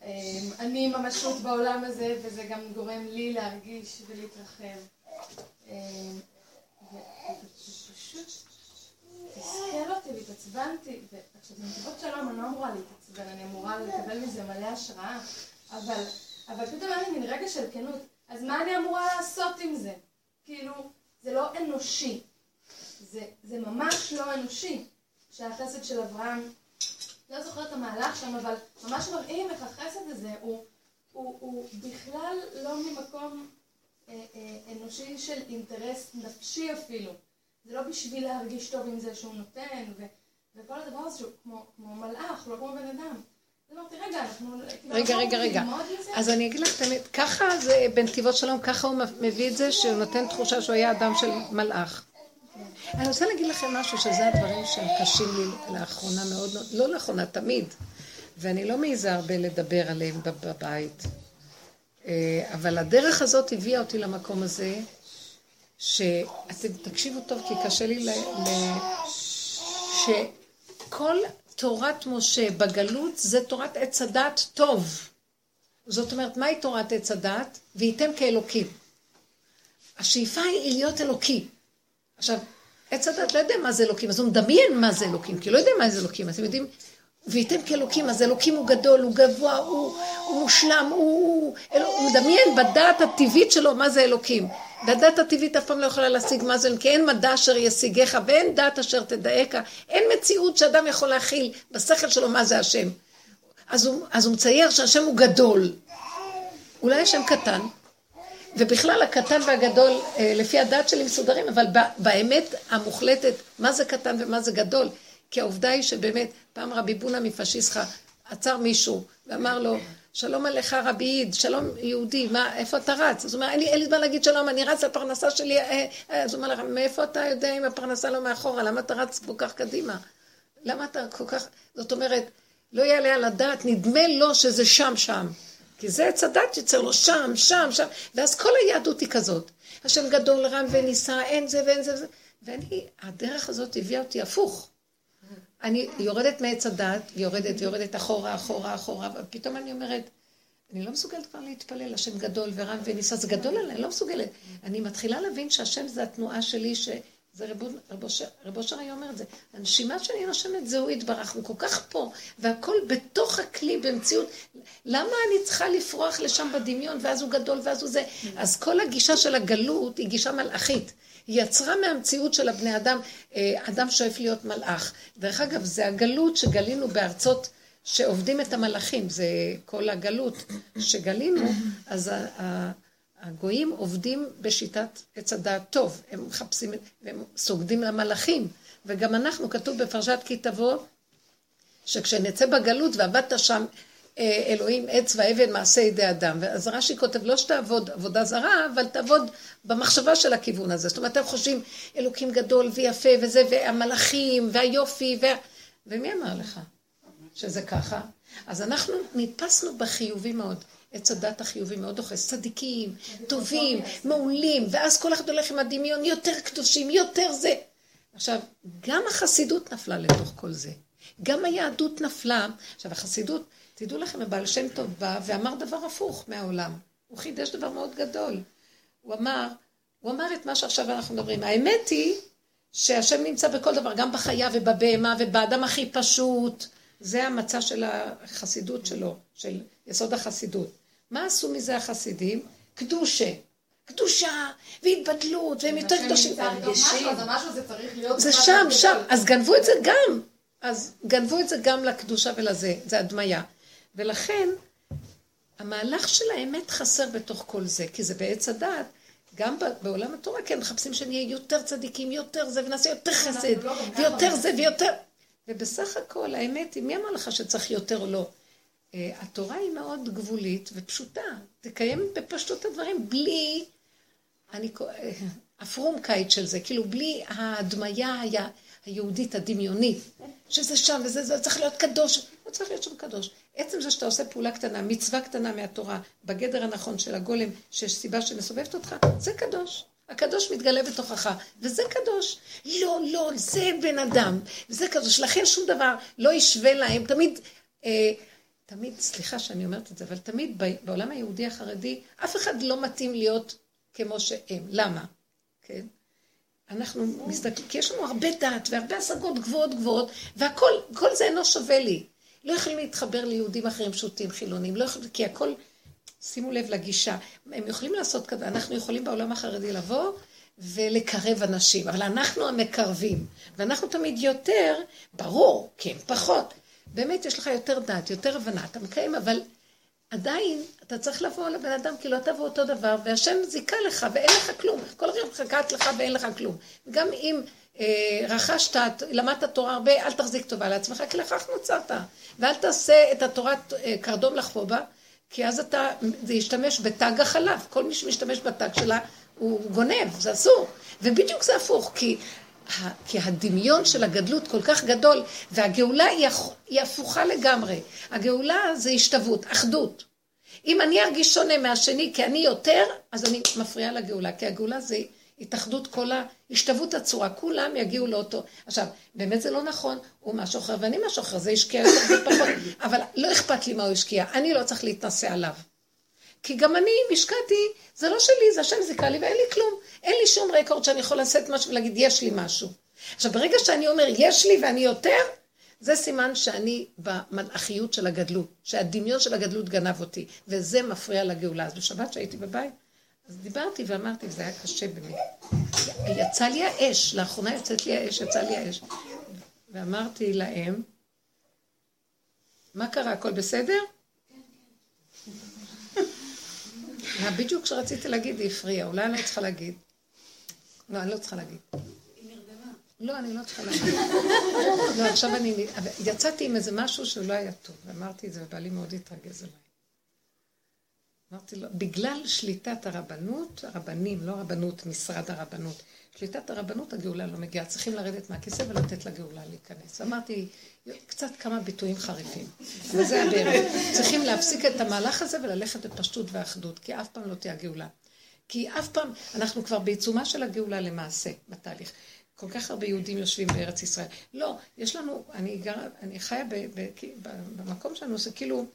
אמ, אני ממשות בעולם הזה, וזה גם גורם לי להרגיש ולהתרחב. אמ, תסכל אותי והתעצבנתי, ועכשיו בנתיבות שלום אני לא אמורה להתעצבן, אני אמורה לקבל מזה מלא השראה, אבל, אבל פתאום היה לי מין רגע של כנות, אז מה אני אמורה לעשות עם זה? כאילו, זה לא אנושי, זה, זה ממש לא אנושי, שהחסד של אברהם לא זוכרת את המהלך שם, אבל ממש מראים איך החסד הזה הוא, הוא, הוא בכלל לא ממקום אה, אה, אנושי של אינטרס נפשי אפילו. זה לא בשביל להרגיש טוב עם זה שהוא נותן, ו, וכל הדבר הזה שהוא כמו, כמו מלאך, לא כמו בן אדם. רגע, אנחנו... כאילו, רגע, רגע, רגע. אז אני אגיד לך את האמת, ככה זה בנתיבות שלום, ככה הוא מביא את זה, שהוא נותן תחושה שהוא היה אדם של מלאך. אני רוצה להגיד לכם משהו, שזה הדברים שהם קשים לי לאחרונה מאוד, לא לאחרונה, תמיד. ואני לא מעיזה הרבה לדבר עליהם בבית. אה, אבל הדרך הזאת הביאה אותי למקום הזה, שאתם תקשיבו טוב, כי קשה לי ל... ל... שכל תורת משה בגלות זה תורת עץ הדת טוב. זאת אומרת, מהי תורת עץ הדת? וייתם כאלוקים. השאיפה היא להיות אלוקי. עכשיו, עץ הדת לא יודע מה זה אלוקים, אז הוא מדמיין מה זה אלוקים, כי הוא לא יודע מה זה אלוקים. אתם יודעים, וייתם כאלוקים, אז אלוקים הוא גדול, הוא גבוה, הוא, הוא מושלם, הוא, הוא, הוא מדמיין בדעת הטבעית שלו מה זה אלוקים. והדעת הטבעית אף פעם לא יכולה להשיג מה זה, כי אין מדע אשר ישיגך ואין דעת אשר תדאיך, אין מציאות שאדם יכול להכיל בשכל שלו מה זה השם. אז הוא, אז הוא מצייר שהשם הוא גדול. אולי השם קטן, ובכלל הקטן והגדול, אה, לפי הדעת שלי מסודרים, אבל באמת המוחלטת, מה זה קטן ומה זה גדול? כי העובדה היא שבאמת, פעם רבי בונה מפשיסחה עצר מישהו ואמר לו, שלום עליך רבי עיד, שלום יהודי, מה, איפה אתה רץ? אז הוא אומר, אין לי, אין לי זמן להגיד שלום, אני רץ לפרנסה שלי, אה, אה. אז הוא אומר לך, מאיפה אתה יודע אם הפרנסה לא מאחורה? למה אתה רץ כל כך קדימה? למה אתה כל כך, זאת אומרת, לא יעלה על הדעת, נדמה לו שזה שם שם. כי זה עץ הדת יוצר לו שם, שם, שם, ואז כל היהדות היא כזאת. השם גדול, רם ונישא, אין זה ואין זה וזה. ואני, הדרך הזאת הביאה אותי הפוך. אני יורדת מעץ הדת, יורדת, יורדת אחורה, אחורה, אחורה, ופתאום אני אומרת, אני לא מסוגלת כבר להתפלל, השם גדול ורם ונישא, זה גדול עליי, אני לא מסוגלת. אני מתחילה להבין שהשם זה התנועה שלי, ש... זה רב אושר היה אומר את זה. הנשימה שאני נושמת זהו יתברך, הוא כל כך פה, והכל בתוך הכלי, במציאות. למה אני צריכה לפרוח לשם בדמיון, ואז הוא גדול, ואז הוא זה? אז כל הגישה של הגלות היא גישה מלאכית. היא יצרה מהמציאות של הבני אדם, אה, אדם שואף להיות מלאך. דרך אגב, זה הגלות שגלינו בארצות שעובדים את המלאכים, זה כל הגלות שגלינו, אז הגויים עובדים בשיטת עץ הדעת טוב, הם מחפשים, והם סוגדים למלאכים, וגם אנחנו, כתוב בפרשת כי תבוא, שכשנצא בגלות ועבדת שם אה, אלוהים עץ ואבן מעשה ידי אדם. אז רש"י כותב, לא שתעבוד עבודה זרה, אבל תעבוד במחשבה של הכיוון הזה. זאת אומרת, אתם חושבים, אלוקים גדול ויפה וזה, והמלאכים, והיופי, וה... ומי אמר לך שזה ככה? אז אנחנו נתפסנו בחיובי מאוד. עץ הדת החיובי מאוד דוחס, צדיקים, טובים, מעולים, ואז כל אחד הולך עם הדמיון, יותר קדושים, יותר זה. עכשיו, גם החסידות נפלה לתוך כל זה. גם היהדות נפלה. עכשיו, החסידות, תדעו לכם, הבעל שם טוב בא ואמר דבר הפוך מהעולם. הוא חידש דבר מאוד גדול. הוא אמר, הוא אמר את מה שעכשיו אנחנו מדברים. האמת היא שהשם נמצא בכל דבר, גם בחיה ובבהמה ובאדם הכי פשוט. זה המצע של החסידות שלו, של יסוד החסידות. מה עשו מזה החסידים? קדושה. קדושה והתבדלות, והם יותר קדושים. זה שם, שם. אז גנבו את זה גם. אז גנבו את זה גם לקדושה ולזה. זה הדמיה. ולכן, המהלך של האמת חסר בתוך כל זה, כי זה בעץ הדעת. גם בעולם התורה, כן, מחפשים שנהיה יותר צדיקים, יותר זה, ונעשה יותר חסד, לא ויותר זה, ויותר... ובסך הכל, האמת היא, מי אמר לך שצריך יותר או לא? אה, התורה היא מאוד גבולית ופשוטה. תקיים בפשטות הדברים, בלי, אני, אה, הפרומקייט של זה, כאילו בלי ההדמיה היהודית הדמיונית, שזה שם וזה זה, צריך להיות קדוש, לא צריך להיות שם קדוש. עצם זה שאתה עושה פעולה קטנה, מצווה קטנה מהתורה, בגדר הנכון של הגולם, שיש סיבה שמסובבת אותך, זה קדוש. הקדוש מתגלה בתוכך, וזה קדוש. לא, לא, זה בן אדם, וזה קדוש. לכן שום דבר לא ישווה להם. תמיד אה, תמיד, סליחה שאני אומרת את זה, אבל תמיד בעולם היהודי החרדי, אף אחד לא מתאים להיות כמו שהם. למה? כן? אנחנו מסתכלים, כי יש לנו הרבה דת והרבה השגות גבוהות גבוהות, והכל, כל זה אינו שווה לי. לא יכולים להתחבר ליהודים אחרים פשוטים, חילונים, לא יכולים, כי הכל, שימו לב לגישה, הם יכולים לעשות כזה, אנחנו יכולים בעולם החרדי לבוא ולקרב אנשים, אבל אנחנו המקרבים, ואנחנו תמיד יותר, ברור, כי הם פחות, באמת יש לך יותר דעת, יותר הבנה, אתה מקיים, אבל עדיין אתה צריך לבוא לבן אדם, כאילו אתה ואותו דבר, והשם זיכה לך ואין לך כלום. כל רגע חכת לך ואין לך כלום. גם אם אה, רכשת, למדת תורה הרבה, אל תחזיק טובה לעצמך, כי לכך נוצרת. ואל תעשה את התורת אה, קרדום לחפוא בה, כי אז אתה, זה ישתמש בתג החלב. כל מי שמשתמש בתג שלה, הוא גונב, זה אסור. ובדיוק זה הפוך, כי כי הדמיון של הגדלות כל כך גדול, והגאולה היא הפוכה לגמרי. הגאולה זה השתוות, אחדות. אם אני ארגיש שונה מהשני כי אני יותר, אז אני מפריעה לגאולה, כי הגאולה זה התאחדות כל ההשתוות הצורה, כולם יגיעו לאותו. עכשיו, באמת זה לא נכון, הוא משהו אחר ואני משהו אחר, זה השקיע יותר ופחות, אבל לא אכפת לי מה הוא השקיע, אני לא צריך להתנשא עליו. כי גם אני השקעתי, זה לא שלי, זה השם זיכה לי ואין לי כלום. אין לי שום רקורד שאני יכול לשאת משהו ולהגיד, יש לי משהו. עכשיו, ברגע שאני אומר, יש לי ואני יותר, זה סימן שאני במלאכיות של הגדלות, שהדמיון של הגדלות גנב אותי, וזה מפריע לגאולה. אז בשבת שהייתי בבית, אז דיברתי ואמרתי, וזה היה קשה באמת. יצא לי האש, לאחרונה יצאת לי האש, יצא לי האש. ואמרתי להם, מה קרה, הכל בסדר? מה בדיוק כשרציתי להגיד היא הפריעה, אולי אני לא צריכה להגיד. לא, אני לא צריכה להגיד. לא, אני לא צריכה להגיד. לא, עכשיו אני... יצאתי עם איזה משהו שלא היה טוב, ואמרתי את זה, ובעלי מאוד התרגז עליי. אמרתי לו, בגלל שליטת הרבנות, הרבנים, לא רבנות, משרד הרבנות, שליטת הרבנות, הגאולה לא מגיעה. צריכים לרדת מהכיסא ולתת לגאולה להיכנס. אמרתי, קצת כמה ביטויים חריפים. וזה הבערך. צריכים להפסיק את המהלך הזה וללכת בפשטות ואחדות, כי אף פעם לא תהיה גאולה. כי אף פעם, אנחנו כבר בעיצומה של הגאולה למעשה, בתהליך. כל כך הרבה יהודים יושבים בארץ ישראל. לא, יש לנו, אני, גר, אני חיה ב, ב, ב, במקום שלנו, זה כאילו...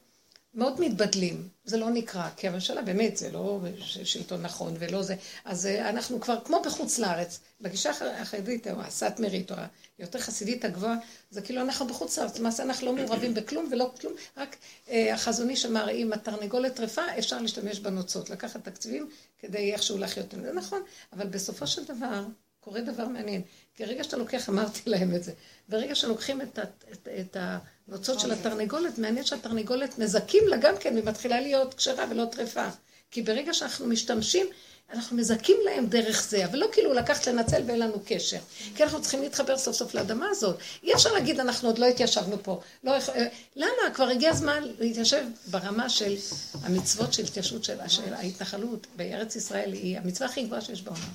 מאוד מתבדלים, זה לא נקרא, כי הממשלה באמת זה לא שלטון נכון ולא זה, אז אה, אנחנו כבר כמו בחוץ לארץ, בגישה החרדית או הסאטמרית או היותר חסידית הגבוהה, זה כאילו אנחנו בחוץ לארץ, למעשה אנחנו לא מעורבים בכלום ולא כלום, רק אה, החזוני שאמר אם התרנגולת טרפה אפשר להשתמש בנוצות, לקחת תקציבים כדי איכשהו להחיות, זה נכון, אבל בסופו של דבר קורה דבר מעניין, כי הרגע שאתה לוקח, אמרתי להם את זה, ברגע שלוקחים את, את, את הנוצות של התרנגולת, מעניין שהתרנגולת מזכים לה גם כן, והיא מתחילה להיות כשרה ולא טרפה. כי ברגע שאנחנו משתמשים, אנחנו מזכים להם דרך זה, אבל לא כאילו לקחת לנצל ואין לנו קשר. כי אנחנו צריכים להתחבר סוף סוף לאדמה הזאת. אי אפשר להגיד, אנחנו עוד לא התיישבנו פה. לא, אה, למה? כבר הגיע הזמן להתיישב ברמה של המצוות של התיישבות של, של ההתנחלות בארץ ישראל, היא המצווה הכי גבוהה שיש בעולם.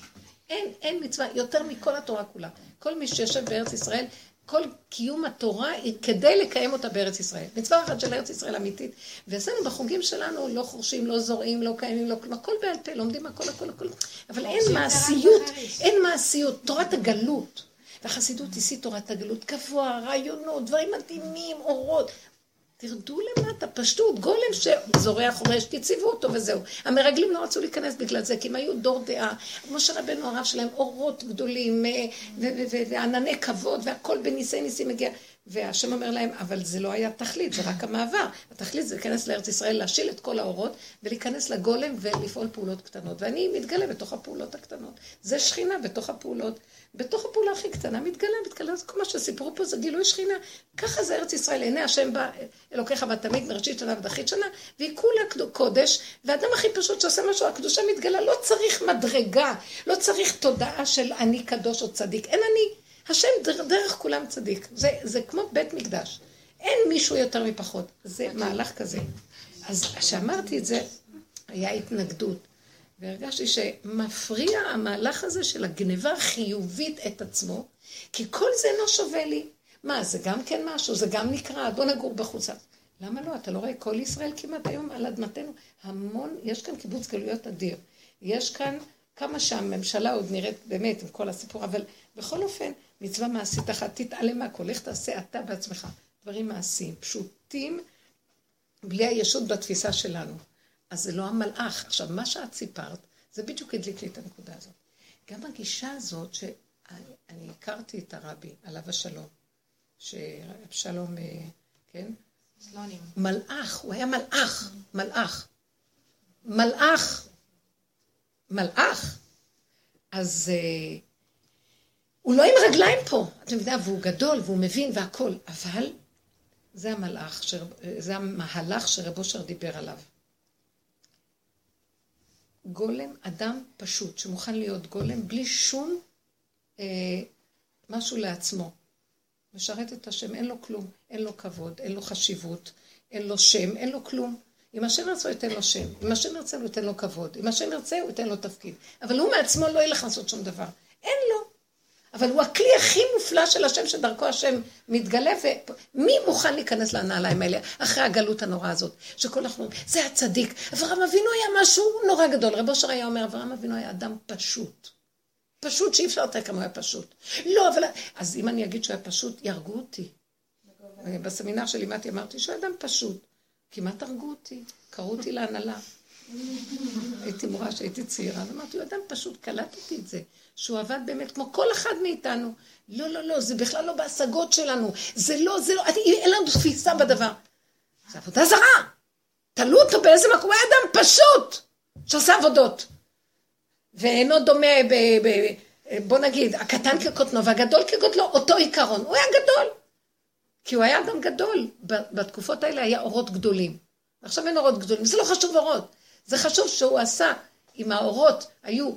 אין, אין מצווה יותר מכל התורה כולה. כל מי שיושב בארץ ישראל, כל קיום התורה היא כדי לקיים אותה בארץ ישראל. מצווה אחת של ארץ ישראל אמיתית. ואצלנו בחוגים שלנו לא חורשים, לא זורעים, לא קיימים, לא כלום, הכל בעל פה, לומדים הכל, הכל, הכל. אבל אין מעשיות, אין מעשיות. תורת הגלות. והחסידות היא שיא תורת הגלות, גבוה, רעיונות, דברים מדהימים, אורות. תרדו למטה, פשטות, גולם שזורע חורש, תציבו אותו וזהו. המרגלים לא רצו להיכנס בגלל זה, כי הם היו דור דעה. משה רבנו הרב שלהם, אורות גדולים, אה, וענני כבוד, והכל בניסי ניסים מגיע. והשם אומר להם, אבל זה לא היה תכלית, זה רק המעבר. התכלית זה להיכנס לארץ ישראל, להשיל את כל האורות, ולהיכנס לגולם ולפעול פעולות קטנות. ואני מתגלה בתוך הפעולות הקטנות. זה שכינה בתוך הפעולות. בתוך הפעולה הכי קטנה מתגלה, מתגלה, זה כל מה שסיפרו פה זה גילוי שכינה. ככה זה ארץ ישראל, עיני השם בא, אלוקיך ותמיד מראשית שנה ודחית שנה, והיא כולה קודש, והאדם הכי פשוט שעושה משהו, הקדושה מתגלה, לא צריך מדרגה, לא צריך תודעה של אני קדוש או צדיק, אין אני. השם דרך כולם צדיק. זה, זה כמו בית מקדש. אין מישהו יותר מפחות. זה מהלך כזה. אז כשאמרתי את זה, היה התנגדות. והרגשתי שמפריע המהלך הזה של הגניבה החיובית את עצמו, כי כל זה לא שווה לי. מה, זה גם כן משהו, זה גם נקרא, בוא נגור בחוץ. למה לא? אתה לא רואה כל ישראל כמעט היום על אדמתנו? המון, יש כאן קיבוץ גלויות אדיר. יש כאן כמה שהממשלה עוד נראית באמת עם כל הסיפור, אבל בכל אופן, מצווה מעשית אחת, תתעלם מהכל, איך תעשה אתה בעצמך. דברים מעשיים, פשוטים, בלי הישות בתפיסה שלנו. אז זה לא המלאך. עכשיו, מה שאת סיפרת, זה בדיוק הדליק לי את הנקודה הזאת. גם הגישה הזאת, שאני הכרתי את הרבי, עליו השלום, שאבשלום, אה, כן? סלונים. מלאך, הוא היה מלאך, מלאך. מלאך. מלאך. אז uh, הוא לא עם רגליים פה, אתה יודע, והוא גדול, והוא מבין והכול, אבל זה המלאך, שרב, זה המהלך שרב אושר דיבר עליו. גולם, אדם פשוט, שמוכן להיות גולם בלי שום אה, משהו לעצמו. משרת את השם, אין לו כלום, אין לו כבוד, אין לו חשיבות, אין לו שם, אין לו כלום. אם השם ירצה, הוא ייתן לו שם. אם השם ירצה, הוא ייתן לו כבוד. אם השם ירצה, הוא ייתן לו תפקיד. אבל הוא מעצמו לא ילך לעשות שום דבר. אין לו. אבל הוא הכלי הכי מופלא של השם, שדרכו השם מתגלה, ומי מוכן להיכנס לנעליים האלה, אחרי הגלות הנוראה הזאת, שכל אנחנו אומרים, זה הצדיק. אברהם אבינו היה משהו נורא גדול. רב אושר היה אומר, אברהם אבינו היה אדם פשוט. פשוט שאי אפשר לתת כמה הוא היה פשוט. לא, אבל... אז אם אני אגיד שהוא היה פשוט, יהרגו אותי. בסמינר שלימדתי אמרתי שהוא אדם פשוט. כמעט הרגו אותי, קראו אותי להנהלה. הייתי מורה שהייתי צעירה, ואמרתי, הוא אדם פשוט, קלטתי את זה, שהוא עבד באמת כמו כל אחד מאיתנו. לא, לא, לא, זה בכלל לא בהשגות שלנו, זה לא, זה לא, אין לנו תפיסה בדבר. זה עבודה זרה. תלו אותו באיזה מקום, היה אדם פשוט, שעושה עבודות. ואינו דומה ב... ב בוא נגיד, הקטן כקוטנו והגדול כגודלו, אותו עיקרון. הוא היה גדול. כי הוא היה אדם גדול. בתקופות האלה היה אורות גדולים. עכשיו אין אורות גדולים, זה לא חשוב אורות. זה חשוב שהוא עשה, אם האורות היו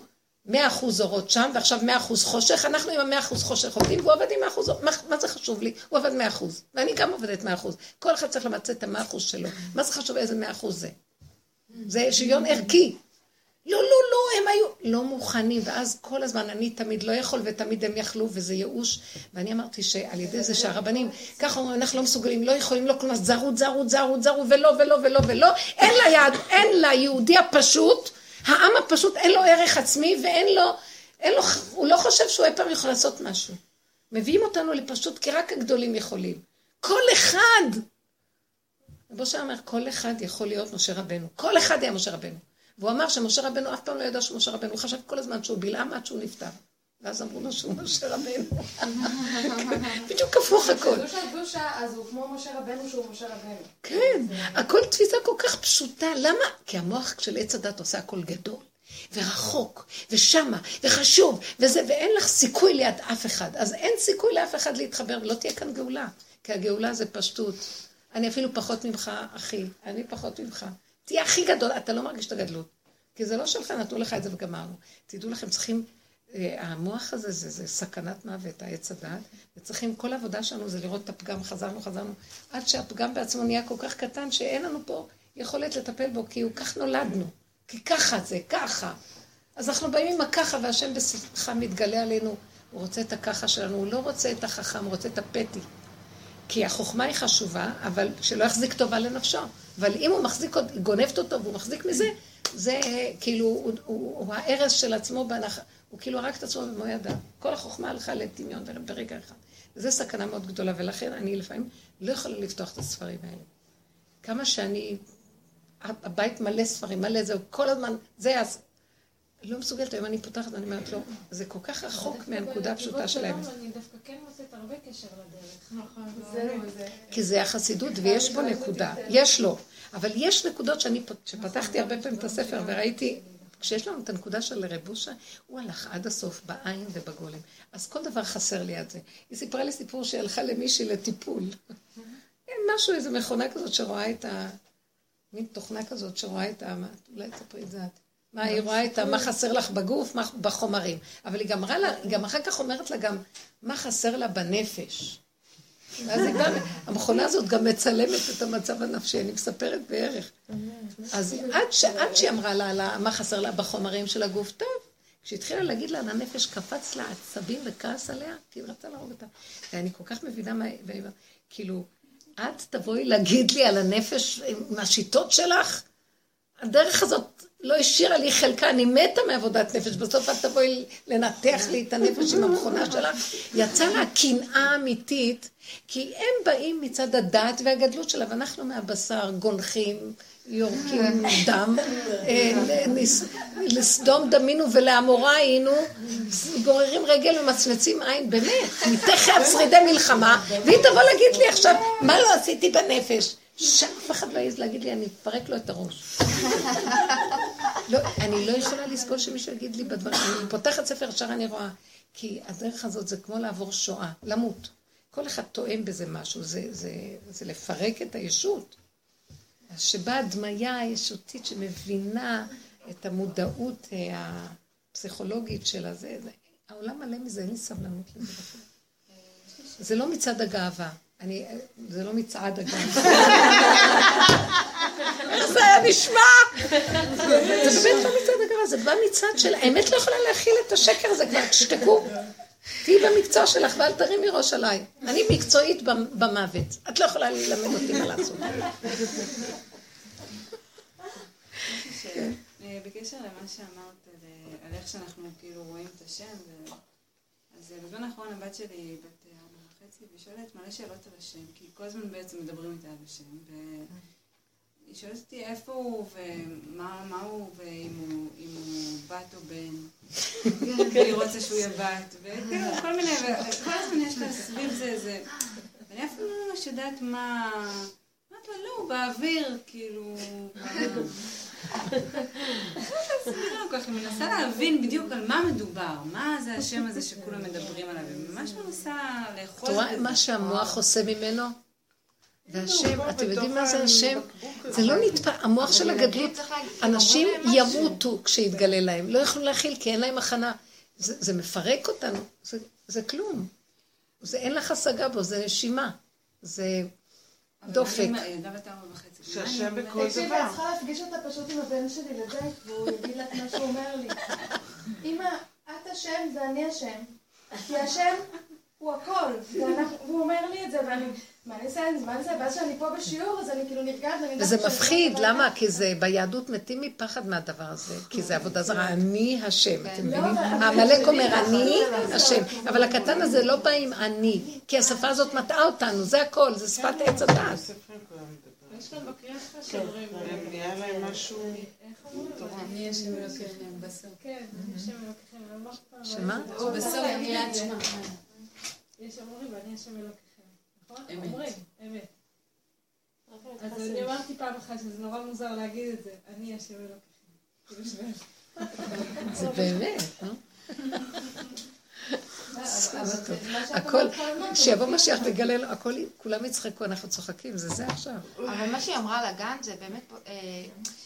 מאה אחוז אורות שם, ועכשיו מאה אחוז חושך, אנחנו עם המאה אחוז חושך עובדים, והוא עובד עם מאה אחוז, מה, מה זה חשוב לי? הוא עובד מאה אחוז, ואני גם עובדת מאה אחוז. כל אחד צריך למצא את המאה אחוז שלו. מה זה חשוב איזה מאה אחוז זה? זה שוויון ערכי. לא, לא, לא, הם היו לא מוכנים, ואז כל הזמן אני תמיד לא יכול ותמיד הם יכלו, וזה ייאוש. ואני אמרתי שעל ידי זה שהרבנים, ככה אומרים, אנחנו לא מסוגלים, לא יכולים, לא כלומר, זרו, זרו, זרו, זרו, ולא, ולא, ולא, ולא, אין ליד, אין ליהודי הפשוט, העם הפשוט אין לו ערך עצמי ואין לו, אין לו, הוא לא חושב שהוא אי פעם יכול לעשות משהו. מביאים אותנו לפשוט כי רק הגדולים יכולים. כל אחד! רבו שם אומר, כל אחד יכול להיות משה רבנו. כל אחד היה משה רבנו. והוא אמר שמשה רבנו אף פעם לא ידע שהוא משה רבנו, הוא חשב כל הזמן שהוא בלעם עד שהוא נפטר. ואז אמרו לו שהוא משה רבנו. בדיוק הפוך הכל. אז הוא כמו משה רבנו שהוא משה רבנו. כן, הכל תפיסה כל כך פשוטה. למה? כי המוח של עץ הדת עושה הכל גדול. ורחוק, ושמה, וחשוב, וזה, ואין לך סיכוי ליד אף אחד. אז אין סיכוי לאף אחד להתחבר, ולא תהיה כאן גאולה. כי הגאולה זה פשטות. אני אפילו פחות ממך, אחי, אני פחות ממך. תהיה הכי גדול, אתה לא מרגיש את הגדלות. כי זה לא שלך, נתנו לך את זה וגמרנו. תדעו לכם, צריכים, המוח הזה זה, זה סכנת מוות, העץ הדעת, וצריכים, כל העבודה שלנו זה לראות את הפגם, חזרנו, חזרנו, עד שהפגם בעצמו נהיה כל כך קטן, שאין לנו פה יכולת לטפל בו, כי הוא כך נולדנו. כי ככה זה, ככה. אז אנחנו באים עם הככה, והשם בשמחה מתגלה עלינו. הוא רוצה את הככה שלנו, הוא לא רוצה את החכם, הוא רוצה את הפתי. כי החוכמה היא חשובה, אבל שלא יחזיק טובה לנפשו. אבל אם הוא מחזיק, גונבת אותו והוא מחזיק מזה, זה כאילו, הוא, הוא, הוא הארז של עצמו בהנחה, הוא כאילו הרג את עצמו במו ידיו. כל החוכמה הלכה לטמיון ברגע אחד. וזו סכנה מאוד גדולה, ולכן אני לפעמים לא יכולה לפתוח את הספרים האלה. כמה שאני, הבית מלא ספרים, מלא זהו, כל הזמן, זה אז... לא מסוגלת, היום אני פותחת ואני אומרת, לא, זה כל כך רחוק מהנקודה הפשוטה של האמת. אני דווקא כן מוצאת הרבה קשר לדרך. נכון, כי זה החסידות ויש בו נקודה, יש לו. אבל יש נקודות שאני, כשפתחתי הרבה פעמים את הספר וראיתי, כשיש לנו את הנקודה של רבושה, הוא הלך עד הסוף בעין ובגולם. אז כל דבר חסר לי עד זה. היא סיפרה לי סיפור שהיא הלכה למישהי לטיפול. משהו, איזו מכונה כזאת שרואה את ה... מין תוכנה כזאת שרואה את ה... אולי תספרי את זה את. מה, היא רואה את ה... מה חסר לך בגוף, מה בחומרים. אבל היא גם, לה, היא גם אחר כך אומרת לה גם, מה חסר לה בנפש. ואז היא גם, המכונה הזאת גם מצלמת את המצב הנפשי, אני מספרת בערך. אז עד, שהיא אמרה לה, מה חסר לה בחומרים של הגוף, טוב. כשהתחילה להגיד לה, הנפש קפץ לה עצבים וכעס עליה, כי היא רצה להרוג אותה. ואני כל כך מבינה מה... כאילו, את תבואי להגיד לי על הנפש עם השיטות שלך? הדרך הזאת לא השאירה לי חלקה, אני מתה מעבודת נפש, בסוף את תבואי לנתח לי את הנפש עם המכונה שלך. יצא לה קנאה אמיתית, כי הם באים מצד הדת והגדלות שלה, ואנחנו מהבשר גונחים, יורקים דם, אה, לסדום דמינו ולעמורה היינו, גוררים רגל ומצמצים עין, באמת, מתחת שרידי מלחמה, והיא תבוא להגיד לי עכשיו, מה לא עשיתי בנפש? שאף אחד לא יעז להגיד לי, אני אפרק לו את הראש. לא, אני לא יכולה לסבול שמישהו יגיד לי בדברים, אני פותחת ספר, ישר אני רואה. כי הדרך הזאת זה כמו לעבור שואה, למות. כל אחד טועם בזה משהו, זה, זה, זה לפרק את הישות. אז שבאה הדמיה הישותית שמבינה את המודעות אה, הפסיכולוגית של הזה, זה, העולם מלא מזה, אין לי סבלנות לזה. זה לא מצד הגאווה. אני, זה לא מצעד אגב. איך זה היה נשמע? זה באמת לא מצעד אגב, זה בא מצד של... האמת לא יכולה להכיל את השקר הזה, כבר תשתקו. תהיי במקצוע שלך ואל תרימי ראש עליי. אני מקצועית במוות. את לא יכולה ללמד אותי מה לעשות. בקשר למה שאמרת, על איך שאנחנו כאילו רואים את השם, אז בזמן האחרון הבת שלי בת וחצי, והיא שואלת מלא שאלות על השם, כי כל הזמן בעצם מדברים איתה על השם, היא שואלת אותי איפה הוא ומה מה הוא ואם הוא, הוא בת או בן. והיא רוצה שהוא יהיה בת, וכאילו כל מיני, וכל הזמן יש לה סביב זה איזה... ואני אפילו לא ממש יודעת מה... אמרתי לה, לא, הוא באוויר, כאילו... אני לא כל כך מנסה להבין בדיוק על מה מדובר, מה זה השם הזה שכולם מדברים עליו, וממש מנסה לאחוז את רואה. מה שהמוח עושה ממנו? והשם, הוא אתם יודעים מה זה השם? זה לא נתפס, המוח של הגדלות, אנשים. ימותו כשיתגלה להם, לא יכלו להכיל כי אין להם הכנה. זה זה מפרק אותנו, זה- זה כלום. זה אין לך השגה בו, זה נשימה. זה אבל דופק. אני- ילדה שהשם? בכל תקשיבי, דבר. את צריכה להפגיש אותה פשוט עם הבן שלי לדייט, והוא יגיד לך מה שהוא אומר לי. אמא, את השם ואני השם. כי השם הוא הכל. והוא אומר לי את זה, ואני... מה אני אעשה? מה אני אעשה? ואז כשאני פה בשיעור, אז אני כאילו נרגעת, ואני שאני מפחיד, למה? כי זה ביהדות מתים מפחד מהדבר הזה, כי זה עבודה זרה, אני השם, אתם מבינים? לא, אבל- העמלק אומר אני השם, אבל הקטן הזה לא בא עם אני, כי השפה הזאת מטעה אותנו, זה הכל, זה שפת עץ הדת. יש שלך שאומרים, והם נהיה להם משהו... אני השם אלוקיכם בסוף. כן, השם אלוקיכם, אני לא פעם שמה? אבל מגילת שמע. יש אומרים, ואני השם אלוקיכם. נכון? אמת. אומרים, אמת. אז אני אמרתי פעם אחת שזה נורא מוזר להגיד את זה, אני השם אלוקיכם. כאילו. זה באמת, נו? אבל הכל, כשיבוא זה משיח ויגלה לו, הכל, כולם יצחקו, אנחנו צוחקים, זה זה עכשיו. אבל מה שהיא אמרה על הגן זה באמת, אה,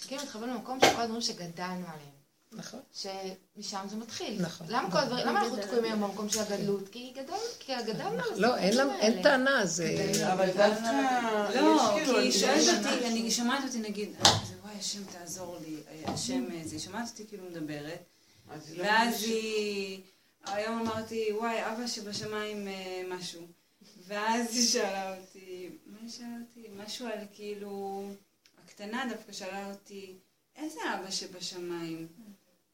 כאילו מתחבר למקום של כל הדברים שגדלנו עליהם. נכון? שמשם זה מתחיל. נכון. למה כל הדברים, למה אנחנו תקועים היום במקום של הגדלות? כי גדל, כי גדלנו על לא, אין. טענה, זה... אבל דווקא... לא, יש כאילו- כי היא שואלת אותי, אני שומעת אותי נגיד, "אה, זה וואי, השם תעזור לי, אה, השם זה, היא שומעת אותי כאילו מדברת, לא ואז היא, היום אמרתי, וואי, אבא שבשמיים אה, משהו, ואז היא שאלה אותי, מה היא שאלה אותי? משהו על כאילו, הקטנה דווקא שאלה אותי, איזה אבא שבשמיים?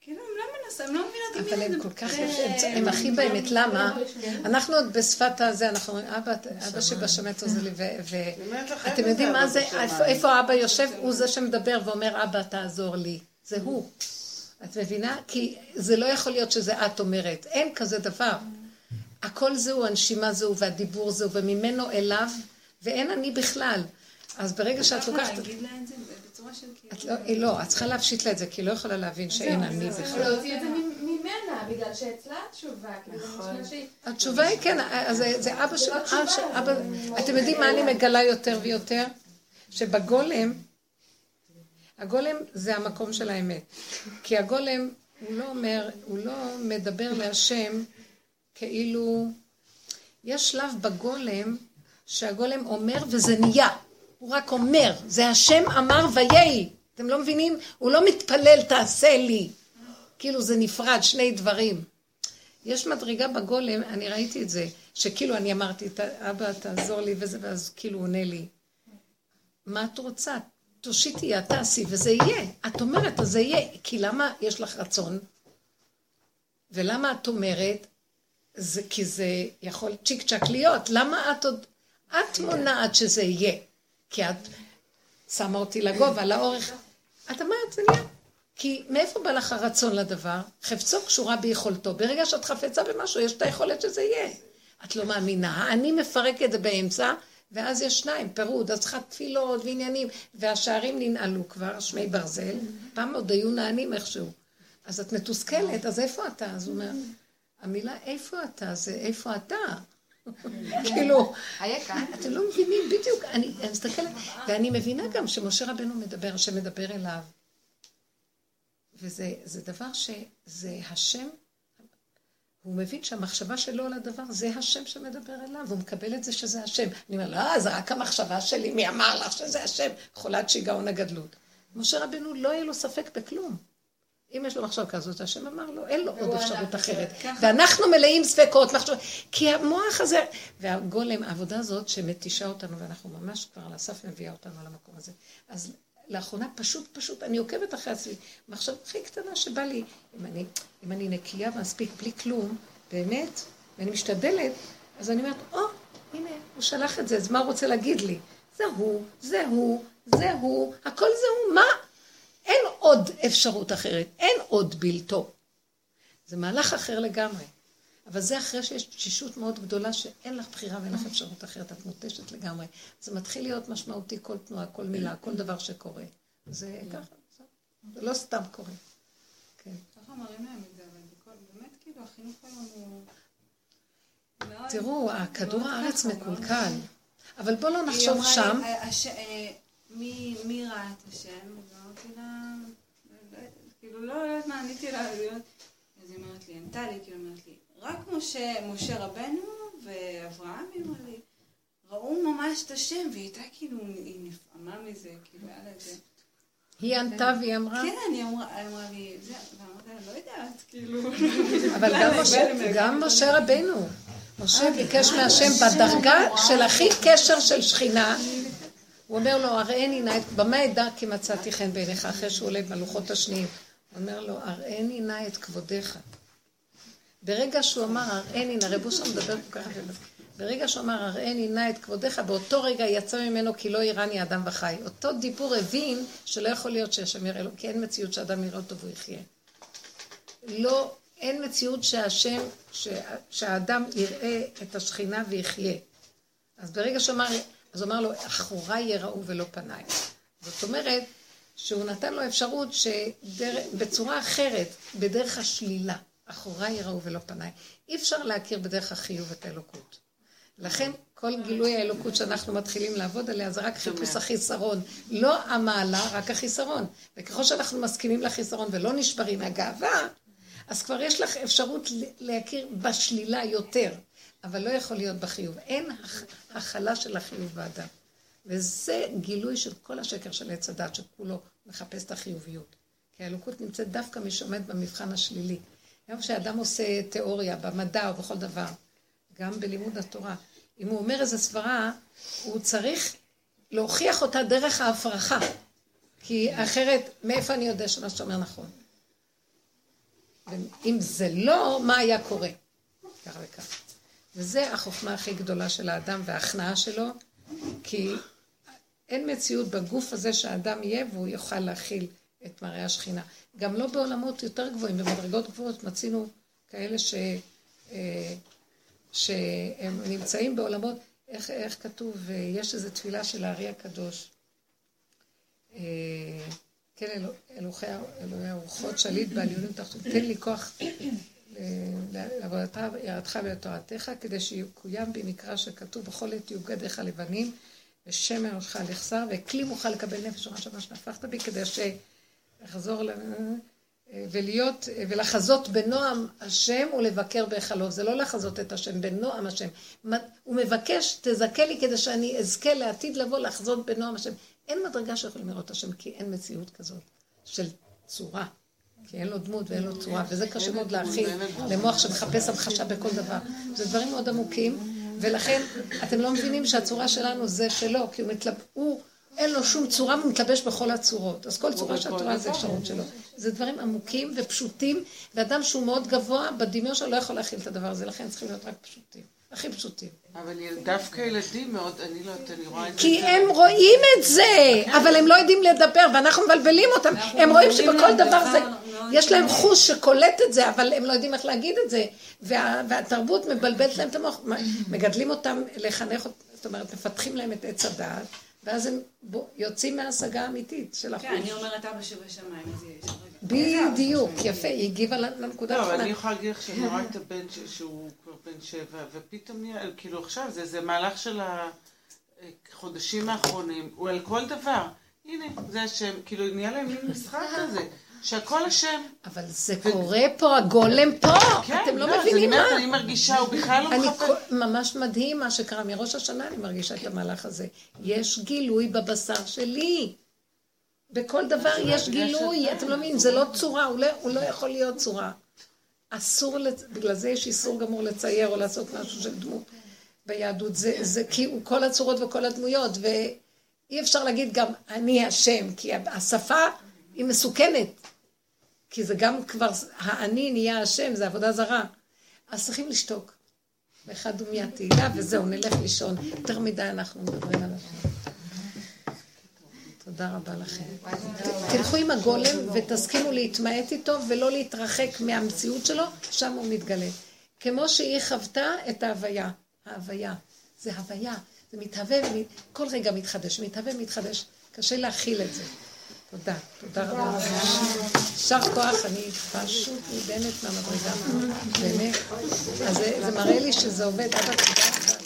כאילו, הם לא מנסים, הם לא מבינות אבל הם. כל כך יפים, הם הכי באמת, למה? אנחנו עוד בשפת הזה, אנחנו אומרים, אבא, אבא שבשמיים תעזור לי, ו- ו- אני אומרת לך, אתם איפה יודעים מה אבא זה? איפה- איפה האבא יושב? הוא זה שמדבר ואומר, אבא, תעזור לי. זה הוא. את מבינה? כי זה לא יכול להיות שזה את אומרת. אין כזה דבר. הכל זהו, הנשימה זהו, והדיבור זהו, וממנו אליו, ואין אני בכלל. אז ברגע שאת לוקחת... להגיד לה את זה בצורה של את כאילו... לא, היא לא, את צריכה להפשיט לה את זה, כי היא לא יכולה להבין שאין אני בכלל. להוציא את זה ממנה, בגלל שאצלה התשובה, כאילו שהיא... התשובה היא כן, אז זה, אבא של... לא של- אתם יודעים מה אני מגלה יותר ויותר? שבגולם, הגולם זה המקום של האמת. כי הגולם, הוא לא אומר, הוא לא מדבר להשם כאילו... יש שלב בגולם שהגולם אומר וזה נהיה. הוא רק אומר, זה השם אמר ויהי. אתם לא מבינים? הוא לא מתפלל, תעשה לי. כאילו זה נפרד, שני דברים. יש מדרגה בגולם, אני ראיתי את זה, שכאילו אני אמרתי, "ת- אבא תעזור לי וזה, ואז כאילו הוא עונה לי. מה את רוצה? תושיטי יד, תעשי וזה יהיה. את אומרת, אז זה יהיה. כי למה יש לך רצון? ולמה את אומרת? זה כי זה יכול צ'יק צ'אק להיות. למה את עוד... את מונעת שזה יהיה. כי את שמה אותי לגובה, לאורך. את אמרת, זה נהיה. כי מאיפה בא לך הרצון לדבר? חפצו קשורה ביכולתו. ברגע שאת חפצה במשהו, יש את היכולת שזה יהיה. את לא מאמינה. האני מפרק את זה באמצע, ואז יש שניים, פירוד, אז צריכה תפילות ועניינים, והשערים ננעלו כבר, שמי ברזל. פעם עוד היו נענים איכשהו. אז את מתוסכלת, אז איפה אתה? אז הוא אומר, המילה איפה אתה זה איפה אתה. כאילו, אייכה? אתם לא מבינים בדיוק, אני מסתכלת, ואני מבינה גם שמשה רבנו מדבר, שמדבר אליו. וזה זה דבר שזה השם, הוא מבין שהמחשבה שלו על הדבר, זה השם שמדבר אליו, הוא מקבל את זה שזה השם. אני אומר, לא, זה רק המחשבה שלי, מי אמר לך שזה השם? חולת שיגעון הגדלות. משה רבנו לא יהיה לו ספק בכלום. אם יש לו מחשבה כזאת, השם אמר לו, אין לו עוד אפשרות אחרת. ואנחנו מלאים ספקות, מחשב... כי המוח הזה... והגולם, העבודה הזאת שמתישה אותנו, ואנחנו ממש כבר על הסף מביאה אותנו למקום הזה. אז לאחרונה פשוט, פשוט, אני עוקבת אחרי עצמי. מחשבה הכי קטנה שבא לי, אם אני, אם אני נקייה מספיק בלי כלום, באמת, ואני משתדלת, אז אני אומרת, או, הנה, הוא שלח את זה, אז מה הוא רוצה להגיד לי? זה הוא, זה הוא, זה הוא, הכל זה הוא, מה? אין עוד אפשרות אחרת, אין עוד בלתו. זה מהלך אחר לגמרי. אבל זה אחרי שיש תשישות מאוד גדולה שאין לך בחירה ואין לך אפשרות אחרת, את מותשת לגמרי. זה מתחיל להיות משמעותי כל תנועה, כל מילה, כל דבר שקורה. זה ככה, זה לא סתם קורה. כן. ככה מראים להם את זה, אבל באמת כאילו החינוך היום הוא... תראו, כדור הארץ מקולקל. אבל בוא לא נחשוב שם. "אה, הש- אה, מי ראה את השם? אז אמרתי לה, "לא יודעת", כאילו לא יודעת מה עניתי לה, אז היא אומרת לי, ענתה לי, כאילו אומרת לי, רק משה, משה רבנו ואברהם, אמרה לי, ראו ממש את השם, והיא הייתה כאילו, היא נפעמה מזה, כאילו היה לה איזה... היא ענתה והיא אמרה, כן, היא אמרה לי, זה, ואמרתי לה, לא יודעת, כאילו... אבל גם משה- גם משה רבנו. משה ביקש מהשם בדרגה של הכי קשר של שכינה. הוא אומר לו, הראני נא את... במה אדע כי מצאתי חן בעיניך, אחרי שהוא עולה בלוחות השניים. הוא אומר לו, הראני נא את כבודיך. ברגע שהוא אמר, הראני נא, רב אושר מדבר כל כך יפה. ברגע שהוא אמר, הראני נא את כבודיך, באותו רגע יצא ממנו כי לא יראני אדם וחי. אותו דיבור הבין שלא יכול להיות שהשם יראה לו, כי אין מציאות שאדם יראה אותו והוא יחיה. לא, אין מציאות שהשם, שה, שהאדם יראה את השכינה ויחיה. אז ברגע שהוא אמר, אז אמר לו, אחוריי יראו ולא פניי. זאת אומרת, שהוא נתן לו אפשרות שבצורה אחרת, בדרך השלילה, אחוריי יראו ולא פניי. אי אפשר להכיר בדרך החיוב את האלוקות. לכן כל גילוי האלוקות שאנחנו מתחילים לעבוד עליה זה רק חיפוש החיסרון. לא המעלה, רק החיסרון. וככל שאנחנו מסכימים לחיסרון ולא נשברים מהגאווה, אז כבר יש לך אפשרות להכיר בשלילה יותר, אבל לא יכול להיות בחיוב. אין הכ- הכלה של החיוב באדם. וזה גילוי של כל השקר של עץ הדת, שכולו מחפש את החיוביות. כי האלוקות נמצאת דווקא מי שעומד במבחן השלילי. גם כשאדם עושה תיאוריה, במדע או בכל דבר, גם בלימוד התורה, אם הוא אומר איזו סברה, הוא צריך להוכיח אותה דרך ההפרחה. כי אחרת, מאיפה אני יודע שמה שאתה אומר נכון? אם זה לא, מה היה קורה? כך וכך. וזה החוכמה הכי גדולה של האדם וההכנעה שלו, כי אין מציאות בגוף הזה שהאדם יהיה והוא יוכל להכיל את מראה השכינה. גם לא בעולמות יותר גבוהים, במדרגות גבוהות מצינו כאלה ש, אה, שהם נמצאים בעולמות, איך, איך כתוב, אה, יש איזו תפילה של הארי הקדוש. אה, כן, אלוה- אלוהי אלוהי הרוחות שליט בעליונים תחתונים, תן לי כוח לעבודתה, יראתך ולתורתך, כדי שיקוים בי מקרא שכתוב בכל עת יהיו גדיך לבנים, ושמן ראשך לחסר, וכלי מוכן לקבל נפש מה שנפחת בי, כדי שאחזור ל... ולהיות, ולחזות בנועם השם ולבקר בהיכלו. זה לא לחזות את השם, בנועם השם. הוא מבקש, תזכה לי כדי שאני אזכה לעתיד לבוא לחזות בנועם השם. אין מדרגה שיכולים לראות השם, כי אין מציאות כזאת של צורה. כי אין לו דמות ואין לו צורה, וזה קשה מאוד להכיל למוח שמחפש המחשה בכל דבר. זה דברים מאוד עמוקים, ולכן אתם לא מבינים שהצורה שלנו זה שלו, כי הוא מתלבש, הוא, אין לו שום צורה, הוא מתלבש בכל הצורות. אז כל צורה של התורה זה אפשרות שלו. זה דברים עמוקים ופשוטים, ואדם שהוא מאוד גבוה, בדמיון שלו לא יכול להכיל את הדבר הזה, לכן צריכים להיות רק פשוטים. הכי פשוטים. אבל דווקא ילדים מאוד, אני לא יודעת, אני רואה את זה. כי הם רואים את זה, אבל הם לא יודעים לדבר, ואנחנו מבלבלים אותם. הם רואים שבכל דבר זה, יש להם חוש שקולט את זה, אבל הם לא יודעים איך להגיד את זה. וה- והתרבות מבלבלת להם את המוח, מגדלים אותם לחנך, זאת אומרת, מפתחים להם את עץ הדעת, ואז הם בו- יוצאים מההשגה האמיתית של החוש. כן, אני אומרת אבא שבשמיים, אז יש רגע. בדיוק, יפה, היא הגיבה לנקודה לא, אבל האחרונה. אני יכולה להגיד לך שאני רואה את הבן ש- שהוא כבר בן שבע, ופתאום כאילו עכשיו, זה זה מהלך של החודשים האחרונים, הוא על כל דבר. הנה, זה השם, כאילו נהיה להם מין משחק כזה, שהכל השם. אבל זה קורה פה, הגולם פה, אתם לא אני מבינים מה. אני מרגישה, הוא בכלל לא אני מחפש. ממש מדהים מה שקרה מראש השנה, אני מרגישה את המהלך הזה. יש גילוי בבשר שלי. בכל דבר יש גילוי, שאתה- אתם לא מבינים, זה לא צורה, הוא לא, הוא לא יכול להיות צורה. אסור, בגלל זה יש איסור גמור לצייר או לעשות משהו של דמות ביהדות. זה, זה כי הוא כל הצורות וכל הדמויות, ואי אפשר להגיד גם אני השם, כי השפה היא מסוכנת. כי זה גם כבר, האני נהיה השם, זה עבודה זרה. אז צריכים לשתוק. ואחד דומיית תהילה, וזהו, נלך לישון. יותר מדי אנחנו מדברים על השם. תודה רבה לכם. תלכו עם הגולם ותסכימו להתמעט איתו ולא להתרחק מהמציאות שלו, שם הוא מתגלה. כמו שהיא חוותה את ההוויה. ההוויה. זה הוויה. זה מתהווה, כל רגע מתחדש, מתהווה, מתחדש. קשה להכיל את זה. תודה, תודה רבה. יישר כוח, אני פשוט נדהמת מהמדרגה, באמת. אז זה מראה לי שזה עובד. אבא, תודה רבה.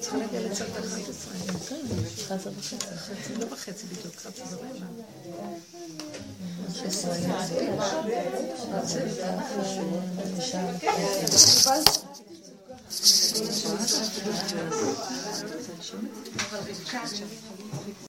צריכה להגיע לצד 11. לא בחצי בדיוק, 11 ורבע.